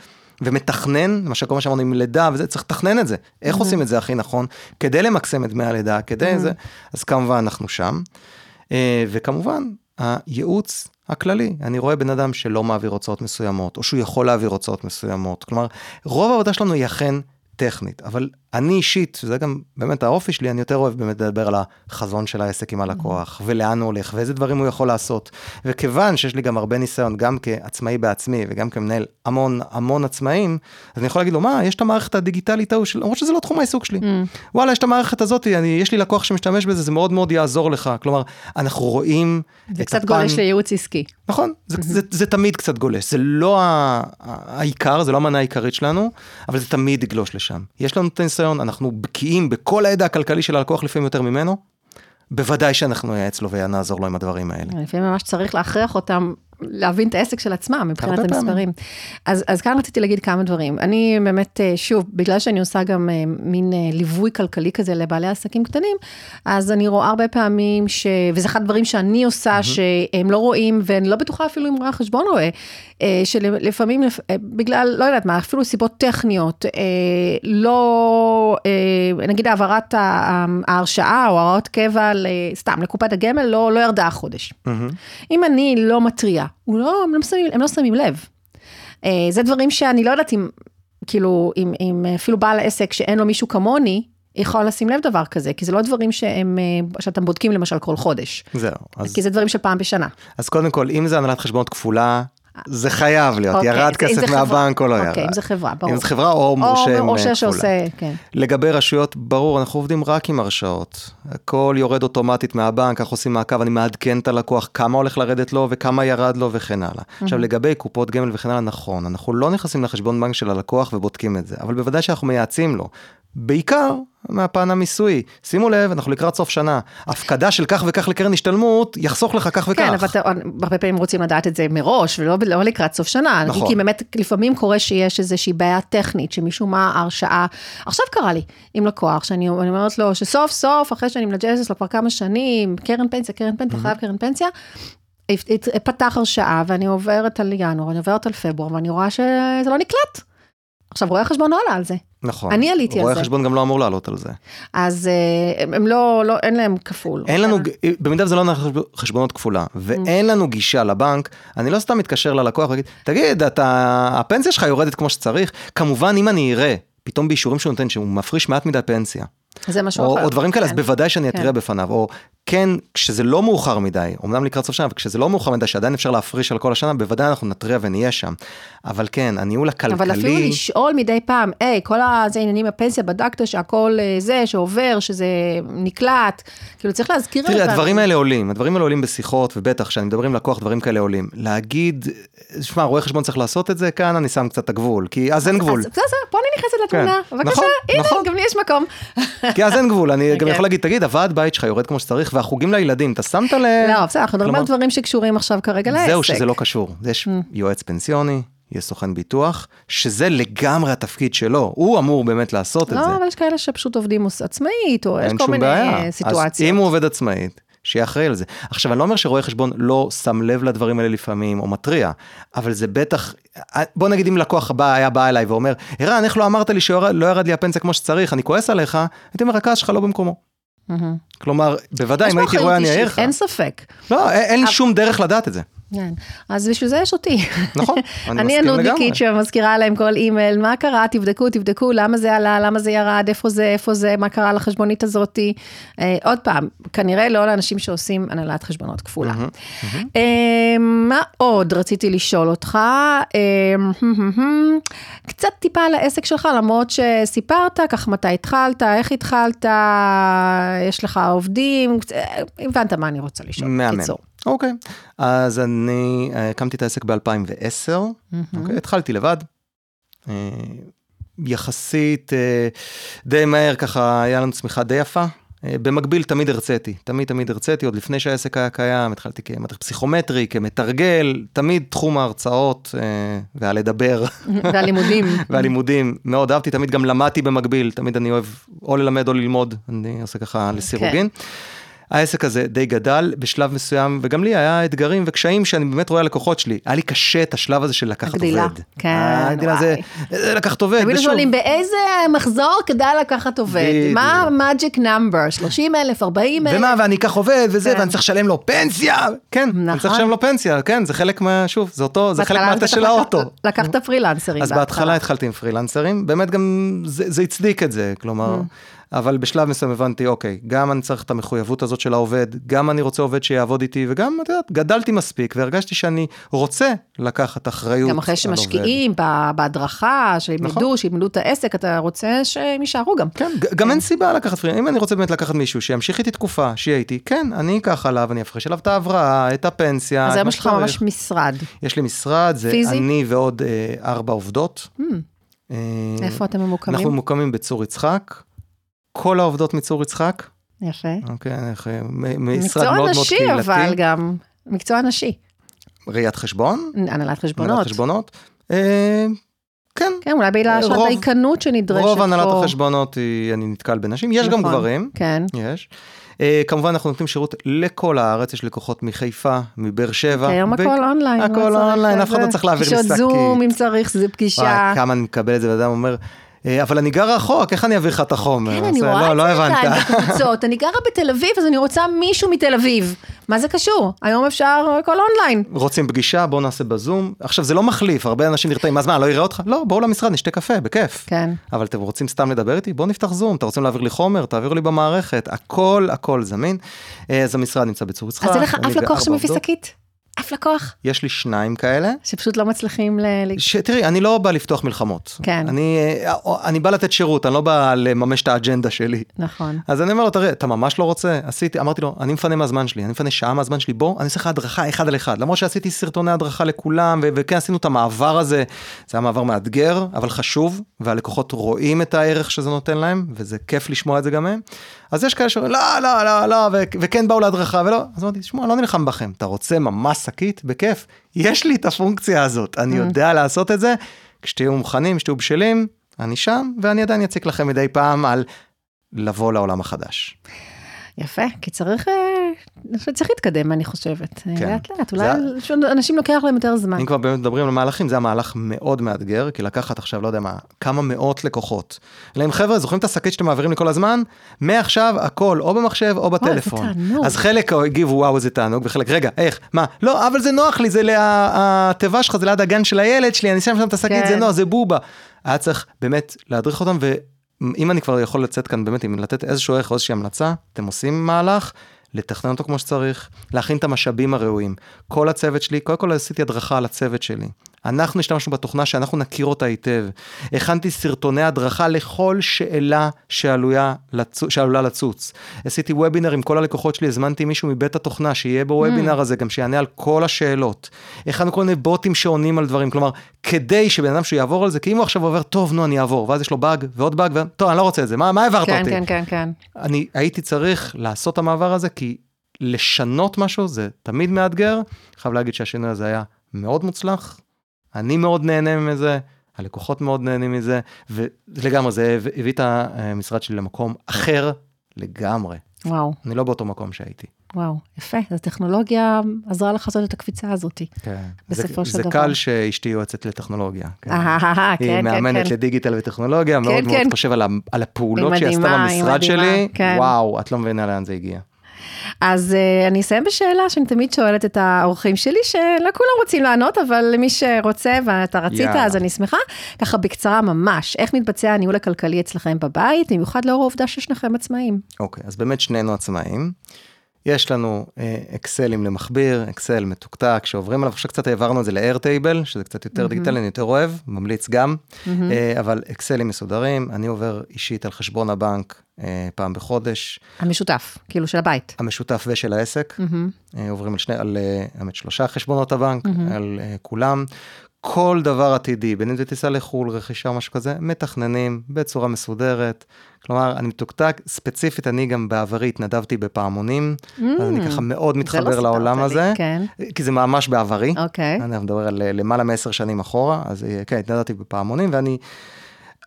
[SPEAKER 2] ומתכנן, למשל כל מה שאמרנו עם לידה וזה, צריך לתכנן את זה. איך עושים את זה הכי נכון, כדי למקסם את דמי הלידה, כדי זה, אז כמובן אנחנו שם. אה, וכמובן, הייעוץ הכללי, אני רואה בן אדם שלא מעביר הוצאות מסוימות, או שהוא יכול להעביר הוצאות מסוימות. כלומר, רוב העבודה שלנו היא אכן טכנית, אבל אני אישית, זה גם באמת האופי שלי, אני יותר אוהב באמת לדבר על החזון של העסק עם הלקוח, ולאן הוא הולך, ואיזה דברים הוא יכול לעשות. וכיוון שיש לי גם הרבה ניסיון, גם כעצמאי בעצמי, וגם כמנהל המון המון עצמאים, אז אני יכול להגיד לו, מה, יש את המערכת הדיגיטלית ההוא, למרות שזה לא תחום העיסוק שלי. Mm. וואלה, יש את המערכת הזאת, אני, יש לי לקוח שמשתמש בזה, זה מאוד מאוד יעזור לך. כלומר, אנחנו רואים
[SPEAKER 1] זה קצת הפן... גולש לייעוץ עסקי.
[SPEAKER 2] נכון, זה, mm-hmm. זה, זה, זה תמיד קצת גולש, זה לא העיקר, זה לא המנה העיקרית שלנו, אבל זה תמיד יגלוש לשם. יש לנו את הניסיון, אנחנו בקיאים בכל הידע הכלכלי של הלקוח לפעמים יותר ממנו, בוודאי שאנחנו נייעץ לו ונעזור לו עם הדברים האלה.
[SPEAKER 1] לפעמים ממש צריך להכריח אותם להבין את העסק של עצמם מבחינת המספרים. אז, אז כאן רציתי להגיד כמה דברים. אני באמת, אה, שוב, בגלל שאני עושה גם אה, מין אה, ליווי כלכלי כזה לבעלי עסקים קטנים, אז אני רואה הרבה פעמים, ש... וזה אחד הדברים שאני עושה, mm-hmm. שהם לא רואים, ואני לא בטוחה אפילו אם רואה חשבון רואה, שלפעמים, בגלל, לא יודעת מה, אפילו סיבות טכניות, לא, נגיד העברת ההרשאה או הוראות קבע, סתם, לקופת הגמל, לא, לא ירדה החודש. Mm-hmm. אם אני לא מתריעה, לא, הם, לא שמים, הם לא שמים לב. אה, זה דברים שאני לא יודעת אם, כאילו, אם, אם אפילו בעל עסק שאין לו מישהו כמוני, יכול לשים לב דבר כזה, כי זה לא דברים שהם, אה, שאתם בודקים למשל כל חודש.
[SPEAKER 2] זהו.
[SPEAKER 1] אז... כי זה דברים של פעם בשנה.
[SPEAKER 2] אז קודם כל, אם זה הנהלת חשבונות כפולה, זה חייב להיות, אוקיי, ירד כסף מהבנק או לא
[SPEAKER 1] אוקיי,
[SPEAKER 2] ירד.
[SPEAKER 1] אם זה חברה, ברור.
[SPEAKER 2] אם זה חברה או מורשה
[SPEAKER 1] או מורשה שעושה, כן.
[SPEAKER 2] לגבי רשויות, ברור, אנחנו עובדים רק עם הרשאות. הכל יורד אוטומטית מהבנק, אנחנו עושים מעקב, אני מעדכן את הלקוח כמה הולך לרדת לו וכמה ירד לו וכן הלאה. עכשיו, לגבי קופות גמל וכן הלאה, נכון, אנחנו לא נכנסים לחשבון בנק של הלקוח ובודקים את זה, אבל בוודאי שאנחנו מייעצים לו. בעיקר מהפן המיסוי. שימו לב, אנחנו לקראת סוף שנה. הפקדה של כך וכך לקרן השתלמות יחסוך לך כך וכך.
[SPEAKER 1] כן, אבל אתה, הרבה פעמים רוצים לדעת את זה מראש, ולא לא לקראת סוף שנה. נכון. כי באמת, לפעמים קורה שיש איזושהי בעיה טכנית, שמשום מה ההרשאה... עכשיו קרה לי עם לקוח, שאני אומרת לו שסוף סוף, אחרי שאני מנג'סת לו כבר כמה שנים, קרן פנסיה, קרן פנסיה, חייב קרן פנסיה, פתח הרשאה, ואני עוברת על ינואר, אני עוברת על פברואר, ואני רואה שזה לא נקלט. עכשיו, רואה חשבון לא עלה על זה.
[SPEAKER 2] נכון.
[SPEAKER 1] אני עליתי על זה.
[SPEAKER 2] רואה חשבון גם לא אמור לעלות על זה.
[SPEAKER 1] אז אה, הם לא, לא, אין להם כפול.
[SPEAKER 2] אין לנו, במידה וזה לא חשבונות כפולה, ואין לנו גישה לבנק, אני לא סתם מתקשר ללקוח ואגיד, תגיד, אתה, הפנסיה שלך יורדת כמו שצריך? כמובן, אם אני אראה, פתאום באישורים שהוא נותן, שהוא מפריש מעט מדי פנסיה.
[SPEAKER 1] זה משהו
[SPEAKER 2] אחר. או דברים כאלה, כן. אז בוודאי שאני אתריע כן. בפניו, או כן, כשזה לא מאוחר מדי, אמנם לקראת סוף שנה, אבל כשזה לא מאוחר מדי, שעדיין אפשר להפריש על כל השנה, בוודאי אנחנו נתריע ונהיה שם. אבל כן, הניהול הכלכלי...
[SPEAKER 1] אבל אפילו לשאול מדי פעם, היי, כל הזה עניינים בפנסיה, בדקת שהכל אה, זה, שעובר, שזה נקלט, כאילו צריך להזכיר...
[SPEAKER 2] תראי, הדברים האלה עולים, הדברים האלה עולים בשיחות, ובטח, כשאני מדבר עם לקוח, דברים כאלה עולים. להגיד, שמע, רואה חשבון צריך לעשות את זה, כאן אני שם קצת את הגבול, כי אז אין גבול. אז
[SPEAKER 1] בסדר, פה אני נכנסת לתמונה, כן. בבקשה, נכון, הנה, נכון. גם לי יש מקום.
[SPEAKER 2] כי אז אין גבול, אני גם כן. יכול להגיד, תגיד, הוועד בית שלך יורד כמו שצריך, והחוגים לילדים, אתה שמת ל...
[SPEAKER 1] לא, בסדר, אנחנו מדברים על דברים שקשורים עכשיו כרגע לעסק.
[SPEAKER 2] זהו, שזה לא קשור. יש mm. יועץ פנסיוני, יש סוכן ביטוח, שזה לגמרי התפקיד שלו, הוא אמור באמת לעשות
[SPEAKER 1] לא,
[SPEAKER 2] את זה.
[SPEAKER 1] לא, אבל יש כאלה שפשוט עובדים עצמאית, או יש כל מיני. סיטואציות.
[SPEAKER 2] אז אם הוא עובד עצמאית, שיהיה אחראי על זה. עכשיו, אני לא אומר שרואה חשבון לא שם לב לדברים האלה לפעמים, או מתריע, אבל זה בטח, בוא נגיד אם לקוח הבא היה בא אליי ואומר, ערן, איך לא אמרת לי שלא ירד לי הפנסיה כמו שצריך, אני כועס עליך, הייתי אומר, הכעס שלך לא במקומו. כלומר, בוודאי, אם הייתי רואה, אני אעיר לך.
[SPEAKER 1] אין ספק.
[SPEAKER 2] לא, אין לי שום דרך לדעת את זה.
[SPEAKER 1] כן, אז בשביל זה יש אותי.
[SPEAKER 2] נכון, אני מסכים לגמרי.
[SPEAKER 1] אני הנודניקית שמזכירה להם כל אימייל, מה קרה, תבדקו, תבדקו, למה זה עלה, למה זה ירד, איפה זה, איפה זה, מה קרה לחשבונית הזאתי. אה, עוד פעם, כנראה לא לאנשים שעושים הנהלת חשבונות כפולה. אה, מה עוד רציתי לשאול אותך? אה, קצת טיפה על העסק שלך, למרות שסיפרת, כך מתי התחלת, איך התחלת, יש לך עובדים, הבנת מה אני רוצה לשאול,
[SPEAKER 2] בקיצור. אוקיי, okay. אז אני אה, הקמתי את העסק ב-2010, mm-hmm. okay, התחלתי לבד. אה, יחסית אה, די מהר ככה היה לנו צמיחה די יפה. במקביל תמיד הרציתי, תמיד תמיד הרציתי, עוד לפני שהעסק היה קיים, התחלתי כמדריך פסיכומטרי, כמתרגל, תמיד תחום ההרצאות והלדבר.
[SPEAKER 1] והלימודים.
[SPEAKER 2] והלימודים, מאוד אהבתי, תמיד גם למדתי במקביל, תמיד אני אוהב או ללמד או ללמוד, אני עושה ככה לסירוגין. Okay. העסק הזה די גדל בשלב מסוים, וגם לי היה אתגרים וקשיים שאני באמת רואה לקוחות שלי. היה לי קשה את השלב הזה של לקחת
[SPEAKER 1] הגדילה.
[SPEAKER 2] עובד.
[SPEAKER 1] כן,
[SPEAKER 2] הגדילה זה, זה לקחת עובד.
[SPEAKER 1] תמיד שואלים באיזה מחזור כדאי לקחת עובד?
[SPEAKER 2] בדיוק.
[SPEAKER 1] מה המאג'יק נאמבר? 30 אלף, 40 אלף?
[SPEAKER 2] ומה, ואני אקח עובד וזה,
[SPEAKER 1] כן.
[SPEAKER 2] ואני צריך לשלם לו פנסיה. כן, אני צריך
[SPEAKER 1] נכון.
[SPEAKER 2] לשלם לו פנסיה, כן, זה חלק מה, שוב, זה אותו, זה חלק מהטה של האוטו.
[SPEAKER 1] לקחת פרילנסרים.
[SPEAKER 2] אז בהתחלה התחלתי עם פרילנסרים, באמת גם זה, זה הצדיק את זה, כלומר, אבל בשלב מסוים הבנתי, אוקיי, גם אני צריך את המחויבות הזאת של העובד, גם אני רוצה עובד שיעבוד איתי, וגם, את יודעת, גדלתי מספיק, והרגשתי שאני רוצה לקחת אחריות
[SPEAKER 1] גם אחרי שמשקיעים בהדרכה, שילמדו,
[SPEAKER 2] נכון.
[SPEAKER 1] שילמדו את העסק, אתה רוצה שהם יישארו גם.
[SPEAKER 2] כן, ג- גם אין סיבה לקחת פרילנס, אם אני רוצה באמת לקחת מישהו שימשיך איתי תקופה, שיהיה איתי, כן, אני אקח עליו, אני אפרש עליו את ההבראה, את הפנסיה,
[SPEAKER 1] אז היום יש לך. ממש משרד.
[SPEAKER 2] יש לי משרד, זה
[SPEAKER 1] פיזי?
[SPEAKER 2] אני ועוד אה, ארבע עובדות. אה,
[SPEAKER 1] איפה אתם ממוקמים?
[SPEAKER 2] אנחנו ממוקמים בצור יצחק. כל העובדות מצור יצחק,
[SPEAKER 1] יפה.
[SPEAKER 2] אוקיי, משרד
[SPEAKER 1] מקצוע
[SPEAKER 2] מאוד מאוד
[SPEAKER 1] נשי
[SPEAKER 2] קהילתי.
[SPEAKER 1] אבל גם, מקצוע נשי.
[SPEAKER 2] ראיית חשבון,
[SPEAKER 1] הנהלת חשבונות.
[SPEAKER 2] הנהלת חשבונות. אה, כן,
[SPEAKER 1] כן, אולי בגלל
[SPEAKER 2] רוב-
[SPEAKER 1] שהדייקנות שנדרשת פה.
[SPEAKER 2] רוב הנהלת החשבונות היא, אני נתקל בנשים, יש גם
[SPEAKER 1] נכון.
[SPEAKER 2] גברים,
[SPEAKER 1] כן.
[SPEAKER 2] יש. אה, כמובן אנחנו נותנים שירות לכל הארץ, יש לקוחות מחיפה, מבאר שבע.
[SPEAKER 1] היום
[SPEAKER 2] ב-
[SPEAKER 1] הכל אונליין.
[SPEAKER 2] הכל
[SPEAKER 1] לא
[SPEAKER 2] אונליין, אף אחד. לא צריך להעביר לי
[SPEAKER 1] פגישות. זום, אם צריך, זה פגישה.
[SPEAKER 2] וואי, כמה אני מקבל את זה, ואדם אומר, "אה, אבל אני גר רחוק, איך אני אעביר לך את החומר?
[SPEAKER 1] כן, אני רואה
[SPEAKER 2] לא,
[SPEAKER 1] את
[SPEAKER 2] לא
[SPEAKER 1] זה
[SPEAKER 2] הבנת.
[SPEAKER 1] כאן בקבוצות. אני גרה בתל אביב, אז אני רוצה מישהו מתל אביב. מה זה קשור? היום אפשר הכל אונליין.
[SPEAKER 2] רוצים פגישה, בואו נעשה בזום. עכשיו, זה לא מחליף, הרבה אנשים נרתעים, אז מה, לא אראה אותך? לא, בואו למשרד, נשתה קפה, בכיף.
[SPEAKER 1] כן.
[SPEAKER 2] אבל אתם רוצים סתם לדבר איתי? בואו נפתח זום, אתם רוצים להעביר לי חומר? תעבירו לי במערכת, הכל, הכל זמין. אה, אז המשרד נמצא בצור יצחק.
[SPEAKER 1] אז אין לך אף לקוח שמביא. שקית? אף לקוח?
[SPEAKER 2] יש לי שניים כאלה.
[SPEAKER 1] שפשוט לא מצליחים ל... ל-
[SPEAKER 2] שתראי, אני לא בא לפתוח מלחמות.
[SPEAKER 1] כן.
[SPEAKER 2] אני, אה, אני בא לתת שירות, אני לא בא לממש את האג'נדה שלי.
[SPEAKER 1] נכון.
[SPEAKER 2] אז אני אומר לו, תראה, אתה ממש לא רוצה? עשיתי, אמרתי לו, אני מפנה מהזמן שלי, אני מפנה שעה מהזמן שלי, בוא, אני אעשה לך הדרכה אחד על אחד. למרות שעשיתי סרטוני הדרכה לכולם, ו- וכן עשינו את המעבר הזה, זה היה מעבר מאתגר, אבל חשוב, והלקוחות רואים את הערך שזה נותן להם, וזה כיף לשמוע את זה גם מהם. אז יש כאלה שאומרים, לא, לא, לא, לא, ו- וכן באו להדרכה, ולא, אז אמרתי, תשמעו, אני לא נלחם בכם, אתה רוצה ממש שקית? בכיף, יש לי את הפונקציה הזאת, אני יודע לעשות את זה, כשתהיו מוכנים, כשתהיו בשלים, אני שם, ואני עדיין אציק לכם מדי פעם על לבוא לעולם החדש.
[SPEAKER 1] יפה, כי צריך, אה, שצריך להתקדם, אני חושבת.
[SPEAKER 2] כן.
[SPEAKER 1] לאט לאט, אולי
[SPEAKER 2] זה-
[SPEAKER 1] אנשים לוקח להם יותר זמן.
[SPEAKER 2] אם כבר באמת מדברים על מהלכים, זה היה מהלך מאוד מאתגר, כי לקחת עכשיו, לא יודע מה, כמה מאות לקוחות. אלא אם חבר'ה, זוכרים את השקית שאתם מעבירים לי כל הזמן? מעכשיו הכל, או במחשב או בטלפון.
[SPEAKER 1] תענוג.
[SPEAKER 2] אז חלק הגיבו, וואו, איזה תענוג, וחלק, רגע, איך, מה? לא, אבל זה נוח לי, זה התיבה שלך, זה ליד הגן של הילד שלי, אני שם שם את השקית,
[SPEAKER 1] כן.
[SPEAKER 2] זה נוח, זה בובה. היה צריך באמת להדריך אותם, ואם אני כבר יכול לצאת כאן באמת, אם לתת איזשהו ערך או איזושהי המלצה, אתם עושים מהלך. לתכנן אותו כמו שצריך, להכין את המשאבים הראויים. כל הצוות שלי, קודם כל עשיתי הדרכה על הצוות שלי. אנחנו השתמשנו בתוכנה שאנחנו נכיר אותה היטב. הכנתי סרטוני הדרכה לכל שאלה שעלולה, לצו, שעלולה לצוץ. עשיתי וובינר עם כל הלקוחות שלי, הזמנתי מישהו מבית התוכנה שיהיה בוובינר הזה, גם שיענה על כל השאלות. הכנו כל מיני בוטים שעונים על דברים, כלומר, כדי שבן אדם שיעבור על זה, כי אם הוא עכשיו עובר, טוב, נו, אני אעבור, ואז יש לו באג ועוד באג, ו... טוב, אני לא רוצה את זה, מה, מה העברת
[SPEAKER 1] כן,
[SPEAKER 2] אותי?
[SPEAKER 1] כן, כן, כן.
[SPEAKER 2] אני הייתי צריך לעשות את המעבר הזה, כי לשנות משהו זה תמיד מאתגר. חייב להגיד שהשינוי הזה היה מאוד מוצלח, אני מאוד נהנה מזה, הלקוחות מאוד נהנים מזה, ולגמרי זה הביא את המשרד שלי למקום אחר לגמרי.
[SPEAKER 1] וואו,
[SPEAKER 2] אני לא באותו מקום שהייתי.
[SPEAKER 1] וואו, יפה. אז הטכנולוגיה עזרה לך לעשות את הקפיצה הזאת.
[SPEAKER 2] כן.
[SPEAKER 1] בסופו
[SPEAKER 2] זה,
[SPEAKER 1] של
[SPEAKER 2] זה
[SPEAKER 1] דבר.
[SPEAKER 2] קל שאשתי יועצת לטכנולוגיה. כן.
[SPEAKER 1] אהה, כן,
[SPEAKER 2] היא
[SPEAKER 1] כן,
[SPEAKER 2] מאמנת
[SPEAKER 1] כן.
[SPEAKER 2] לדיגיטל וטכנולוגיה, מאוד מאוד
[SPEAKER 1] כן.
[SPEAKER 2] חושב על, על הפעולות
[SPEAKER 1] היא
[SPEAKER 2] שהיא עשתה במשרד שלי,
[SPEAKER 1] כן.
[SPEAKER 2] וואו, את לא מבינה לאן זה הגיע.
[SPEAKER 1] אז uh, אני אסיים בשאלה שאני תמיד שואלת את האורחים שלי, שלא כולם רוצים לענות, אבל למי שרוצה ואתה רצית,
[SPEAKER 2] יאללה.
[SPEAKER 1] אז אני שמחה. ככה בקצרה ממש, איך מתבצע הניהול הכלכלי אצלכם בבית, במיוחד לאור העובדה ששניכם עצמאים.
[SPEAKER 2] אוקיי, אז באמת שנינו עצמאים. יש לנו אה, אקסלים למכביר, אקסל מתוקתק שעוברים עליו, עכשיו קצת העברנו את זה ל-Airtable, שזה קצת יותר דיגיטלי, אני יותר אוהב, ממליץ גם, אה, אבל אקסלים מסודרים, אני עובר אישית על חשבון הבנק אה, פעם בחודש,
[SPEAKER 1] המשותף, כאילו של הבית.
[SPEAKER 2] המשותף ושל העסק. אה, עוברים על שני, על אה, האמת שלושה חשבונות הבנק, על אה, כולם. כל דבר עתידי, בין אם זה טיסה לחו"ל, רכישה, משהו כזה, מתכננים בצורה מסודרת. כלומר, אני מתוקתק, ספציפית, אני גם בעברי התנדבתי בפעמונים, אז אני ככה מאוד
[SPEAKER 1] זה
[SPEAKER 2] מתחבר
[SPEAKER 1] לא
[SPEAKER 2] לעולם
[SPEAKER 1] לי,
[SPEAKER 2] הזה,
[SPEAKER 1] כן,
[SPEAKER 2] כי זה ממש בעברי.
[SPEAKER 1] אוקיי.
[SPEAKER 2] אני מדבר על אה, למעלה מעשר שנים אחורה, אז אה, כן, התנדבתי בפעמונים, ואני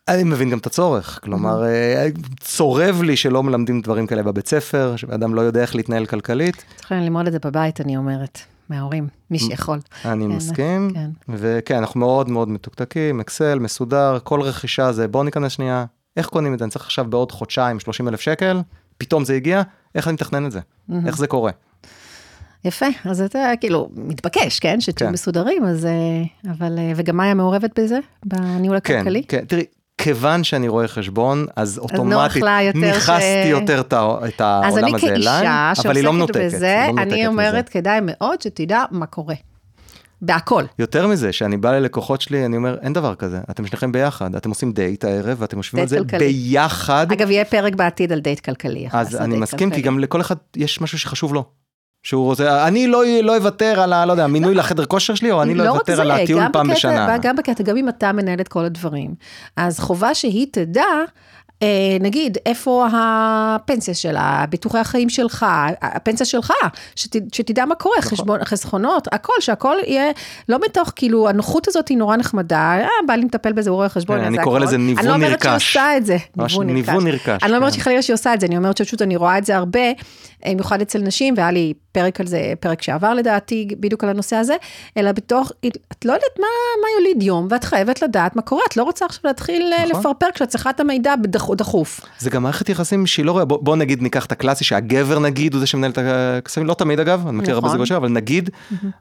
[SPEAKER 2] אני מבין גם את הצורך, כלומר, אה, צורב לי שלא מלמדים דברים כאלה בבית ספר, שאדם לא יודע איך להתנהל כלכלית.
[SPEAKER 1] צריכים ללמוד את זה בבית, אני אומרת, מההורים, מי שיכול.
[SPEAKER 2] אני
[SPEAKER 1] כן,
[SPEAKER 2] מסכים,
[SPEAKER 1] כן.
[SPEAKER 2] וכן, אנחנו מאוד מאוד מתוקתקים, אקסל, מסודר, כל רכישה זה, בוא ניכנס שנייה, איך קונים את זה? אני צריך עכשיו בעוד חודשיים 30 אלף שקל, פתאום זה הגיע, איך אני מתכנן את זה? איך זה קורה?
[SPEAKER 1] יפה, אז אתה כאילו מתבקש, כן? שתהיו
[SPEAKER 2] כן.
[SPEAKER 1] מסודרים, אז... אה, אבל... אה, וגם מאיה מעורבת בזה? בניהול
[SPEAKER 2] כן,
[SPEAKER 1] הכלכלי?
[SPEAKER 2] כן, תראי, כיוון שאני רואה חשבון, אז אוטומטית ניכסתי יותר את
[SPEAKER 1] אז אני
[SPEAKER 2] העולם הזה אליי,
[SPEAKER 1] כאישה
[SPEAKER 2] אבל היא לא
[SPEAKER 1] שעוסקת. בזה,
[SPEAKER 2] לא
[SPEAKER 1] אני. אומרת, כדאי מאוד שתדע מה קורה. בהכל.
[SPEAKER 2] יותר מזה, שאני בא ללקוחות שלי, אני אומר, אין דבר כזה, אתם שניכם ביחד, אתם עושים דייט הערב, ואתם יושבים על זה
[SPEAKER 1] כלכלי.
[SPEAKER 2] ביחד,
[SPEAKER 1] אגב, יהיה פרק בעתיד על דייט כלכלי.
[SPEAKER 2] אז אני מסכים, כי
[SPEAKER 1] כלכלי.
[SPEAKER 2] גם לכל אחד יש משהו שחשוב לו. שהוא רוצה, אני לא, לא אוותר על ה... לא יודע, מינוי לחדר כושר שלי, או אני לא
[SPEAKER 1] רק
[SPEAKER 2] אוותר
[SPEAKER 1] זה,
[SPEAKER 2] על הטיול פעם
[SPEAKER 1] בקטע-
[SPEAKER 2] בשנה.
[SPEAKER 1] גם בקטע, גם אם אתה מנהל את כל הדברים, אז חובה שהיא תדע, אה, נגיד, איפה הפנסיה שלה, ביטוחי החיים שלך, הפנסיה שלך, שת, שתדע מה קורה,
[SPEAKER 2] נכון.
[SPEAKER 1] חשבון, חסכונות, הכל, שהכל יהיה, לא מתוך, כאילו, הנוחות הזאת היא נורא נחמדה, אה, בא לי לטפל בזה, הוא רואה חשבון,
[SPEAKER 2] כן, אני קורא. לזה ניוון
[SPEAKER 1] אני לא אומרת שהיא
[SPEAKER 2] נרכש.
[SPEAKER 1] עושה את זה,
[SPEAKER 2] ניוון נרכש,
[SPEAKER 1] אני לא אומרת
[SPEAKER 2] כן.
[SPEAKER 1] שחלילה שהיא עושה את זה, אני אומרת שפשוט אני רואה את זה הרבה, במיוחד אצל נשים, והיה לי פרק על זה, פרק שעבר לדעתי, בדיוק על הנושא הזה, אלא בתוך, את לא יודעת מה, מה יוליד יום, ואת חייבת לדעת מה קורה, את לא רוצה עכשיו להתחיל אה,
[SPEAKER 2] נכון.
[SPEAKER 1] לפרפר כשאת צריכה את המידע בדח- דחוף.
[SPEAKER 2] זה גם מערכת יחסים שהיא לא רואה, בוא, בוא נגיד ניקח את הקלאסי שהגבר נגיד הוא זה שמנהל את הכספים, לא תמיד אגב, אני מכיר הרבה
[SPEAKER 1] נכון.
[SPEAKER 2] זוגות שלו, אבל נגיד,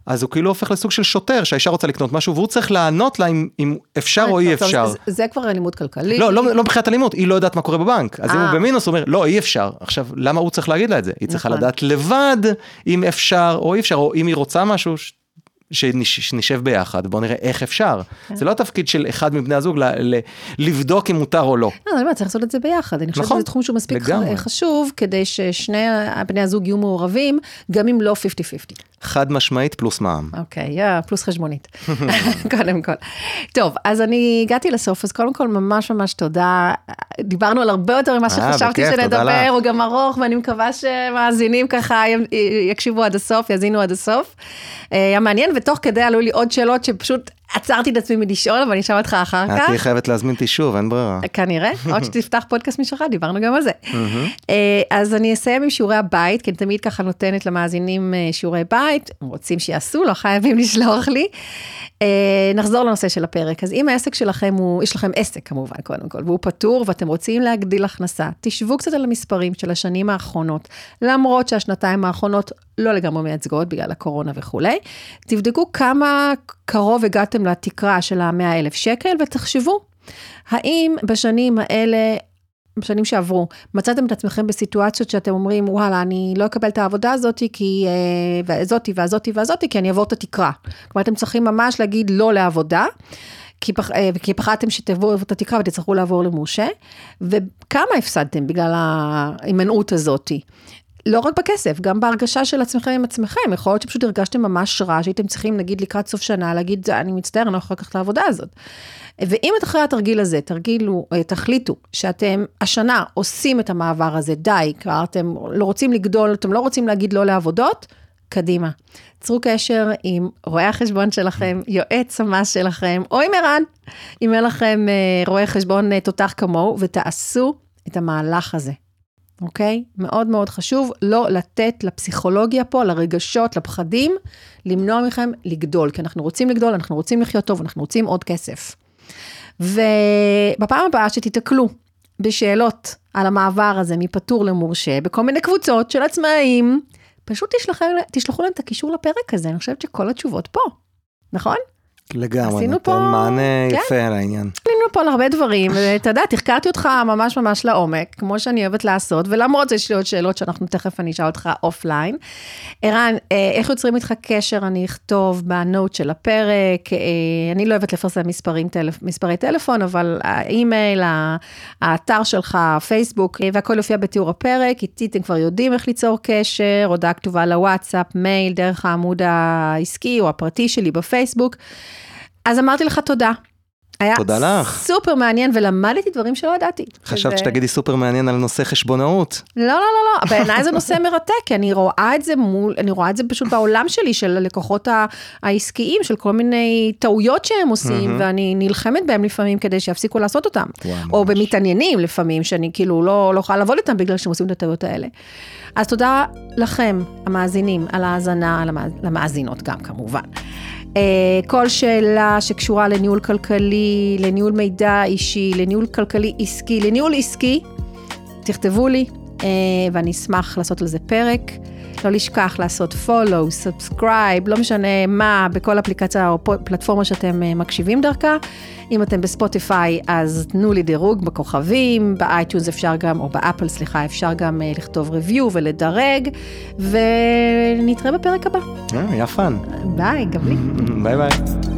[SPEAKER 2] אז הוא כאילו הופך לסוג של שוטר, שהאישה רוצה לקנות משהו והוא צריך לענות לה אם, אם אפשר או אי אפשר.
[SPEAKER 1] זה, זה כבר לימוד כלכלי.
[SPEAKER 2] לא, לא, לא מבחינת אלימות, היא לא יודעת מה קורה בבנק. אז אם
[SPEAKER 1] אה.
[SPEAKER 2] הוא במינוס, הוא אומר, לא, אי אפשר. עכשיו, למה הוא צריך להגיד לה את זה? היא צריכה
[SPEAKER 1] נכון.
[SPEAKER 2] לדעת לבד אם אפשר או אי אפשר, או אם היא רוצה משהו, ש- שנש- שנשב ביחד, בוא נראה איך אפשר.
[SPEAKER 1] כן.
[SPEAKER 2] זה לא התפקיד של אחד מבני הזוג ל- ל- לבדוק אם מותר או לא.
[SPEAKER 1] לא, אני אומרת, צריך לעשות את זה ביחד. אני חושבת
[SPEAKER 2] נכון,
[SPEAKER 1] שזה תחום שהוא מספיק
[SPEAKER 2] לגמרי.
[SPEAKER 1] חשוב, כדי ששני בני הזוג יהיו מעורבים, גם אם לא 50-50.
[SPEAKER 2] חד משמעית פלוס מע"מ.
[SPEAKER 1] אוקיי, יא, פלוס חשבונית, קודם כל. טוב, אז אני הגעתי לסוף, אז קודם כל ממש ממש תודה. דיברנו על הרבה יותר ממה
[SPEAKER 2] אה,
[SPEAKER 1] שחשבתי
[SPEAKER 2] בכיף,
[SPEAKER 1] שנדבר. הוא גם ארוך, ואני מקווה שמאזינים ככה יקשיבו עד הסוף, יאזינו עד הסוף. אה, היה מעניין, ותוך כדי עלו לי עוד שאלות שפשוט עצרתי את עצמי מלשאול, אבל אני אשאל אותך אחר
[SPEAKER 2] את
[SPEAKER 1] כך.
[SPEAKER 2] תהיי חייבת להזמין אותי שוב, אין ברירה.
[SPEAKER 1] כנראה, עוד שתפתח פודקאסט משלך, דיברנו גם על זה. אה, אז אני אסיים עם שיעורי הבית, כי אני תמיד ככה נותנת למאזינים אה, שיעורי בית, רוצים שיעשו, לא חייבים לשלוח לי. אה, נחזור לנושא של הפרק. אז אם העסק שלכם הוא, יש לכם עסק כמובן, קודם כל, והוא פטור ואתם רוצים להגדיל הכנסה, תשבו קצת על המספרים של השנים האחרונות, למרות שהשנתיים האחרונות לא לגמרי מייצגות בגלל הקורונה וכולי. תבדקו כמה קרוב הגעתם לתקרה של ה-100 אלף שקל ותחשבו האם בשנים האלה, בשנים שעברו, מצאתם את עצמכם בסיטואציות שאתם אומרים, וואלה, אני לא אקבל את העבודה הזאת, כי, אה, והזאתי והזאתי והזאתי, כי אני אעבור את התקרה. כלומר, אתם צריכים ממש להגיד לא לעבודה. כי, פח, אה, כי פחדתם שתעברו את התקרה ותצטרכו לעבור למורשה, וכמה הפסדתם בגלל ההימנעות הזאתי. לא רק בכסף, גם בהרגשה של עצמכם עם עצמכם, יכול להיות שפשוט הרגשתם ממש רע, שהייתם צריכים, נגיד, לקראת סוף שנה, להגיד, אני מצטער, אני לא יכול לקחת את העבודה הזאת. ואם את אחרי התרגיל הזה, תרגילו, אה, תחליטו שאתם השנה עושים את המעבר הזה, די, כבר אתם לא רוצים לגדול, אתם לא רוצים להגיד לא לעבודות, קדימה. צרו קשר עם רואה החשבון שלכם, יועץ המס שלכם, או עם ערן, אם אין לכם אה, רואה חשבון אה, תותח כמוהו, ותעשו את המהלך הזה. אוקיי? מאוד מאוד חשוב לא לתת לפסיכולוגיה פה, לרגשות, לפחדים, למנוע מכם לגדול, כי אנחנו רוצים לגדול, אנחנו רוצים לחיות טוב, אנחנו רוצים עוד כסף. ובפעם הבאה שתיתקלו בשאלות על המעבר הזה מפטור למורשה, בכל מיני קבוצות של עצמאים, פשוט תשלחו, תשלחו להם את הקישור לפרק הזה, אני חושבת שכל התשובות פה, נכון?
[SPEAKER 2] לגמרי,
[SPEAKER 1] עשינו
[SPEAKER 2] נותן
[SPEAKER 1] פה-
[SPEAKER 2] מענה
[SPEAKER 1] כן.
[SPEAKER 2] יפה על העניין.
[SPEAKER 1] עלינו פה על הרבה דברים, ואתה יודע, תחקרתי אותך ממש ממש לעומק, כמו שאני אוהבת לעשות, ולמרות זה יש לי עוד שאלות שאנחנו תכף אני אשאל אותך offline. ערן, אה, איך יוצרים איתך קשר, אני אכתוב ב note של הפרק, אה, אני לא אוהבת לפרסם מספרים, מספרי טלפון, אבל האימייל, האתר שלך, הפייסבוק, אה, והכל יופיע בתיאור הפרק, איתי אתם כבר יודעים איך ליצור קשר, הודעה כתובה לוואטסאפ, מייל, דרך העמוד העסקי או הפרטי שלי בפייסבוק. אז אמרתי לך תודה. היה
[SPEAKER 2] תודה לך.
[SPEAKER 1] סופר מעניין ולמדתי דברים שלא ידעתי.
[SPEAKER 2] חשבת
[SPEAKER 1] שזה-
[SPEAKER 2] שתגידי סופר מעניין על נושא חשבונאות.
[SPEAKER 1] לא, לא, לא, לא, בעיניי זה נושא מרתק, כי אני רואה את זה מול, אני רואה את זה פשוט בעולם שלי, של הלקוחות העסקיים, של כל מיני טעויות שהם עושים, ואני נלחמת בהם לפעמים כדי שיפסיקו לעשות אותם.
[SPEAKER 2] וואו,
[SPEAKER 1] או
[SPEAKER 2] ממש.
[SPEAKER 1] במתעניינים לפעמים, שאני כאילו לא, לא יכולה לעבוד איתם בגלל שהם עושים את הטעויות האלה. אז תודה לכם, המאזינים, על ההאזנה. למאזינות גם כמובן. אה, כל שאלה שקשורה לניהול כלכלי, לניהול מידע אישי, לניהול כלכלי עסקי, לניהול עסקי, תכתבו לי, ואני אשמח לעשות על זה פרק. לא לשכוח לעשות follow, subscribe, לא משנה מה, בכל אפליקציה או פו- פלטפורמה שאתם אה, מקשיבים דרכה. אם אתם בספוטיפיי, אז תנו לי דירוג בכוכבים, ב iTunes אפשר גם, או באפל, סליחה, אפשר גם אה, לכתוב review ולדרג, ונתראה בפרק הבא.
[SPEAKER 2] אה, היה פאן.
[SPEAKER 1] ביי, גם לי.
[SPEAKER 2] ביי ביי.